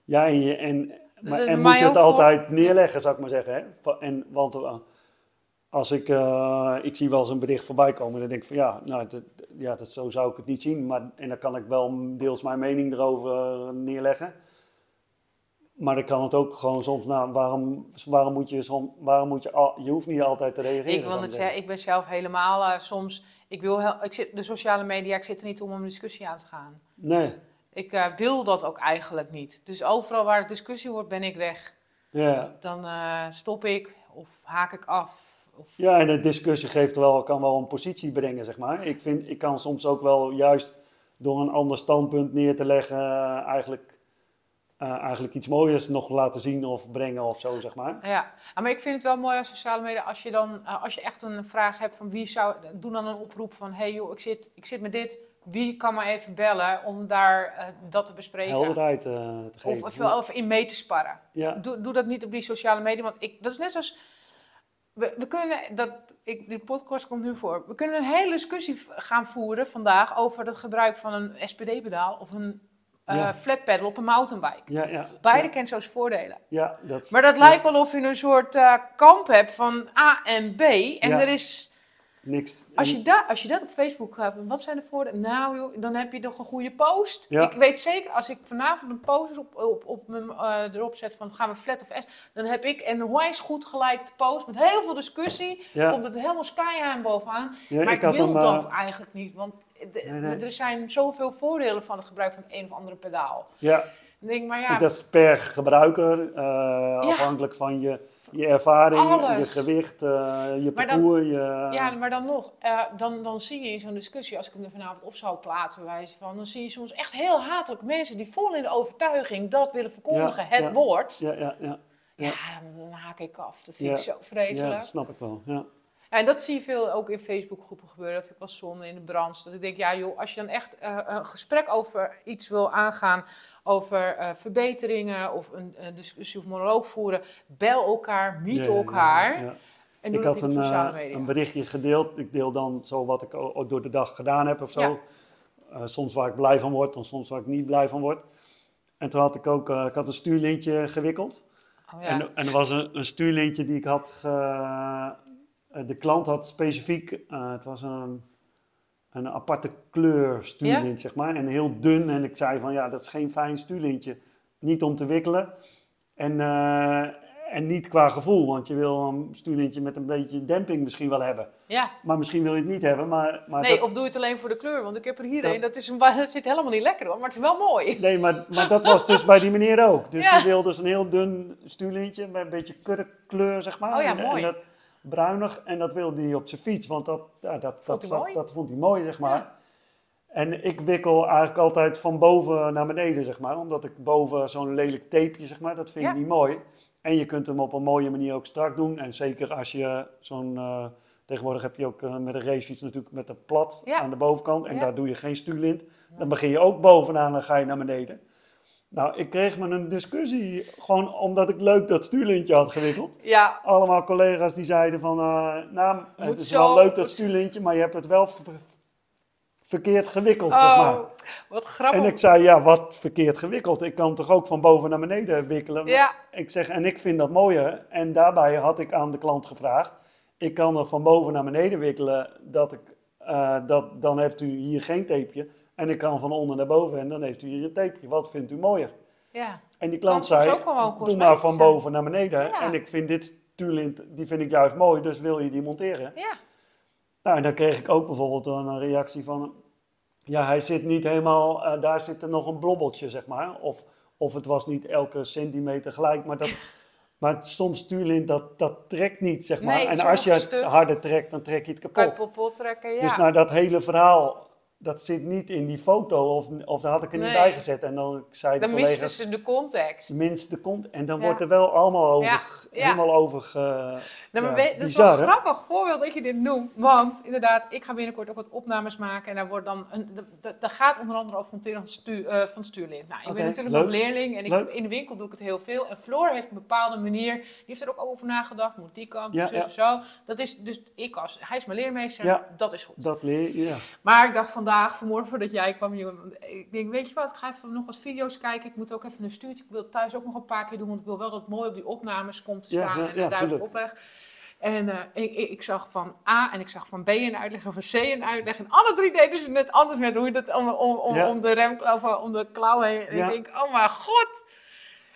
Ja, en, je, en, maar, en moet je het voor- altijd neerleggen, zou ik maar zeggen. Hè? En, want eh, als ik, eh, ik zie wel eens een bericht voorbij komen, dan denk ik van ja, nou, dat, ja dat, zo zou ik het niet zien. Maar, en dan kan ik wel deels mijn mening erover eh, neerleggen. Maar dan kan het ook gewoon soms, nou, waarom, waarom moet je, waarom moet je, al, je hoeft niet altijd te reageren. Ik wil het zeggen. ik ben zelf helemaal eh, soms, ik wil, heel, ik zit, de sociale media, ik zit er niet om een discussie aan te gaan. Nee, Ik wil dat ook eigenlijk niet. Dus overal waar het discussie wordt, ben ik weg. ja. Dan stop ik of haak ik af. Of, Ja, en de discussie geeft wel, kan wel een positie brengen, zeg maar. Ik, vind, ik kan soms ook wel juist door een ander standpunt neer te leggen, eh, eigenlijk, eh, eigenlijk iets mooiers nog laten zien of brengen of zo, zeg maar. Ja, Ah, maar ik vind het wel mooi als sociale media, als je dan, eh, als je echt een vraag hebt van wie zou, doe dan een oproep van, hey joh, ik zit, ik zit met dit, wie kan me even bellen om daar dat te bespreken? Helderheid te geven. Of, of, of in mee te sparren. ja, Doe, doe dat niet op die sociale media, want ik, dat is net zoals, we, we kunnen, dat, ik, die podcast komt nu voor, we kunnen een hele discussie gaan voeren vandaag over het gebruik van een SPD-pedaal of een eh Ja. flat pedal op een mountainbike. ja, ja. Beide ja, kent zo's voordelen. ja, dat, Maar dat lijkt wel of je een soort eh, kamp hebt van A en B. En er is, niks. als je, da, als je dat op Facebook gaat, wat zijn de voordelen? Nou joh, dan heb je toch een goede post. Ja. Ik weet zeker, als ik vanavond een post op, op, op mijn, eh, erop zet van gaan we flat of S, dan heb ik een onwijs goed gelijkte post met heel veel discussie. Ja. Komt het helemaal sky aan bovenaan. Ja, maar ik wil hem, eh, dat eigenlijk niet, want de- Nee, nee. er zijn zoveel voordelen van het gebruik van het een of andere pedaal. ja, denk ik, maar ja, dat is per gebruiker, eh, afhankelijk van je, je ervaring, Alles. je gewicht, eh, je dan- parcours. je, Ja, maar dan nog, eh, dan, dan zie je in zo'n discussie, als ik hem er vanavond op zou plaatsen, wijze van, dan zie je soms echt heel hatelijke mensen die vol in de overtuiging dat willen verkondigen, Ja, het ja. woord. ja, ja, ja, Ja, dan, dan haak ik af. Dat vind Ja. ik zo ja, vreselijk. dat snap ik wel. Ja. En dat zie je veel ook in Facebookgroepen gebeuren. Dat vind ik wel zonde in de branche. Dat ik denk, ja joh, als je dan echt eh, een gesprek over iets wil aangaan, over eh, verbeteringen of een, een discussie of monoloog voeren, bel elkaar, meet Ja, ja, ja, elkaar. ja. En ik had een, eh, een berichtje gedeeld. Ik deel dan zo wat ik o- door de dag gedaan heb of zo. Soms waar ik blij van word en soms waar ik niet blij van word. En toen had ik ook ik had een stuurlintje gewikkeld. Oh, ja. En, en er was een, een stuurlintje die ik had. Ge, de klant had specifiek. eh, het was een, een aparte kleur stuurlint, zeg maar. En heel dun. En ik zei van ja, dat is geen fijn stuurlintje. Niet om te wikkelen. En, eh, en niet qua gevoel, want je wil een stuurlintje met een beetje demping misschien wel hebben. ja. Maar misschien wil je het niet hebben. Maar, maar Nee, dat, of doe je het alleen voor de kleur? Want ik heb er hier Dat- een. Dat, is een, dat zit helemaal niet lekker hoor, maar het is wel mooi. nee, maar, maar dat was dus bij die meneer ook. Dus Ja. die wilde dus een heel dun stuurlintje met een beetje kurkkleur, zeg maar. Oh ja, En- mooi. En dat, bruinig. En dat wilde hij op zijn fiets, want dat, ja, dat, Vond dat, hij dat, vond hij mooi, zeg maar. En ik wikkel eigenlijk altijd van boven naar beneden, zeg maar. Omdat ik boven zo'n lelijk tapeje, zeg maar, dat vind ik Ja. niet mooi. En je kunt hem op een mooie manier ook strak doen. En zeker als je zo'n eh, Tegenwoordig heb je ook eh, met een racefiets natuurlijk met een plat aan de bovenkant. En daar doe je geen stuurlint. Dan begin je ook bovenaan en dan ga je naar beneden. Nou, ik kreeg me een discussie gewoon omdat ik leuk dat stuurlintje had gewikkeld. Ja, Allemaal collega's die zeiden van, eh, nou, het Moet is zo, wel leuk dat stuurlintje, maar je hebt het wel ver- verkeerd gewikkeld, zeg maar. oh, wat grappig. En ik zei, ja, wat verkeerd gewikkeld. Ik kan toch ook van boven naar beneden wikkelen? Ja. Ik zeg, en ik vind dat mooier. En daarbij had ik aan de klant gevraagd, ik kan er van boven naar beneden wikkelen, dat ik, eh, dat, dan heeft u hier geen tapeje. En ik kan van onder naar boven en dan heeft u hier een tapeje. Wat vindt u mooier? Ja. En die klant zei, doe maar van boven naar beneden. Ja. En ik vind dit stuurlint, die vind ik juist mooi, dus wil je die monteren? Ja. Nou, en dan kreeg ik ook bijvoorbeeld een reactie van... Ja, hij zit niet helemaal... eh, daar zit er nog een blobbeltje, zeg maar. Of, of het was niet elke centimeter gelijk. Maar, dat, maar soms stuurlint, dat, dat trekt niet, zeg maar. Nee, en als je het harder trekt, dan trek je het Kan kapot. je het kapot trekken, ja. Dus nou, dat hele verhaal, dat zit niet in die foto. Of, of daar had ik er niet bij gezet. En dan zei de Dan misten collega's... ze de context. Minst de kont. En dan Ja. wordt er wel allemaal over, Ja, ja. helemaal over ge- Nou, maar weet- dat is wel een grappig voorbeeld dat je dit noemt. Want inderdaad, ik ga binnenkort ook wat opnames maken. En daar wordt dan een, dat- gaat onder andere over monteren van, stuur, eh, van stuurlint. Nou, ik ben natuurlijk leuk. nog leerling. En ik, in de winkel doe ik het heel veel. En Floor heeft een bepaalde manier. Die heeft er ook over nagedacht. Moet die kant, Ja, en zo. Dat is dus, ik als, hij is mijn leermeester. Dat is goed. Dat leer je, ja. Maar ik dacht vandaag, vanmorgen voordat jij kwam, jongen, ik denk, weet je wat, ik ga even nog wat video's kijken. Ik moet ook even een stuurtje, ik wil thuis ook nog een paar keer doen, want ik wil wel dat het mooi op die opnames komt te staan ja, en ja, het duidelijk opleg. En eh, ik, ik, zag van A en ik zag van B een uitleg en van C een uitleg. En alle drie deden ze net anders met hoe je dat om, om, om, de remklauw, om de klauw heen. En ik denk, oh mijn god.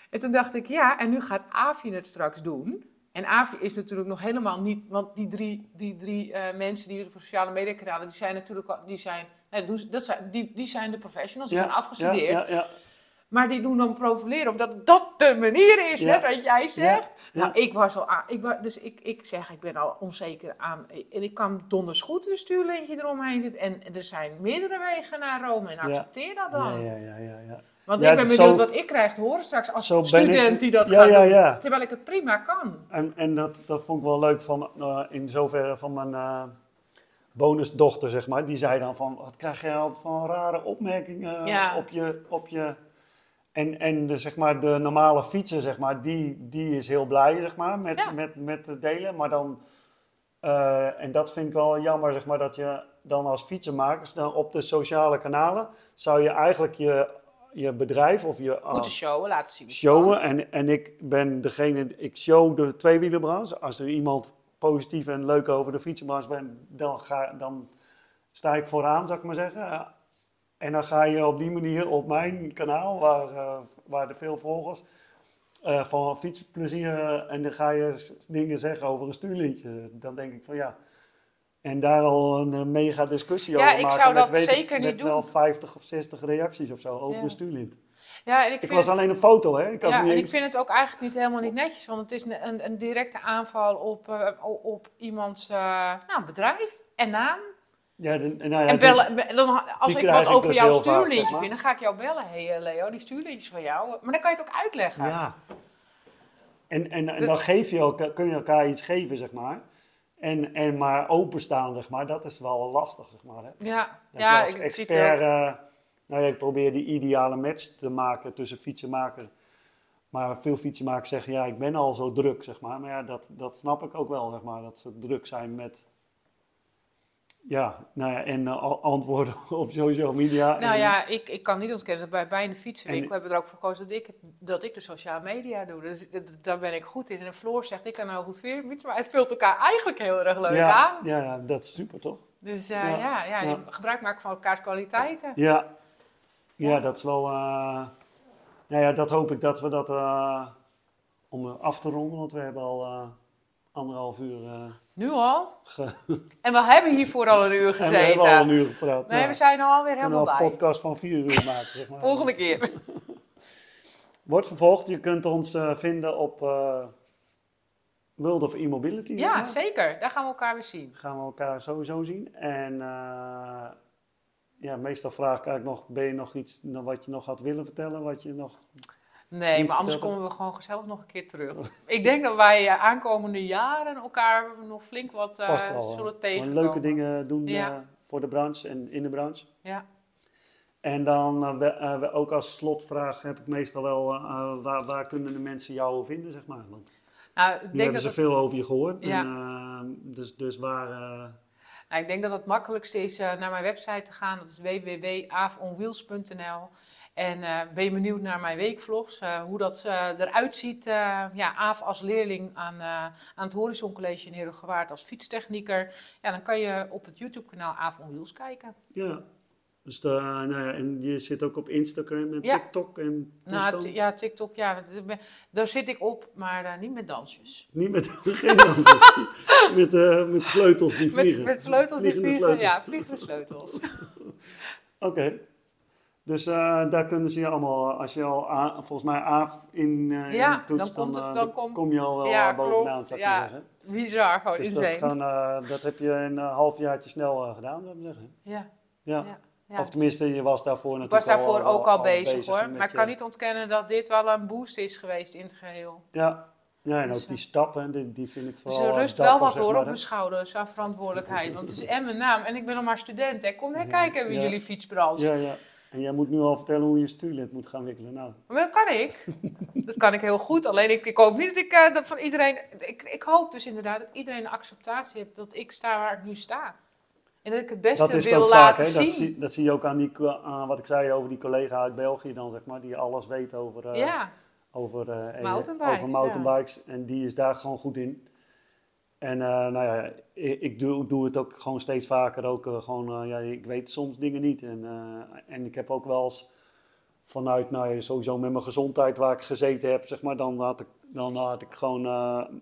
En toen dacht ik, ja, en nu gaat Avi het straks doen. En Avi is natuurlijk nog helemaal niet, want die drie, die drie eh, mensen die op sociale media kanalen, die zijn natuurlijk, al- die zijn, nee, dat zijn, die, die zijn de professionals, die zijn afgestudeerd. Ja, ja. Maar die doen dan profileren of dat dat de manier is, net wat jij zegt. Nou, ik was al aan, ik was, dus ik, ik zeg, ik ben al onzeker aan, en ik kan donders goed een stuurlintje eromheen zitten. En er zijn meerdere wegen naar Rome en accepteer dat dan. Ja, ja, ja, ja, ja. Want Ja, ik ben zo- benieuwd wat ik krijg te horen straks als student ik- die dat Ja, gaat ja, doen. ja. Terwijl ik het prima kan. En, en dat, dat vond ik wel leuk van, eh, in zoverre van mijn eh, bonusdochter, zeg maar. Die zei dan van, wat krijg je altijd van rare opmerkingen op je... Op je en en de, zeg maar, de normale fietser, zeg maar, die, die is heel blij zeg maar, met, met, met het delen. Maar dan, eh, en dat vind ik wel jammer, zeg maar, dat je dan als fietsenmakers dan op de sociale kanalen zou je eigenlijk je, je bedrijf of je Moeten showen, laten zien. showen. En, en ik ben degene, ik show de tweewielenbranche. Als er iemand positief en leuk over de fietsenbranche bent, dan, ga, dan sta ik vooraan, zou ik maar zeggen. En dan ga je op die manier op mijn kanaal, waar, eh, waar er veel volgers eh, van fietsplezier, en dan ga je dingen zeggen over een stuurlintje. Dan denk ik van ja. En daar al een eh, mega discussie Ja, over ik maken. zou met, dat weet ik, zeker niet met wel doen. 50 of 60 reacties of zo over Ja. een stuurlint. Ja, en ik Ik vind was alleen een foto, hè? Ik had ja, niet en ik vind het ook eigenlijk niet helemaal niet netjes, want het is een, een, een directe aanval op, eh, op iemands eh, nou, bedrijf en naam. Ja, de, nou ja, en bellen, dan, als ik wat ik over dus jouw vaak, stuurlintje zeg maar. vind, dan ga ik jou bellen. Hé hey, Leo, die stuurlintjes van jou. Maar dan kan je het ook uitleggen. Ja. En, en, en dan geef je elkaar, kun je elkaar iets geven, zeg maar. En, en maar openstaan, zeg maar, dat is wel lastig, zeg maar. Hè? ja, Dat ja als ik zie het expert, eh, nou ja, ik probeer die ideale match te maken tussen fietsenmaker. Maar veel fietsenmakers zeggen, ja, ik ben al zo druk, zeg maar. Maar ja, dat, dat snap ik ook wel, zeg maar, dat ze druk zijn met... Ja, nou ja, en eh, antwoorden op social media. Nou en- ja, ik, ik kan niet ontkennen dat bij, bij een fietsenwinkel En- hebben we er ook voor gekozen dat ik, dat ik de sociale media doe. Dus daar ben ik goed in. En Floor zegt, ik kan nou goed fietsen, maar het vult elkaar eigenlijk heel erg leuk ja, aan. ja, dat is super, toch? Dus eh, Ja, ja, ja, ja. je gebruik maken van elkaars kwaliteiten. Ja, ja dat is wel. eh, nou ja, dat hoop ik dat we dat. om af te ronden, want we hebben al anderhalf uur. Nu al? En we hebben hiervoor al een uur en we gezeten. hebben al een uur gepraat. Nee, Nou, we zijn er alweer helemaal al een bij. podcast van vier uur maken. Zeg maar. Volgende keer. Wordt vervolgd. Je kunt ons eh, vinden op uh, World of E-Mobility. Ja, zeker. Daar gaan we elkaar weer zien. gaan we elkaar sowieso zien. En eh, ja, meestal vraag ik eigenlijk nog, ben je nog iets wat je nog had willen vertellen? Wat je nog... Nee, maar anders komen we gewoon gezellig nog een keer terug. Ik denk dat wij eh, aankomende jaren elkaar nog flink wat Vast wel. eh, zullen tegenkomen. leuke dingen doen Ja. eh, voor de branche en in de branche. Ja. En dan we- we- ook als slotvraag heb ik meestal wel, waar, waar kunnen de mensen jou vinden, zeg maar. Want Nou, ik nu denk hebben dat ze het, veel over je gehoord. Ja. En, dus, dus waar... nou, ik denk dat het makkelijkste is naar mijn website te gaan. Dat is www.aafonwheels.nl. En eh, ben je benieuwd naar mijn weekvlogs, eh, hoe dat eh, eruit ziet. ja, Aaf als leerling aan, aan het Horizon College in Herengewaard als fietstechnieker. Ja, dan kan je op het YouTube kanaal Aaf on Wheels kijken. ja. Dus de, nou ja, en je zit ook op Instagram en Ja. TikTok en Nou, t- ja, TikTok, ja, daar zit ik op, maar niet met dansjes. Niet met geen dansers. met, met sleutels die vliegen. Met, met sleutels die vliegen. sleutels. Ja, vliegende sleutels. Oké. Dus eh, daar kunnen ze je allemaal, als je al A- volgens mij AF in, Ja, in toetst, dan dan, komt het- eh, dan kom je al wel Ja, bovenaan, klopt, zou ik ja. maar zeggen. Bizar, gewoon Dus dat, dat heb je in een halfjaartje snel gedaan, zou ik zeggen. Ja, Ja. Of tenminste, je was daarvoor Ik natuurlijk was daarvoor al, ook al bezig hoor. Maar ik je- kan niet ontkennen dat dit wel een boost is geweest in het geheel. Ja, ja en Dus, ook die stappen, die, die vind ik Dus vooral er eh, rust wel wat hoor maar, op mijn schouders aan verantwoordelijkheid. Want het is en mijn naam en ik ben nog maar student. Hè. Kom hè, kijken bij ja. jullie fietsbranche. Ja, ja. En jij moet nu al vertellen hoe je stuurlid moet gaan wikkelen. Nou, Maar dat kan ik. dat kan ik heel goed. Alleen ik, ik hoop niet dat ik eh, dat van iedereen. Ik, ik hoop dus inderdaad dat iedereen de acceptatie heeft dat ik sta waar ik nu sta. En dat ik het beste dat is het wil ook vaak, laten hè? zien. Dat, zie, dat zie je ook aan, die, aan wat ik zei over die collega uit België dan, zeg maar, die alles weet over, eh, ja, over, eh, Mountainbikes, over mountainbikes. En die is daar gewoon goed in. En eh, nou ja, ik, ik doe, doe het ook gewoon steeds vaker. Ook, eh, gewoon, eh, ja, ik weet soms dingen niet. En, en ik heb ook wel eens vanuit, nou ja, sowieso met mijn gezondheid waar ik gezeten heb, zeg maar, dan had ik, dan had ik gewoon,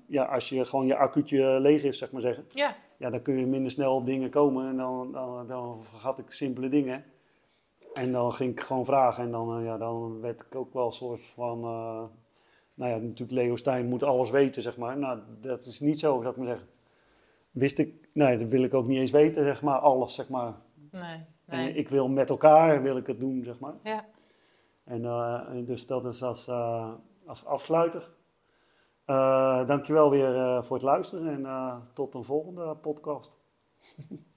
ja, als je gewoon je accuutje leeg is, zeg maar zeggen ja, ja, dan kun je minder snel op dingen komen en dan, dan, dan vergat ik simpele dingen. En dan ging ik gewoon vragen en dan, ja, dan werd ik ook wel een soort van, nou ja, natuurlijk Leo Stijn moet alles weten, zeg maar. Nou, dat is niet zo, zou ik maar zeggen. Wist ik, nee, dat wil ik ook niet eens weten, zeg maar, alles, zeg maar. nee, En nee. ik wil met elkaar, wil ik het doen, zeg maar. Ja. En en dus dat is als, eh, als afsluiter. Eh dankjewel weer voor het luisteren en tot een volgende podcast.